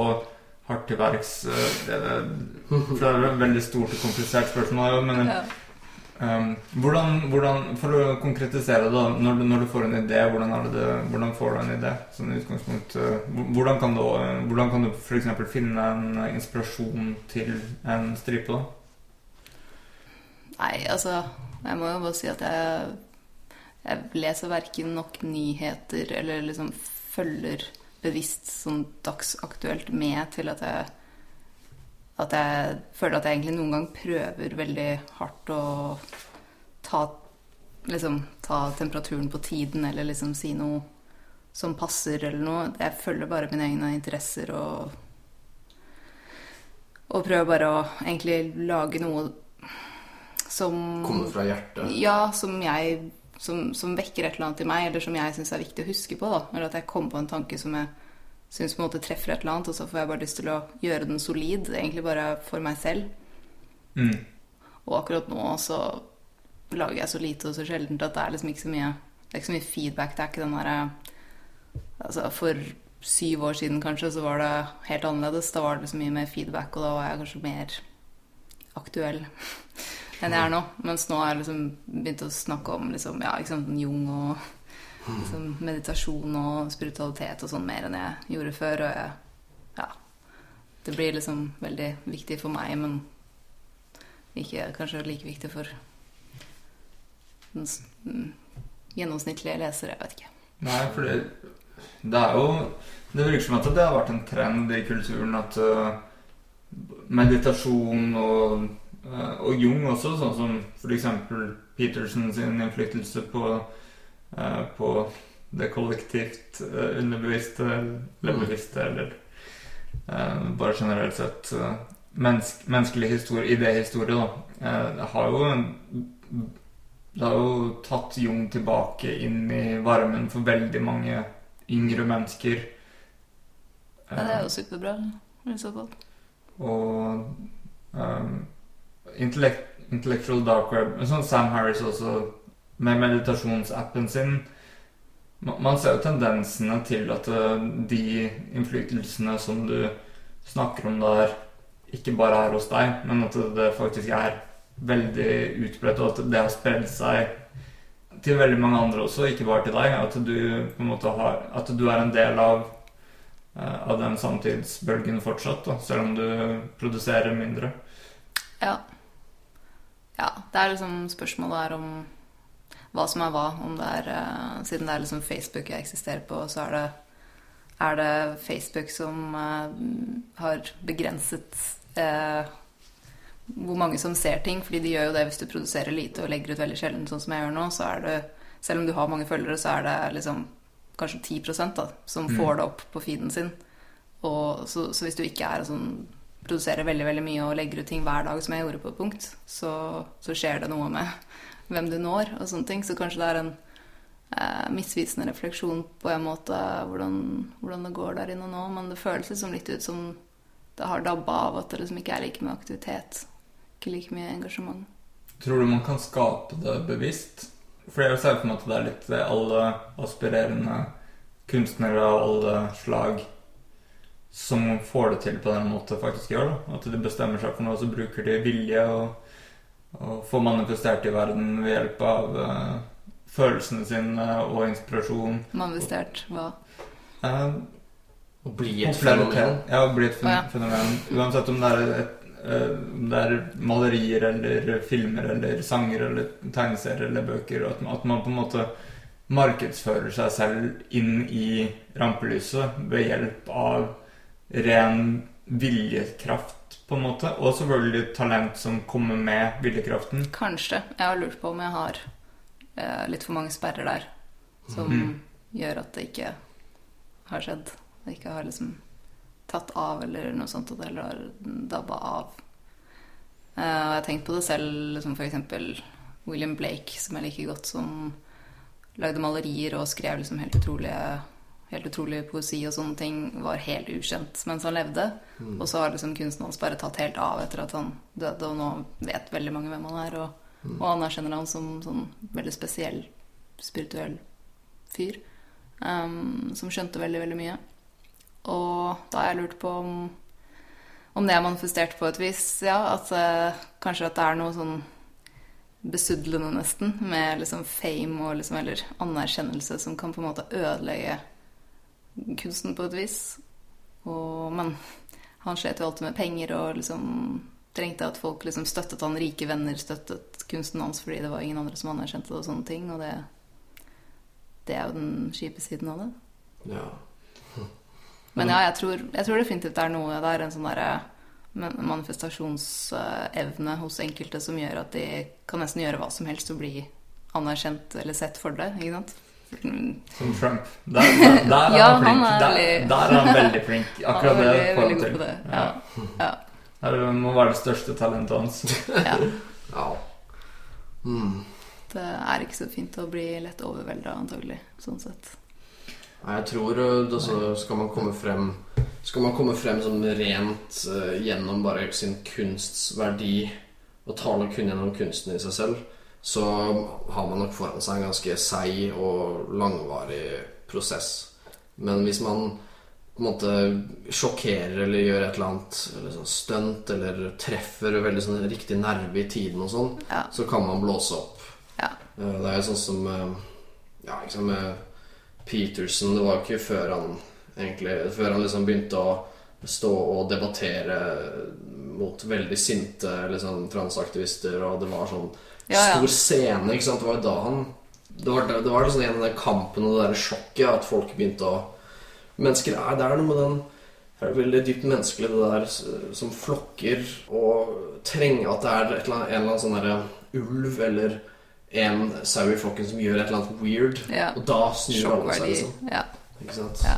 hardt til verks eh, det, det, For det er et veldig stort og komplisert spørsmål. Men um, hvordan, hvordan For å konkretisere, da. Når når du får en idé, hvordan, det, det- hvordan får du en idé? Sånn utgangspunkt eh, Hvordan kan du, hvordan kan du f.eks. finne en inspirasjon til en stripe? da? Nei, altså Jeg må jo bare si at jeg, jeg leser verken nok nyheter eller liksom følger bevisst sånn dagsaktuelt med til at jeg at jeg føler at jeg egentlig noen gang prøver veldig hardt å ta liksom ta temperaturen på tiden eller liksom si noe som passer eller noe. Jeg følger bare mine egne interesser og Og prøver bare å egentlig lage noe som Kommer fra hjertet. Ja, som jeg som, som vekker et eller annet i meg, eller som jeg syns er viktig å huske på. da. Eller at jeg kommer på en tanke som jeg syns på en måte treffer et eller annet, og så får jeg bare lyst til å gjøre den solid, egentlig bare for meg selv. Mm. Og akkurat nå så lager jeg så lite og så sjeldent at det er liksom ikke så mye Det er ikke så mye feedback. Det er ikke den derre Altså, for syv år siden kanskje så var det helt annerledes. Da var det liksom mye mer feedback, og da var jeg kanskje mer aktuell enn jeg er nå. Mens nå har jeg liksom begynt å snakke om liksom, ja, liksom Jung og liksom, meditasjon og spiritualitet og sånn mer enn jeg gjorde før. Og jeg, ja, det blir liksom veldig viktig for meg, men ikke kanskje like viktig for den mm, gjennomsnittlige leser. Jeg vet ikke. Nei, for det, det er jo Det virker som at det har vært en trend i kulturen at uh, meditasjon og, og Jung også, sånn som f.eks. Peterson sin innflytelse på, uh, på det kollektivt uh, underbevisste eller bevisste, eller bare generelt sett uh, mennesk, menneskelig historie, idéhistorie, da. Det har jo en det har jo tatt Jung tilbake inn i varmen for veldig mange yngre mennesker. Ja, det er jo superbra i så fall. Og um, intellect, Intellectual Dark Web Sånn Sam Harris også, med meditasjonsappen sin Man ser jo tendensene til at uh, de innflytelsene som du snakker om der, ikke bare er hos deg, men at det faktisk er veldig utbredt, og at det har spredd seg til veldig mange andre også, ikke bare til deg. At du på en måte har At du er en del av eh, av den samtidsbølgen fortsatt, da, selv om du produserer mindre. Ja. Ja. Det er liksom spørsmålet er om hva som er hva. Om det er uh, Siden det er liksom Facebook jeg eksisterer på, så er det er det Facebook som uh, har begrenset uh, hvor mange som ser ting. Fordi de gjør jo det hvis du produserer lite og legger ut veldig sjelden, sånn som jeg gjør nå. Så er det, selv om du har mange følgere, så er det liksom kanskje 10 da, som Mm. får det opp på feeden sin. Og så, så hvis du ikke er sånn produserer veldig veldig mye og legger ut ting hver dag, som jeg gjorde på et punkt, så, så skjer det noe med hvem du når og sånne ting. Så kanskje det er en eh, misvisende refleksjon på en måte hvordan, hvordan det går der inne nå. Men det føles liksom litt ut som det har dabba av at det liksom ikke er like mye aktivitet. Ikke like mye engasjement. Tror du man kan skape det bevisst? For jeg ser for meg at det er litt alle aspirerende kunstnere av alle slag som får det til på den måten faktisk gjør. da. At de bestemmer seg for noe, så bruker de vilje og, og får manifestert i verden ved hjelp av uh, følelsene sine og inspirasjon. Manifestert hva? Uh, Å bli et fenomen. Ja, å bli et fen Oh, ja. fenomen. Uansett om det er, et, eh, om det er malerier eller filmer eller sanger eller tegneserier eller bøker. At, man- at man på en måte markedsfører seg selv inn i rampelyset ved hjelp av ren viljekraft, på en måte. Og selvfølgelig talent som kommer med viljekraften. Kanskje. Jeg har lurt på om jeg har eh, litt for mange sperrer der som mm. gjør at det ikke har skjedd. Det ikke har liksom tatt av eller noe sånt, at det heller har dabba av. Eh, jeg har tenkt på det selv, liksom for eksempel William Blake, som jeg liker godt, som lagde malerier og skrev liksom helt utrolige Helt utrolig poesi og sånne ting var helt ukjent mens han levde. Og så har liksom kunsten hans bare tatt helt av etter at han døde, og nå vet veldig mange hvem han er. Og, og anerkjenner han som sånn veldig spesiell, spirituell fyr. Um, som skjønte veldig, veldig mye. Og da har jeg lurt på om, om det er manifestert på et vis, ja. At uh, kanskje at det er noe sånn besudlende, nesten, med liksom fame og liksom, eller anerkjennelse som kan på en måte ødelegge kunsten på et vis. Og, men han slet jo alltid med penger og liksom trengte at folk liksom støttet han. Rike venner støttet kunsten hans fordi det var ingen andre som anerkjente det og sånne ting. Og det, det er jo den kjipe siden av det. Ja. Men ja, jeg tror, jeg tror definitivt det er noe der, en sånn derre manifestasjonsevne hos enkelte som gjør at de kan nesten gjøre hva som helst og bli anerkjent eller sett for det. ikke sant? Som Trump. Der, der, der er Ja, han flink. han er veldig- der er han veldig flink. Akkurat han er det veldig, får han veldig god til. på det. Ja. Ja. Det må være det største talentet hans. Ja. Ja. Mm. Det er ikke så fint å bli lett overvelda, antagelig. Sånn sett. Nei, jeg tror altså, skal man komme frem Skal man komme frem som rent uh, gjennom bare sin kunsts verdi og tale kun gjennom kunsten i seg selv, så har man nok foran seg en ganske seig og langvarig prosess. Men hvis man på en måte sjokkerer eller gjør et eller annet eller sånn stunt eller treffer veldig sånn riktig nerve i tiden og sånn, Ja. så kan man blåse opp. Ja. Eh, Det er jo sånn som eh, Ja, sant med Peterson Det var jo ikke før han egentlig Før han liksom begynte å stå og debattere mot veldig sinte liksom, transaktivister, og det var sånn. Stor scene, ikke sant. Det var jo da han Det var, det var liksom en av den kampen og det der sjokket at folk begynte å Mennesker er Det er noe med den det er veldig dypt menneskelig, det der som flokker og trenger at det er et eller annet, en eller annen sånn derre ulv eller en sau i flokken som gjør et eller annet weird. Ja. Og da snur alle seg, liksom. Ja. Ikke sant? Ja.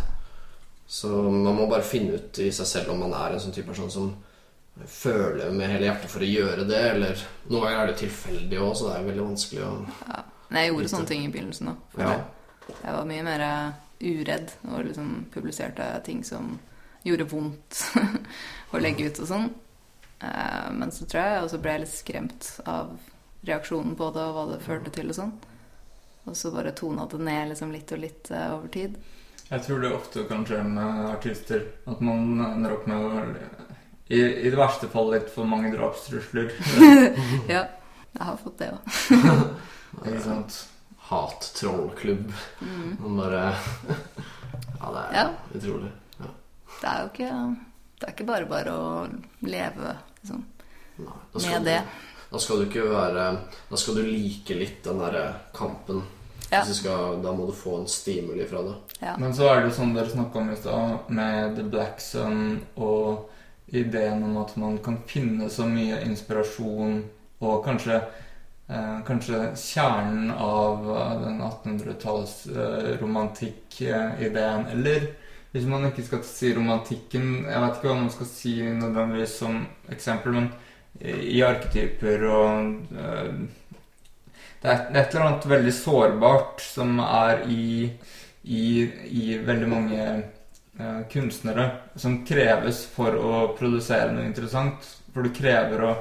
Så man må bare finne ut i seg selv om man er en sånn type person som føler med hele hjertet for å gjøre det, eller Noen ganger er det tilfeldig òg, så det er veldig vanskelig å ja. Jeg gjorde sånne ting i begynnelsen òg. Ja. Jeg var mye mer eh, uredd og liksom publiserte ting som gjorde vondt å legge ut og sånn. Eh, Men så tror jeg jeg også ble litt skremt av reaksjonen på det og hva det førte til og sånn. Og så bare tona det ned liksom litt og litt eh, over tid. Jeg tror det ofte kan skje med artister at man ender opp med å i, I det verste fall litt for mange drapstrusler. Ja, jeg har fått det òg. Ikke sant? hat-trollklubb. Mm. Man bare Ja, det er Ja. utrolig. Det er jo ikke Det er ikke bare bare å leve liksom, Nei, med du- det. Da skal du ikke være Da skal du like litt den derre kampen. Ja. Hvis du skal, da må du få en stimuli fra det. Ja. Men så er det jo sånn dere snakka om i stad, med The Black Sun og ideen om at man kan finne så mye inspirasjon og kanskje eh, Kanskje kjernen av eh, den 1800-talls eh. Eller hvis man ikke skal si romantikken Jeg vet ikke hva man skal si nødvendigvis som eksempel, men i arketyper og eh, det er det er et eller annet veldig sårbart som er i, i, i veldig mange eh, kunstnere, som kreves for å produsere noe interessant. For det krever å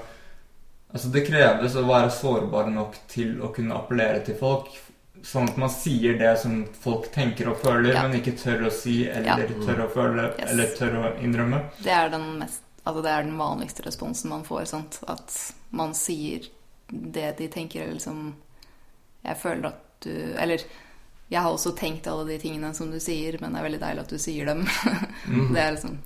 Altså, det kreves å være sårbar nok til å kunne appellere til folk. Sånn at man sier det som folk tenker og føler, Ja. men ikke tør å si Ja. eller tør å føle Yes. eller tør å innrømme. Det er den mest Altså det er den vanligste responsen man får. Sant? At man sier det de tenker, eller liksom Jeg føler at du Eller jeg har også tenkt alle de tingene som du sier, men det er veldig deilig at du sier dem. Mm. Det er liksom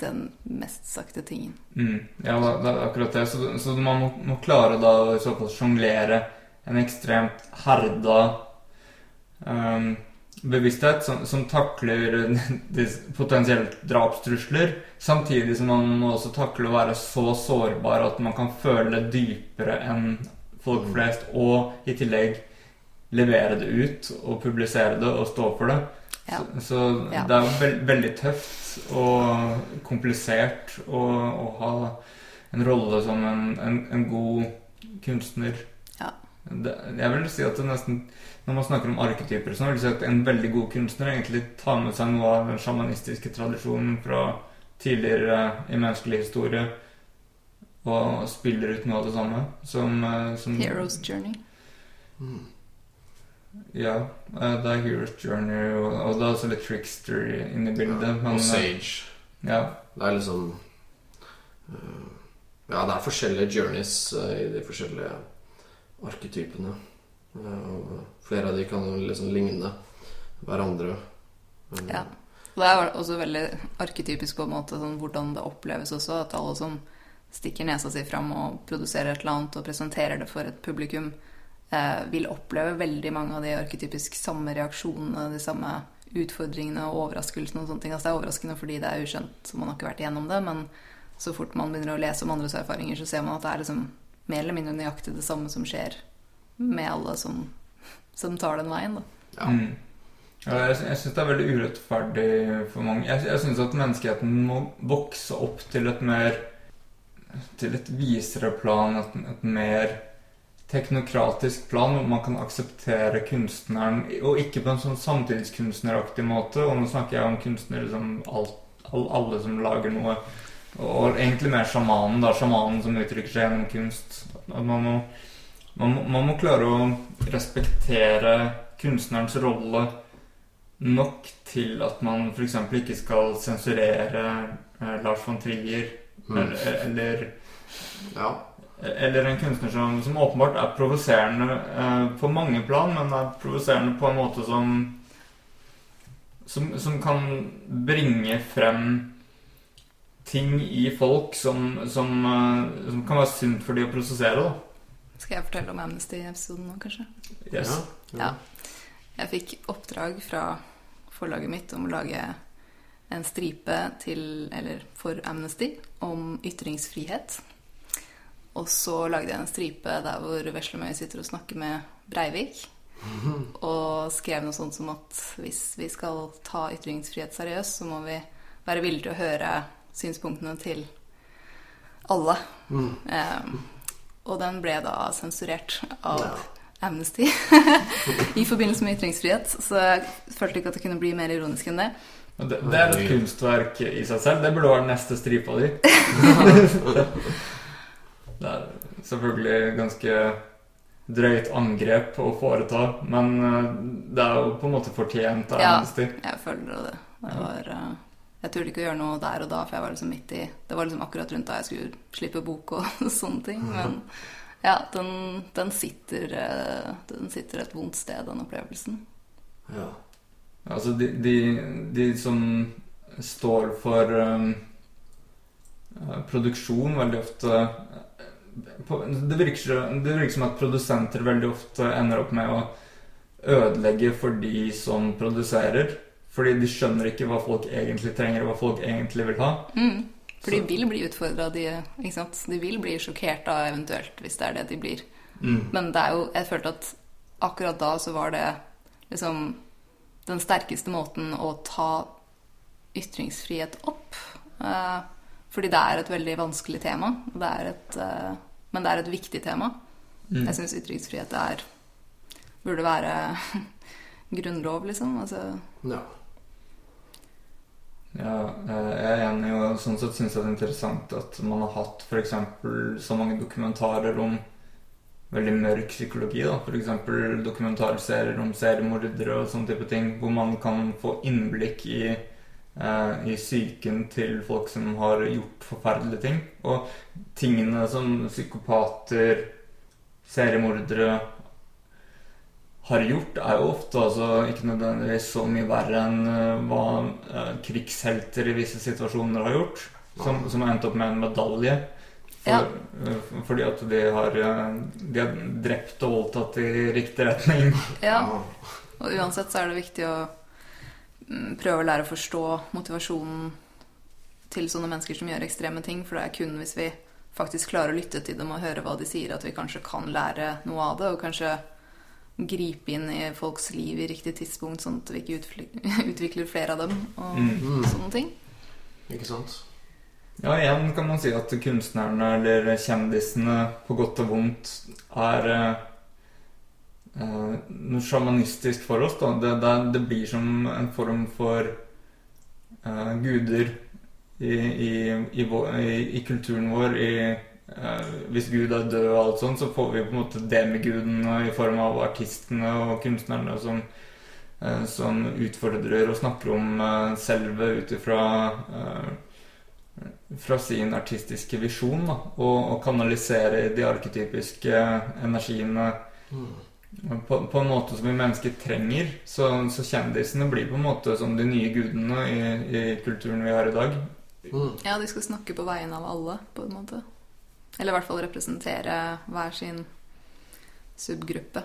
den mest sakte tingen. Mm, ja, det er akkurat det. Så, så man må, må klare da å i så fall sjonglere en ekstremt herda um, bevissthet som, som takler potensielle potensielt drapstrusler, samtidig som man må også takle å være så sårbar at man kan føle dypere enn folk Mm. flest, og i tillegg levere det ut og publisere det og stå for det. Ja. Så, så Ja. det er jo veld, veldig tøft og komplisert å, å ha en rolle som en, en, en god kunstner. Ja. Det, jeg vil si at det nesten Når man snakker om arketyper, så vil jeg si at en veldig god kunstner egentlig tar med seg noe av den sjamanistiske tradisjonen fra tidligere i menneskelig historie og spiller ut noe av det samme. Som, eh, som Hero's Journey. Mm. Ja, eh, det er Hero's Journey, og, og det er også litt trickster inne i bildet. Ja, men, og eh, Sage. Ja, Det er liksom øh, Ja, det er forskjellige journeys i de forskjellige arketypene. Og flere av de kan jo liksom ligne hverandre. Ja. Og det er også veldig arketypisk på en måte sånn hvordan det oppleves også, at alle som stikker nesa si fram og produserer et eller annet og presenterer det for et publikum, eh, vil oppleve veldig mange av de arketypisk samme reaksjonene, de samme utfordringene og overraskelsene og sånne ting. Altså det er overraskende fordi det er ukjent, man har ikke vært igjennom det, men så fort man begynner å lese om andres erfaringer, så ser man at det er liksom mer eller mindre nøyaktig det samme som skjer med alle som, som tar den veien, da. Ja. Mm. Jeg jeg syns det er veldig urettferdig for mange. Jeg, jeg syns at menneskeheten må vokse opp til et mer til et visere plan, et, et mer teknokratisk plan, hvor man kan akseptere kunstneren, og ikke på en sånn samtidskunstneraktig måte. Og nå snakker jeg om kunstnere som alt, alle som lager noe. Og egentlig mer sjamanen, da. Sjamanen som uttrykker seg gjennom kunst. At man må, man må, man må klare å respektere kunstnerens rolle nok til at man f.eks. ikke skal sensurere eh, Lars von Trier Mm. eller, eller Ja. Eller en kunstner som, som åpenbart er provoserende eh, på mange plan, men er provoserende på en måte som, som Som kan bringe frem ting i folk som, som, eh, som kan være sunt for de å prosessere. da. Skal jeg fortelle om Amnesty-episoden nå, kanskje? Yes. Ja. Jeg fikk oppdrag fra forlaget mitt om å lage en stripe til, eller for Amnesty om ytringsfrihet. Og så lagde jeg en stripe der hvor Veslemøy sitter og snakker med Breivik. Og skrev noe sånt som at hvis vi skal ta ytringsfrihet seriøst, så må vi være villige til å høre synspunktene til alle. Mm. Um, og den ble da sensurert av Ja. Amnesty i forbindelse med ytringsfrihet. Så jeg følte ikke at det kunne bli mer ironisk enn det. Det, det er et kunstverk i seg selv. Det burde være den neste stripa di. det er selvfølgelig ganske drøyt angrep å foreta, men eh, det er jo på en måte fortjent av Ja. Amnesty. Jeg føler det. det var, eh, jeg turte ikke å gjøre noe der og da, for jeg var liksom midt i Det var liksom akkurat rundt da jeg skulle slippe bok og sånne ting. Men ja, den, den, sitter, eh, den sitter et vondt sted, den opplevelsen. ja. Altså, de, de, de som står for um, produksjon veldig ofte det, virker, det virker som at produsenter veldig ofte ender opp med å ødelegge for de som produserer. Fordi de skjønner ikke hva folk egentlig trenger, og hva folk egentlig vil ha. Mm. For de vil bli utfordra, de, de vil bli sjokkert da, eventuelt, hvis det er det de blir. Mm. Men det er jo, jeg følte at akkurat da så var det liksom den sterkeste måten å ta ytringsfrihet opp. Eh, fordi det er et veldig vanskelig tema. og Det er et, eh, men det er et viktig tema. Mm. Jeg syns ytringsfrihet er burde være grunnlov, liksom. Altså, ja. Ja, eh, jeg er enig, og sånn sett syns jeg det er interessant at man har hatt f.eks. så mange dokumentarer om veldig mørk psykologi. da, F.eks. dokumentarserier om seriemordere og sånne type ting, hvor man kan få innblikk i, i psyken til folk som har gjort forferdelige ting. Og tingene som psykopater, seriemordere har gjort, er jo ofte altså ikke nødvendigvis så mye verre enn eh, hva eh, krigshelter i visse situasjoner har gjort. Som, som har endt opp med en medalje. For, Ja. uh, fordi at de har, eh, de har drept og voldtatt i riktig retning. ja. Og uansett så er det viktig å prøve å lære å forstå motivasjonen til sånne mennesker som gjør ekstreme ting. For det er kun hvis vi faktisk klarer å lytte til dem og høre hva de sier, at vi kanskje kan lære noe av det. Og kanskje gripe inn i folks liv i riktig tidspunkt, sånn at vi ikke utvikler flere av dem. Og Mm. sånne ting. Ikke sant? Ja, igjen kan man si at kunstnerne eller kjendisene på godt og vondt er eh, noe sjamanistisk for oss. Da. Det, det, det blir som en form for eh, guder i, i, i, vår, i, kulturen vår. Eh, hvis Gud er død og alt sånt, så får vi på en måte demigudene i form av artistene og kunstnerne som eh, som utfordrer og snakker om eh, selve ut ifra eh, fra sin artistiske visjon da, og, og kanalisere de arketypiske energiene Mm. På, på en måte som vi mennesker trenger. Så, så kjendisene blir på en måte som de nye gudene i, i kulturen vi har i dag. Mm. Ja, de skal snakke på vegne av alle, på en måte. Eller i hvert fall representere hver sin subgruppe.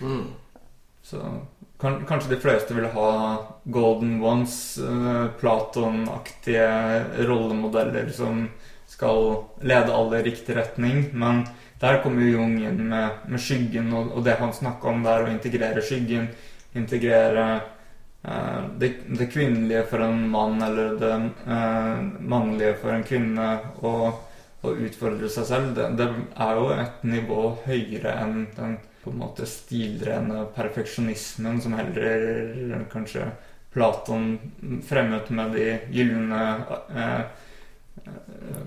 Mm. Så kan, kanskje de fleste vil ha Golden Ones, uh, Platon-aktige rollemodeller som skal lede alle i riktig retning, men der kommer jo Jung inn med, med skyggen og, og det han snakka om der, å integrere skyggen, integrere eh, det, det kvinnelige for en mann eller det eh, mannlige for en kvinne, og, og utfordre seg selv, det, det er jo et nivå høyere enn den på en måte stilrene perfeksjonismen som heller kanskje Platon fremmet med de gylne eh,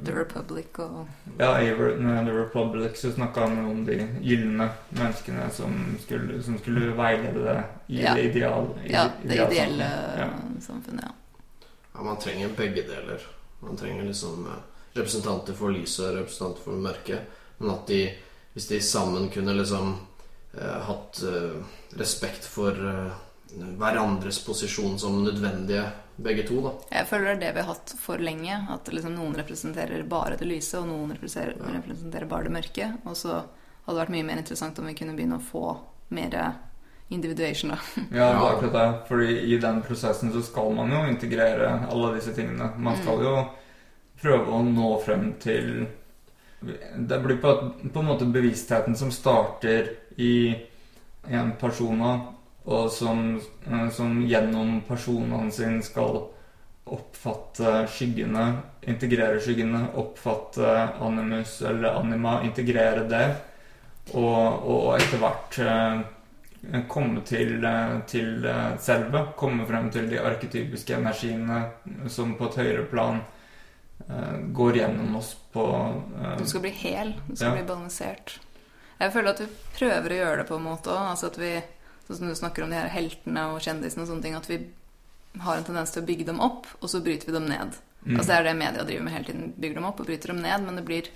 The Republic og Ja, i The Republic så snakka han om de gylne menneskene som skulle, som skulle veilede det i Ja. det ideal, i, Ja, det ideelle Ja. samfunnet, ja. Ja, man trenger begge deler. Man trenger liksom eh, representanter for lyset og representanter for mørket. Men at de, hvis de sammen kunne liksom eh, hatt eh, respekt for eh, hverandres posisjon som nødvendige, begge to, da. Jeg føler det er det vi har hatt for lenge. At liksom noen representerer bare det lyse, og noen representerer, Ja. representerer bare det mørke. Og så hadde det vært mye mer interessant om vi kunne begynne å få mer individuation, da. Ja, det er akkurat det. Fordi i den prosessen så skal man jo integrere alle disse tingene. Man skal Mm. jo prøve å nå frem til Det blir på, på en måte bevisstheten som starter i en persona, og som, eh, som gjennom personene sine skal oppfatte skyggene, integrere skyggene, oppfatte animus eller anima, integrere det, og, og etter hvert eh, komme til, eh, til selve. Komme frem til de arketypiske energiene som på et høyere plan går gjennom oss på uh, Du skal bli hel. Du skal Ja. bli balansert. Jeg føler at vi prøver å gjøre det på en måte òg. Altså at vi, sånn som du snakker om de her heltene og kjendisene og sånne ting, at vi har en tendens til å bygge dem opp, og så bryter vi dem ned. mm. Altså Det er det media driver med hele tiden. Bygger dem opp og bryter dem ned. Men det blir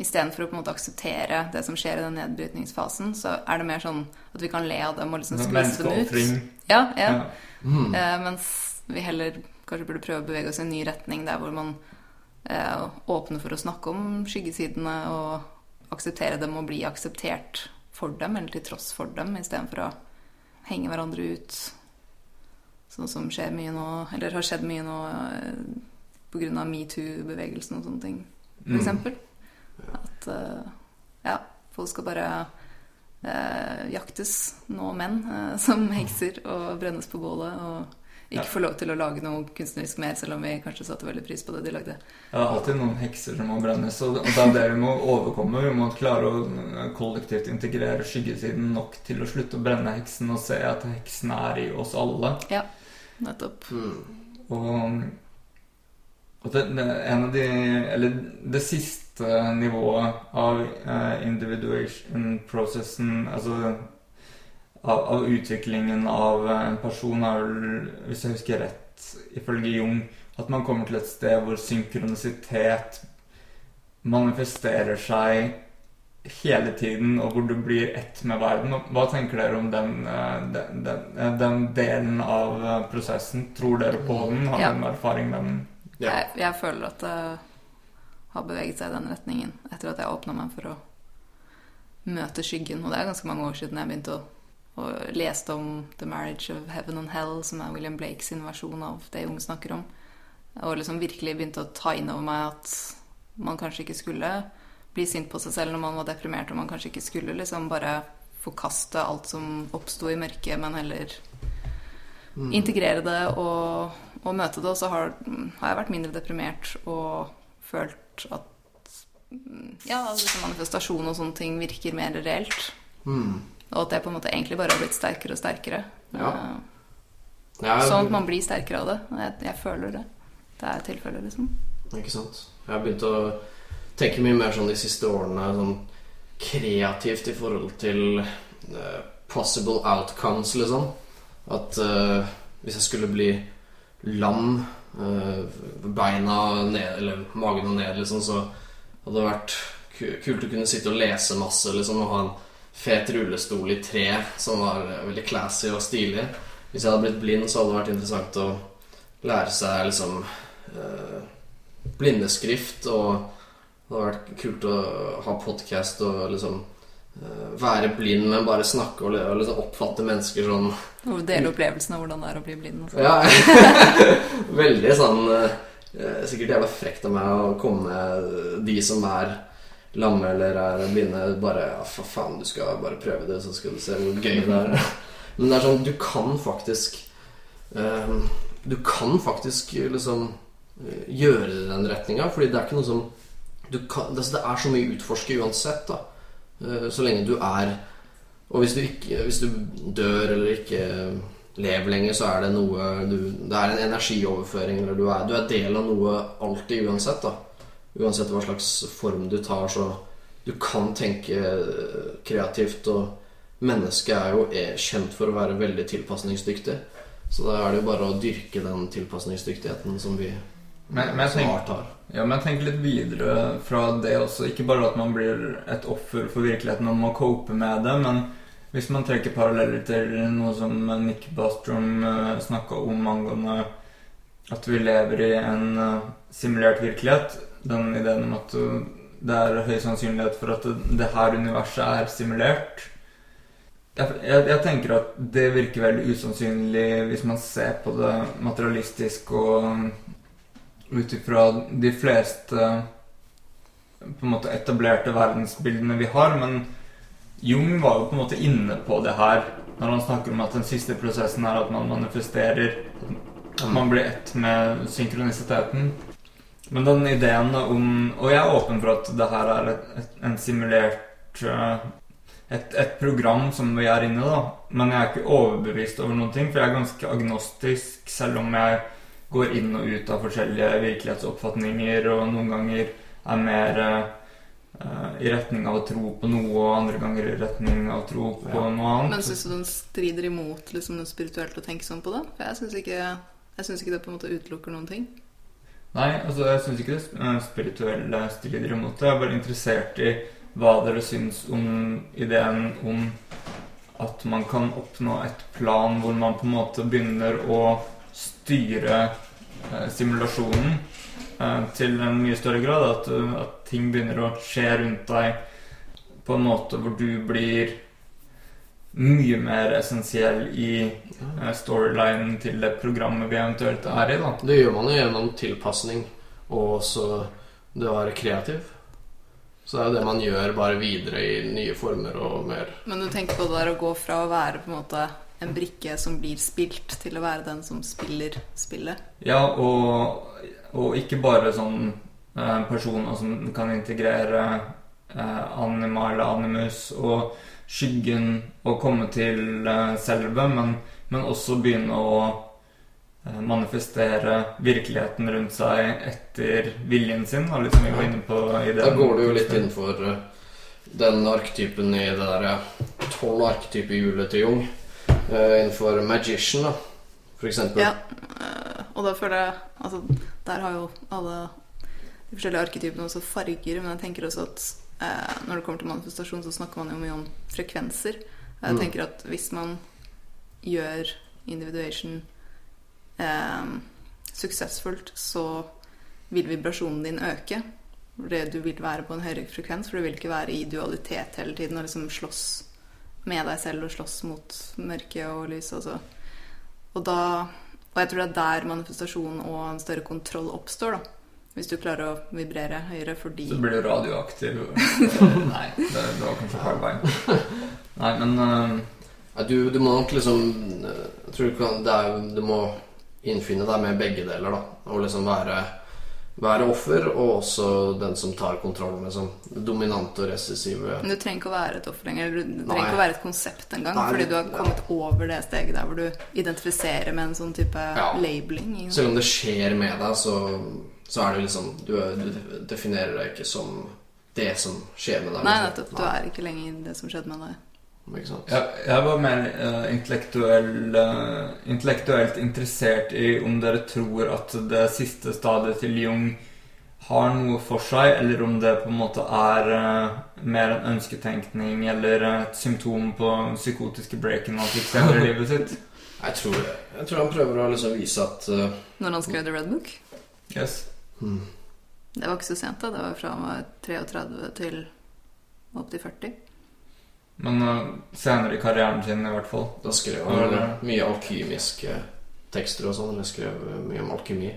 istedenfor å på en måte akseptere det som skjer i den nedbrytningsfasen, så er det mer sånn at vi kan le av dem og liksom skvise dem ut. Ja, ja. Ja. Mm. Eh, mens vi heller kanskje burde prøve å bevege oss i en ny retning der hvor man eh, åpner for å snakke om skyggesidene og akseptere dem og bli akseptert for dem, eller til tross for dem, istedenfor å henge hverandre ut. Sånn som skjer mye nå, eller har skjedd mye nå pga. på grunn av metoo-bevegelsen og sånne ting, for Mm. At eh, ja, folk skal bare eh, jaktes, nå menn, eh, som hekser og brennes på bålet. Og ikke Ja. få lov til å lage noe kunstnerisk mer, selv om vi kanskje satte veldig pris på det de lagde. Det er alltid noen hekser som må brennes, og det er det vi må overkomme. Vi må klare å eh, kollektivt integrere skyggesiden nok til å slutte å brenne heksen og se at heksen er i oss alle. Ja, Nettopp. Mm. Og, og det, det, en av de Eller det siste nivået av uh, individuation-prosessen Altså av, av utviklingen av en person er vel, hvis jeg husker rett, ifølge Jung, at man kommer til et sted hvor synkronisitet manifesterer seg hele tiden, og hvor du blir ett med verden. Hva tenker dere om den, eh, den, den, eh, den delen av eh, prosessen? Tror dere på den? Har dere ja. erfaring med den? Ja. Jeg, jeg føler at det har beveget seg i den retningen etter at jeg åpna meg for å møte skyggen. Og det er ganske mange år siden jeg begynte å og leste om The Marriage of Heaven and Hell, som er William Blakes versjon av det Jung snakker om. Og liksom virkelig begynte å ta inn over meg at man kanskje ikke skulle bli sint på seg selv når man var deprimert, og man kanskje ikke skulle liksom bare forkaste alt som oppsto i mørket, men heller Mm. integrere det og, og møte det. Og så har, har jeg vært mindre deprimert og følt at mm, ja, liksom manifestasjon og sånne ting virker mer reelt. Mm. Og at jeg på en måte egentlig bare har blitt sterkere og sterkere. Ja. Eh, Ja, Sånn at man blir sterkere av det. Jeg, jeg føler det. Det er tilfellet, liksom. Ikke sant. Jeg har begynt å tenke mye mer sånn de siste årene sånn kreativt i forhold til uh, possible outcomes, liksom. At uh, hvis jeg skulle bli lam, uh, beina ned, eller magen og ned, liksom, så hadde det vært kult å kunne sitte og lese masse, liksom, og ha en fet rullestol i tre som var eh, veldig classy og stilig. Hvis jeg hadde blitt blind, så hadde det vært interessant å lære seg liksom eh, blindeskrift, og det hadde vært kult å ha podkast og liksom eh, være blind, men bare snakke og, og liksom oppfatte mennesker sånn dele opplevelsen av hvordan det er å bli blind. sånn. Ja, veldig sånn eh, Sikkert jævla frekt av meg å komme med de som er lamme eller er blinde, bare Ja, for faen, du skal bare prøve det, så skal du se hvor gøy det er. Men det er sånn, du kan faktisk eh, Du kan faktisk liksom eh, gjøre det i den retninga, fordi det er ikke noe som kan, Det er så mye å utforske uansett, da. Eh, Så lenge du er Og hvis du, ikke, hvis du dør eller ikke lever lenger, så er det noe du, Det er en energioverføring, eller du er, du er del av noe alltid uansett, da. Uansett hva slags form du tar, så du kan tenke kreativt, og mennesket er jo er kjent for å være veldig tilpasningsdyktig. Så da er det jo bare å dyrke den tilpasningsdyktigheten som vi Men, men, tenk, ja, men tenker litt videre fra det også. Ikke bare at man blir et offer for virkeligheten og må cope med det, men hvis man trekker paralleller til noe som Nick Bastrom snakka om angående at vi lever i en eh, simulert virkelighet, den ideen om at det er høy sannsynlighet for at det her universet er simulert jeg, jeg, jeg tenker at det virker veldig usannsynlig hvis man ser på det materialistisk og ut ifra de fleste på en måte etablerte verdensbildene vi har. Men Jung var jo på en måte inne på det her når han snakker om at den siste prosessen er at man manifesterer At man blir ett med synkronisiteten. Men den ideen om Og jeg er åpen for at det her er et, et, en simulert eh, et, et program som vi er inne i, da. Men jeg er ikke overbevist over noen ting, for jeg er ganske agnostisk, selv om jeg går inn og ut av forskjellige virkelighetsoppfatninger, og noen ganger er mer uh, i retning av å tro på noe, og andre ganger i retning av å tro på Ja. noe annet. Men syns du den strider imot liksom, noe spirituelt å tenke sånn på det? For jeg syns ikke, jeg synes ikke det på en måte utelukker noen ting. Nei, altså jeg syns ikke det eh, spirituelle strider imot det. Jeg er bare interessert i hva dere syns om ideen om at man kan oppnå et plan hvor man på en måte begynner å styre eh, simulasjonen eh, til en mye større grad. At, eh, at ting begynner å skje rundt deg på en måte hvor du blir mye mer essensiell i uh, storylinen til det programmet vi eventuelt er i. da. Det gjør man jo gjennom tilpasning og også det å være kreativ. Så det er jo det man gjør bare videre i nye former og mer Men du tenker på det der å gå fra å være på en måte en brikke som blir spilt, til å være den som spiller spillet? Ja, og, og ikke bare sånn eh, personer som kan integrere eh, anima eller animus og skyggen å komme til eh, selve, men, men også begynne å eh, manifestere virkeligheten rundt seg etter viljen sin, da, liksom som vi var inne på i Da går du jo litt innenfor eh, den arketypen i det derre tolv arketypehjulet til Jung. eh, innenfor magician, da, for eksempel. Ja. Og da føler jeg Altså, der har jo alle de forskjellige arketypene også farger, men jeg tenker også at når det kommer til manifestasjon, så snakker man jo mye om frekvenser. Jeg Mm. tenker at hvis man gjør individuation eh, suksessfullt, så vil vibrasjonen din øke. Du vil være på en høyere frekvens, for du vil ikke være i dualitet hele tiden og liksom slåss med deg selv og slåss mot mørke og lys. Altså. Og da Og jeg tror det er der manifestasjon og en større kontroll oppstår, da. Hvis du klarer å vibrere høyere fordi Så blir du radioaktiv. Nei, det, det var kanskje feil vei. Nei, men uh... Ja, du, du må nok liksom eh, Jeg tror du kan det er, Du må innfinne deg med begge deler, da. Og liksom være være offer, og også den som tar kontroll. Liksom. Dominante og recessive. Men du trenger ikke å være et offer lenger. Du trenger Nei. ikke å være et konsept engang. Fordi du har ja. kommet over det steget der hvor du identifiserer med en sånn type Ja. labeling. Selv om det skjer med deg, så, så er det jo liksom du, du definerer deg ikke som det som skjer med deg. Nei, nettopp. Du er ikke lenger det som skjedde med deg. Ikke sant? Jeg, jeg var mer uh, intellektuell, uh, intellektuelt interessert i om dere tror at det siste stadiet til Jung har noe for seg, eller om det på en måte er uh, mer en ønsketenkning eller et symptom på psykotiske break-in han fikk senere i livet sitt. Jeg, tror, jeg tror han prøver å liksom vise at Når han skrev The Red Book. Yes. Hmm, Det var ikke så sent, da. Det var fra han var 33 til opp til 40. Men uh, senere i karrieren sin, i hvert fall. Da skrev han det- mye alkymiske tekster og sånn. Eller skrev mye om alkymi.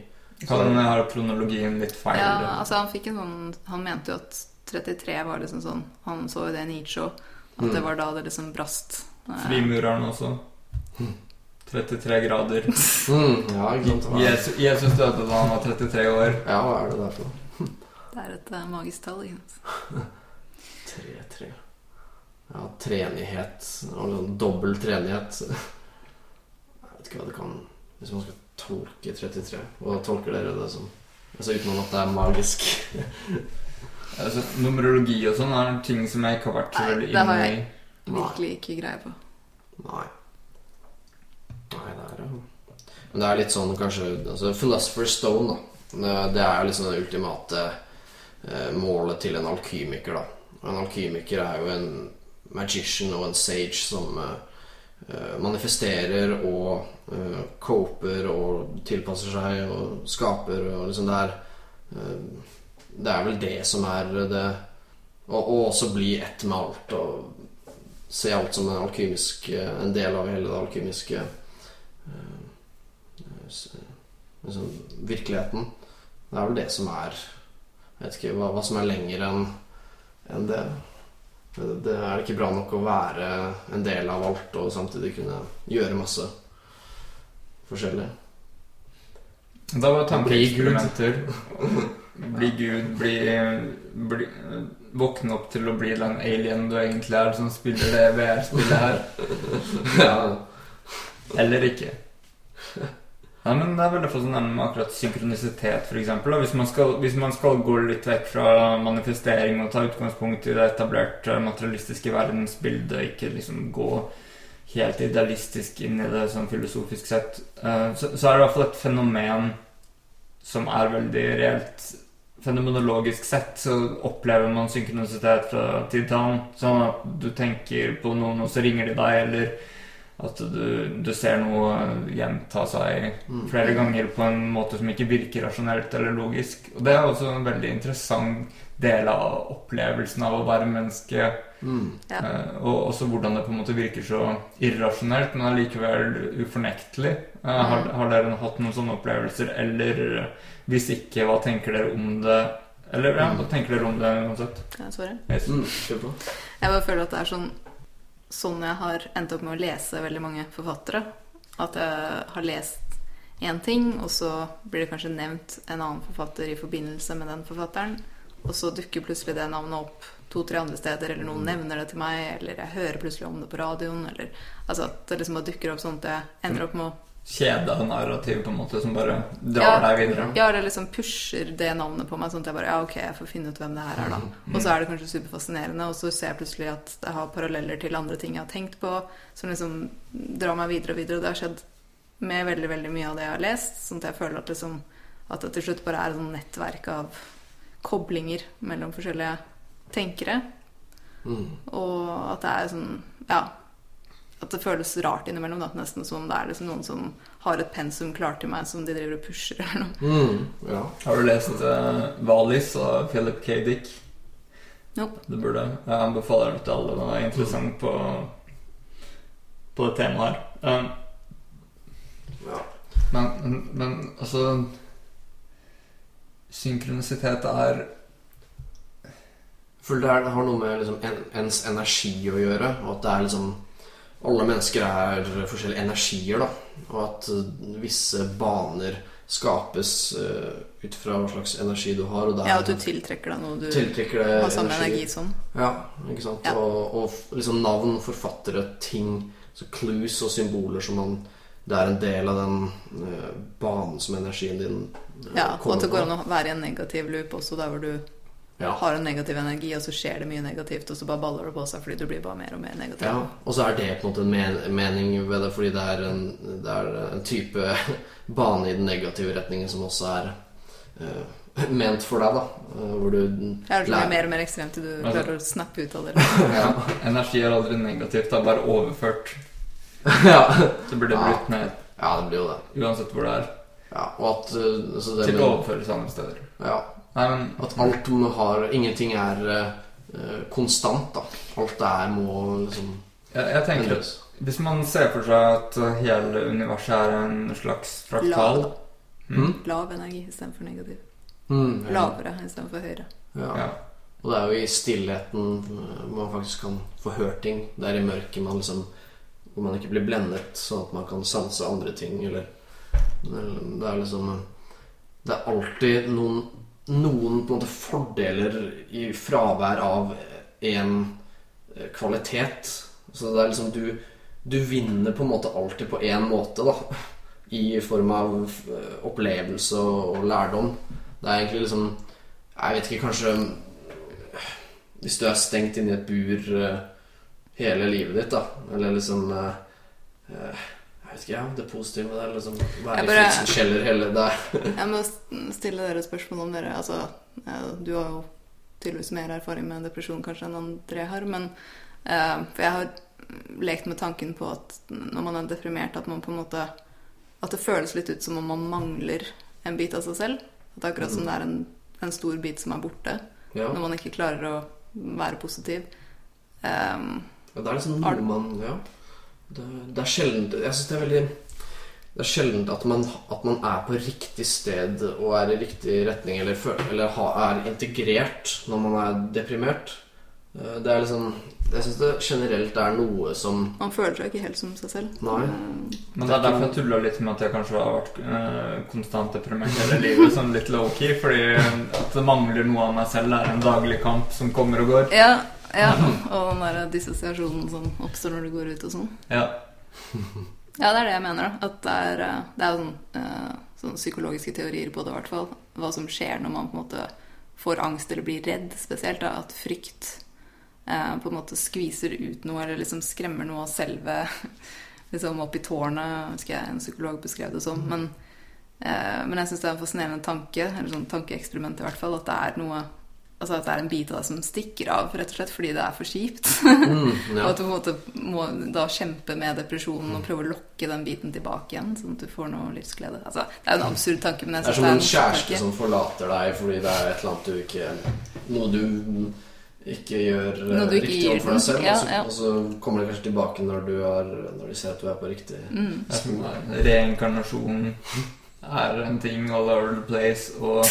Han har ha kronologien litt feil? Ja, altså han fikk en sånn Han mente jo at 33 var liksom sånn Han så jo det i Nietzsche. At Mm. det var da det liksom brast. Eh, Frimureren også. 33 grader. Mm, ja, Jesus, Jesus døde da han var 33 år. ja, hva er det der for noe? Det er et eh, magisk tall. ikke sant? Tre, tre. Ja, treenighet og sånn dobbel treenighet. Jeg vet ikke hva det kan Hvis man skal tolke 33, hva tolker dere det som? Altså Utenom at det er magisk. Altså, numerologi og sånn er ting som jeg ikke har vært så veldig Nei, i. det har jeg. Virkelig ikke greie på. Nei. Nei, det er Men det er litt sånn kanskje altså, Philosopher's Stone, da. Det- er liksom det ultimate eh, målet til en alkymiker, da. En alkymiker er jo en magician og en sage som eh, eh, manifesterer og eh, coper og tilpasser seg og skaper og liksom det er eh, Det er vel det som er det Og, og også bli ett med alt og se alt som en alkymisk En del av hele det alkymiske liksom, virkeligheten. Det er vel det som er Jeg vet ikke hva, hva som er lenger enn en det. det. Det er ikke bra nok å være en del av alt og samtidig kunne gjøre masse forskjellig. Da var tankeeksperimenter. Bli Gud, bli, bli Våkne opp til å bli den alien du egentlig er, som spiller det VR-spillet her. ja. Eller ikke. Ja, men Det er veldig fascinerende med akkurat synkronisitet, f.eks. Hvis, hvis man skal gå litt vekk fra manifestering og ta utgangspunkt i det etablerte materialistiske verdensbildet, ikke liksom gå helt idealistisk inn i det sånn filosofisk sett, eh, så, så er det i hvert fall et fenomen som er veldig reelt. Fenomenologisk sett så opplever man synkronisitet fra tid til annen. Sånn at du tenker på noen, og så ringer de deg, eller at du, du ser noe gjenta seg Mm. flere ganger på en måte som ikke virker rasjonelt eller logisk. Og det er også en veldig interessant del av opplevelsen av å være menneske. Mm. Ja. Eh, og også hvordan det på en måte virker så irrasjonelt, men allikevel ufornektelig. Eh, har, Mm. har dere hatt noen sånne opplevelser? Eller hvis ikke, hva tenker dere om det? Eller ja, hva tenker dere om det uansett? Kan jeg svare? Yes. Mm. Jeg bare føler at det er sånn Sånn jeg har endt opp med å lese veldig mange forfattere. At jeg har lest én ting, og så blir det kanskje nevnt en annen forfatter i forbindelse med den forfatteren. Og så dukker plutselig det navnet opp to-tre andre steder, eller noen nevner det til meg, eller jeg hører plutselig om det på radioen, eller Altså at det liksom bare dukker opp sånn at jeg ender opp med å Kjedenarrativ på en måte som bare drar deg videre. Ja, det liksom pusher det navnet på meg, sånn at jeg bare Ja, ok, jeg får finne ut hvem det her er, da. Og så er det kanskje superfascinerende, og så ser jeg plutselig at det har paralleller til andre ting jeg har tenkt på, som liksom drar meg videre og videre. Og det har skjedd med veldig, veldig mye av det jeg har lest, sånn at jeg føler at liksom At det til slutt bare er et sånn nettverk av koblinger mellom forskjellige tenkere. Mm. Og at det er sånn Ja. At det føles rart innimellom. Da. Nesten som om det er liksom noen som har et pensum klart til meg, som de driver og pusher eller noe. Mm. Ja. Har du lest uh, Valis av Philip K. Dick? Nope. Du burde. Jeg anbefaler det til alle. Den er interessant på, på det temaet her. Um, ja. men, men altså Synkronisitet er For det, er, det har noe med liksom, en, ens energi å gjøre, og at det er liksom Alle mennesker er forskjellige energier, da. Og at eh, visse baner skapes uh, ut fra hva slags energi du har. Ja, at du tiltrekker deg noe du tiltrekker deg har samme energi som. Ja, ikke sant. Ja. Og, og liksom navn, forfattere, ting, så clues og symboler som man Det er en del av den uh, banen som energien din uh, Ja, og at det går an å være i en negativ loop også, der hvor du Ja. har en negativ energi, og så skjer det mye negativt, og så bare baller det på seg fordi du blir bare mer og mer negativ. Ja, og så er det på en måte en men mening ved det, fordi det er en, det er en type bane i den negative retningen som også er uh, ment for deg, da. Eh, hvor du Ja, det blir mer og mer ekstremt til du Altså- klarer å snappe ut av det. ja, Energi er aldri negativt, det er bare overført. ja. Så blir det Ja. brutt ned ja, det blir jo det. uansett hvor det er. Ja, og at det Til å overføres andre steder. ja, Nei, men At alt har Ingenting er uh, konstant, da. Alt her må liksom jeg, jeg tenker at endres. hvis man ser for seg at uh, hele universet er en slags fraktal Lav, mm. lav energi istedenfor negativ. Mm, ja. Lavere istedenfor høyere. Ja. Ja. Og det er jo i stillheten eh, man faktisk kan få hørt ting. Det er i mørket man liksom Hvor man ikke blir blendet, sånn at man kan sanse andre ting, eller eller Det er liksom Det er alltid noen noen på en måte fordeler i fravær av en eh, kvalitet. Så det er liksom du, du vinner på en måte alltid på én måte, da. I form av eh, opplevelse og, lærdom. Det er egentlig liksom Jeg vet ikke, kanskje Hvis du er stengt inne i et bur eh, hele livet ditt, da, eller liksom vet ikke, ja, det positive med det er liksom være Jeg i bare- fryktskjeller hele det. Jeg må stille dere spørsmål om dere Altså, du har jo tydeligvis mer erfaring med depresjon kanskje enn André har, men uh, For jeg har lekt med tanken på at når man er deprimert, at man på en måte At det føles litt ut som om man mangler en bit av seg selv. At det er akkurat som det er en, en stor bit som er borte Ja. når man ikke klarer å være positiv. Um, Ja, det er liksom noe man Ja. Det, det er sjelden Jeg syns det er veldig Det er sjelden at man, at man er på riktig sted og er i riktig retning eller, føler, eller ha, er integrert når man er deprimert. Eh, Det er liksom Jeg syns det generelt er noe som man føler seg ikke helt som seg selv. Nei. Um, Men det er derfor jeg tulla litt med at jeg kanskje har vært eh, konstant deprimert hele livet. Sånn litt low-key. Fordi at det mangler noe av meg selv, Det er en daglig kamp som kommer og går. ja, ja, og den der dissosiasjonen som oppstår når du går ut og sånn. Ja, Ja, det er det jeg mener. da. At det er, eh, det er sånn, eh, sånne psykologiske teorier på det, i hvert fall. Hva som skjer når man på en måte får angst eller blir redd, spesielt. da, At frykt eh, på en måte skviser ut noe, eller liksom skremmer noe av selve liksom opp i tårnet. Husker jeg en psykolog beskrev det som. Men, eh, men jeg syns det er en fascinerende tanke, eller sånn tankeeksperiment i hvert fall, at det er noe Altså at det er en bit av deg som stikker av, rett og slett fordi det er for kjipt. mm, Og at du på en måte må da kjempe med depresjonen og prøve å lokke den biten tilbake igjen, sånn at du får noe livsglede. Altså, det er jo en absurd tanke, men jeg Det er synes som en kjæreste tanke. som forlater deg fordi det er et eller annet du ikke Noe du ikke gjør eh, du ikke riktig overfor deg selv. Ja, og, så, og så kommer det kanskje tilbake når, du er, når de ser at du er på riktig Mm. det er reinkarnasjon er en ting all over the place, og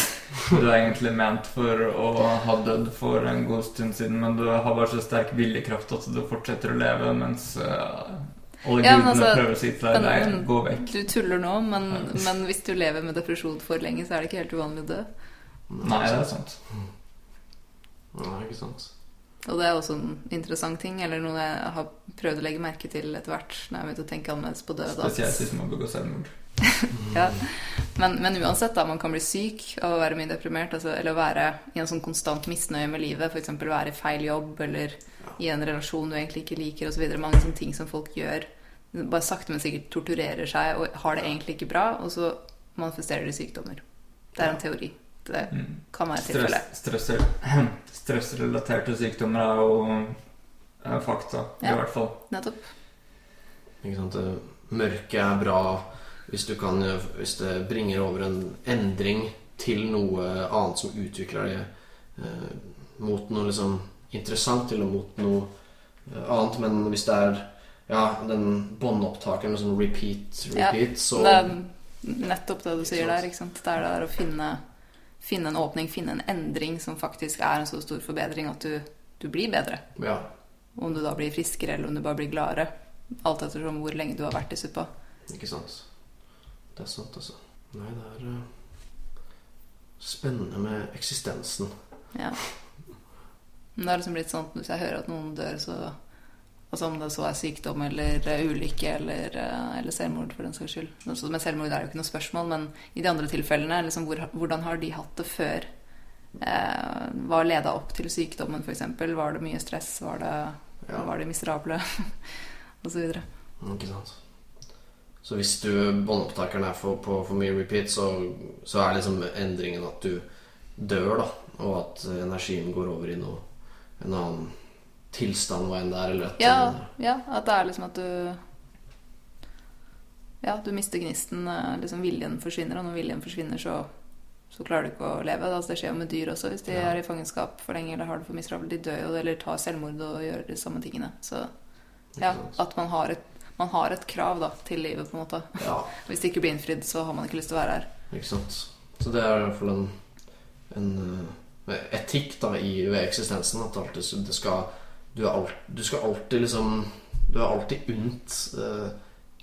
du er egentlig ment for å ha dødd for en god stund siden, men du har bare så sterk viljekraft at du fortsetter å leve mens uh, alle Ja, gudene altså, prøver å si til deg nei, gå vekk. Du tuller nå, men, men hvis du lever med depresjon for lenge, så er det ikke helt uvanlig å dø. Nei, det er sant. Ja, ikke sant. Og det er også en interessant ting, eller noe jeg har prøvd å legge merke til etter hvert når jeg begynte å tenke annerledes på død. Spesielt hvis man begår selvmord. Ja. Men, men uansett, da, man kan bli syk av å være mye deprimert. Altså, eller å være i en sånn konstant misnøye med livet. F.eks. være i feil jobb eller i en relasjon du egentlig ikke liker osv. Mange sånne ting som folk gjør. Bare sakte, men sikkert torturerer seg og har det egentlig ikke bra, og så manifesterer de sykdommer. Det er en teori. Det Mm. kan være tilfellet. Stress, stress, stressrelaterte sykdommer er jo er fakta, i hvert fall. Nettopp. Ikke sant? Mørket er bra hvis, du kan, hvis det bringer over en endring til noe annet som utvikler det eh, mot noe liksom interessant eller mot noe eh, annet. Men hvis det er ja, den båndopptakeren sånn repeat, Ja, repeat, så Det er nettopp det du sier der. ikke sant? Det er der å finne, finne en åpning, finne en endring som faktisk er en så stor forbedring at du, du blir bedre. Ja. Om du da blir friskere, eller om du bare blir gladere. Alt ettersom hvor lenge du har vært i suppa. Ikke sant. Det er sant, altså. Nei, det er uh, spennende med eksistensen. Ja. Men det har liksom blitt sånn at hvis jeg hører at noen dør, så Altså om det så er sykdom eller eh, ulykke eller, eh, eller selvmord, for den saks skyld. Altså, Med selvmord er jo ikke noe spørsmål, men i de andre tilfellene, liksom, hvor, hvordan har de hatt det før? Eh, hva leda opp til sykdommen, f.eks.? Var det mye stress? Var, det, Ja. var de miserable? og så videre. Ikke sant. Så hvis du båndopptakeren er for, på for mye repeat, så, så er liksom endringen at du dør, da. Og at energien går over i noe, en annen tilstand, hva enn det er. Eller at Ja, ja, at det er liksom at du Ja, du mister gnisten. eh, Liksom viljen forsvinner, og når viljen forsvinner, så, så klarer du ikke å leve. Altså, det skjer jo med dyr også, hvis de Ja. er i fangenskap for lenge eller har det for miserabelt. De dør jo, eller tar selvmord og gjør de samme tingene. Så ja, at man har et, man har et krav da, til livet, på en måte. ja. Hvis det ikke blir innfridd, så har man ikke lyst til å være her. Ikke sant. Så det er i hvert fall en, en eh, etikk da i, ved eksistensen. At alltid, det skal, du, er alt, du skal alltid liksom Du er alltid unt eh,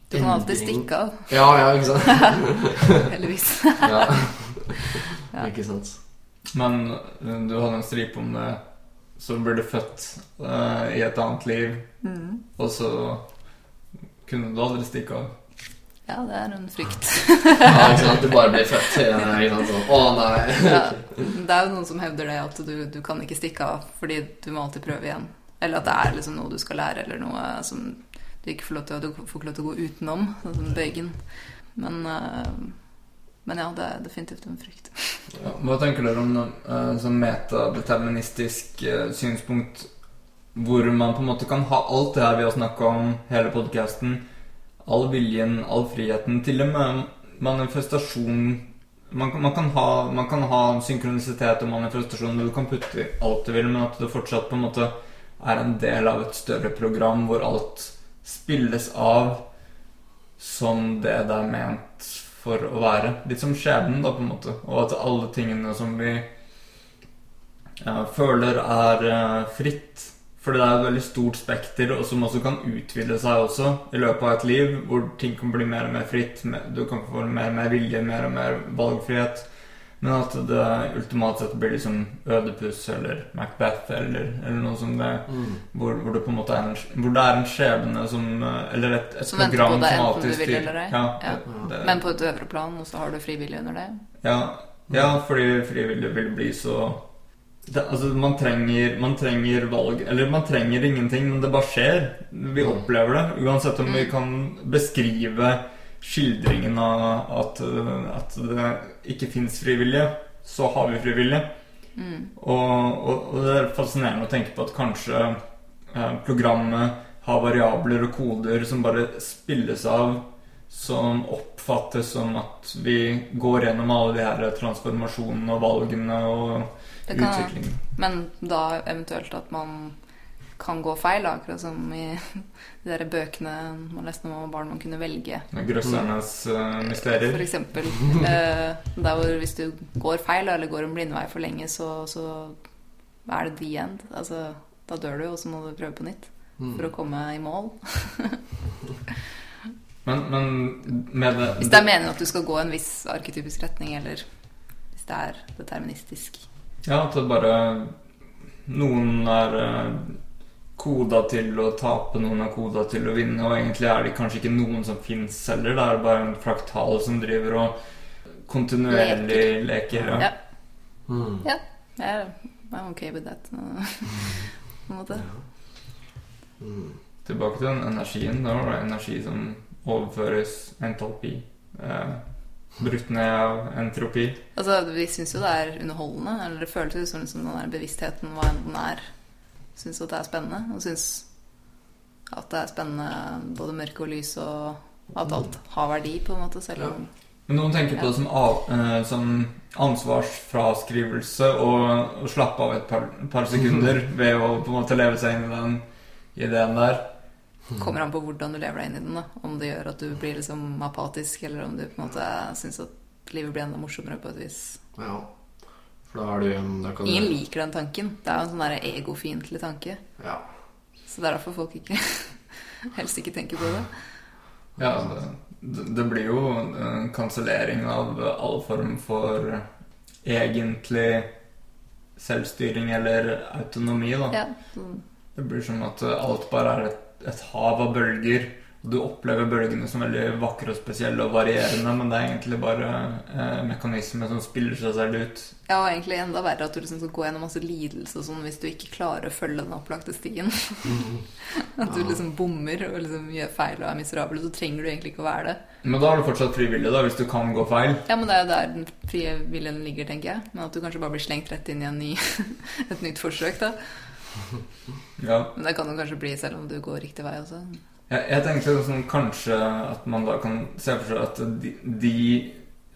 Du kan alltid stikke av, Ja, ja, ikke sant. heldigvis. ja. Ja. Ikke sant. Men du hadde en stripe om det. Så ble du født eh, i et annet liv, Mm. og så kunne du aldri stikke av. Ja, det er en frykt. Ja, ikke sant? Du bare blir født. Ikke sant? Sånn, Å nei. Ja, det er jo noen som hevder det, at du, du kan ikke stikke av fordi du må alltid prøve igjen. Eller at det er liksom noe du skal lære, eller noe som du ikke får lov til, du får ikke lov til å gå utenom. Sånn som bøygen. Men, eh, men ja, det er definitivt en frykt. Ja, Hva tenker dere om uh, sånn metadeterministisk eh, synspunkt hvor man på en måte kan ha alt det her vi har snakka om, hele podkasten, all viljen, all friheten, til og med manifestasjon man, man, kan ha, man kan ha synkronisitet og manifestasjon, og du kan putte i alt du vil, men at det fortsatt på en måte er en del av et større program hvor alt spilles av som det det er ment for å være. Litt som skjebnen, da, på en måte. Og at alle tingene som vi ja, føler er eh, fritt. Fordi det er et veldig stort spekter, og som også kan utvide seg også i løpet av et liv, hvor ting kan bli mer og mer fritt. Du kan få mer og mer vilje, mer og mer valgfrihet. Men at det ultimalt sett blir liksom Ødepuss eller Macbeth eller, eller noe som det Mm. hvor, hvor, det på en måte er en, hvor det er en skjebne som Eller et, et Som program som alltid styrer. Ja, Ja. det- Men på et øvre plan, og så har du frivillig under det. ja, ja, fordi frivillig vil bli så det, Altså, man trenger, man trenger valg Eller man trenger ingenting, men det bare skjer. Vi Mm. opplever det. Uansett om vi Mm. kan beskrive skildringen av at, uh, at det ikke fins frivillige, så har vi frivillige. Mm. Og, og, og det er fascinerende å tenke på at kanskje eh, programmet har variabler og koder som bare spilles av, som oppfattes som at vi går gjennom alle de her transformasjonene og valgene og kan, men da eventuelt at man kan gå feil, da, akkurat som i de der bøkene man leste om barn man kunne velge. Grøssernes eh, For eksempel. Uh, der hvor hvis du går feil eller går en blindvei for lenge, så, så er det the end. Altså, da dør du, og så må du prøve på nytt Mm. for å komme i mål. Men, men med det Hvis det er meningen at du skal gå en viss arketypisk retning, eller hvis det er deterministisk. Ja, at det bare Noen er eh, koda til å tape, noen er koda til å vinne, og egentlig er det kanskje ikke noen som fins heller. Det er bare en fraktal som driver og kontinuerlig leker. ja. Ja. Mm. Ja. Jeg er ok with that. På en måte. Mm. Tilbake til den energien. Da var det energi som overføres entalpi. Eh, brutt ned av entropi. Altså, vi syns jo det er underholdende. Eller det føles jo som liksom den der bevisstheten, hva enn den er, syns at det er spennende. Og syns at det er spennende både mørke og lys, og at alt har verdi, på en måte. Selv om Men noen tenker på det som, av, eh, som ansvarsfraskrivelse og, og slappe av et par, par sekunder ved å på en måte leve seg inn i den ideen der. Kommer an på hvordan du lever deg inn i den. da Om det gjør at du blir liksom apatisk, eller om du på en måte syns at livet blir enda morsommere på et vis. Ja. For da er du da kan Ingen du, liker den tanken. Det er jo en sånn egofiendtlig tanke. Ja. Så det er derfor folk ikke helst ikke tenker på det. Ja, det, det blir jo en kansellering av all form for egentlig selvstyring eller autonomi, da. Ja, Mm. Det blir som at alt bare er et, et hav av bølger. Og du opplever bølgene som veldig vakre og spesielle og varierende, men det er egentlig bare eh, mekanismer som spiller seg selv ut. Ja, og egentlig enda verre at du liksom skal gå gjennom masse lidelse og sånn hvis du ikke klarer å følge den opplagte stien. at du liksom bommer og liksom gjør feil og er miserabel, så trenger du egentlig ikke å være det. Men da er du fortsatt frivillig, da, hvis du kan gå feil. Ja, men det er jo der den frie viljen ligger, tenker jeg. Men at du kanskje bare blir slengt rett inn i en ny, et nytt forsøk, da. Ja. Men det kan jo kanskje bli selv om du går riktig vei også. Jeg, jeg tenkte sånn, kanskje at man da kan se for seg at de, de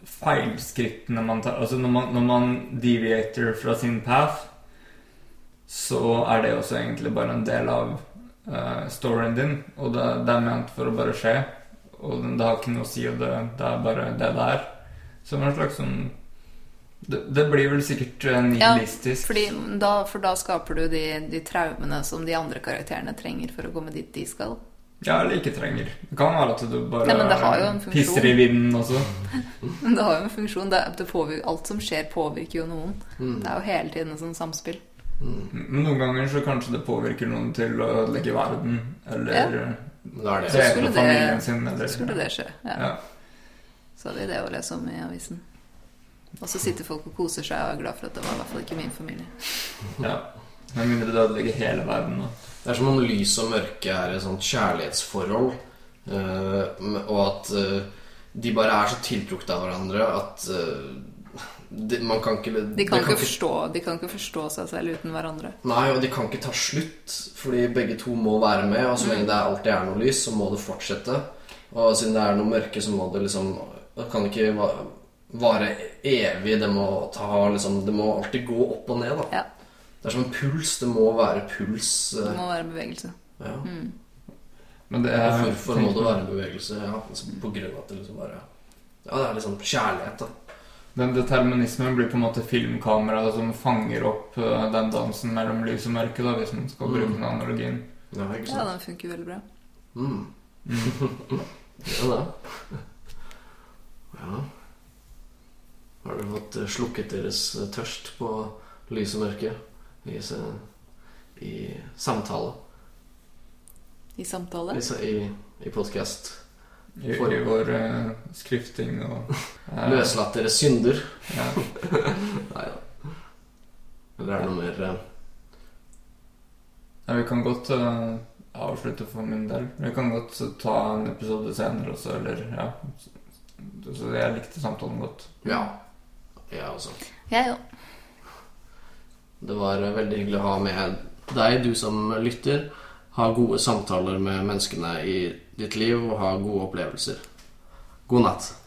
feilskrittene man tar Altså når man, når man deviater fra sin path, så er det også egentlig bare en del av uh, storyen din. Og det, det er ment for å bare skje. Og det har ikke noe å si, og det, det er bare det det er. Som en slags sånn det, det blir vel sikkert eh, nihilistisk. Fordi da, for da skaper du de, de traumene som de andre karakterene trenger for å komme dit de skal. Ja, eller ikke trenger. Det kan være at du bare Ja, det har jo en pisser i vinden også. Men det har jo en funksjon. Det, det påvirker, alt som skjer, påvirker jo noen. Mm. Det er jo hele tiden et sånt samspill. Men noen ganger så kanskje det påvirker noen til å ødelegge verden, eller Da er det Så skulle det- sin, eller Skulle det skje, ja. Ja. så hadde vi det å lese om i avisen. Og så sitter folk og koser seg og er glad for at det var i hvert fall ikke min familie. ja. Med mindre det ødelegger hele verden. Da. Det er som om lys og mørke er et sånt kjærlighetsforhold. eh, og at eh, de bare er så tiltrukket av hverandre at eh, de, man kan ikke De det kan, ikke forstå, de kan ikke forstå seg selv uten hverandre. Nei, og de kan ikke ta slutt, fordi begge to må være med. Og så lenge det alltid er noe lys, så må det fortsette. Og siden det er noe mørke, så må det liksom Det kan ikke va- vare evig. Det må, ta, liksom, det må alltid gå opp og ned. Da. Ja. Det er som en puls. Det må være puls. Det eh, må være bevegelse. Ja. Mm. Men det er hvorfor må det være bevegelse? Ja, altså, på grunn av at det liksom bare Ja, det er liksom kjærlighet, da. Den determinismen blir på en måte filmkamera som fanger opp eh, den dansen mellom lys og mørke, da, hvis man skal bruke Mm. den analogien. Ja, ikke Ja, den funker veldig bra. Mm. Mm. Ja da. Ja. Har de fått eh, slukket deres eh, tørst på lys og mørke i, i samtale? I samtale. I, i, i podkast? I, I vår uh, skrifting og uh, Løslatt deres synder? Ja. Nei da. Eller er det noe mer uh... Ja, vi kan godt uh, avslutte for min del. Vi kan godt ta en episode senere også, eller ja. Så, så jeg likte samtalen godt. Ja. Jeg også. Jeg òg. Det var eh, veldig hyggelig å ha med deg, du som lytter. Ha gode samtaler med menneskene i ditt liv og ha gode opplevelser. God natt.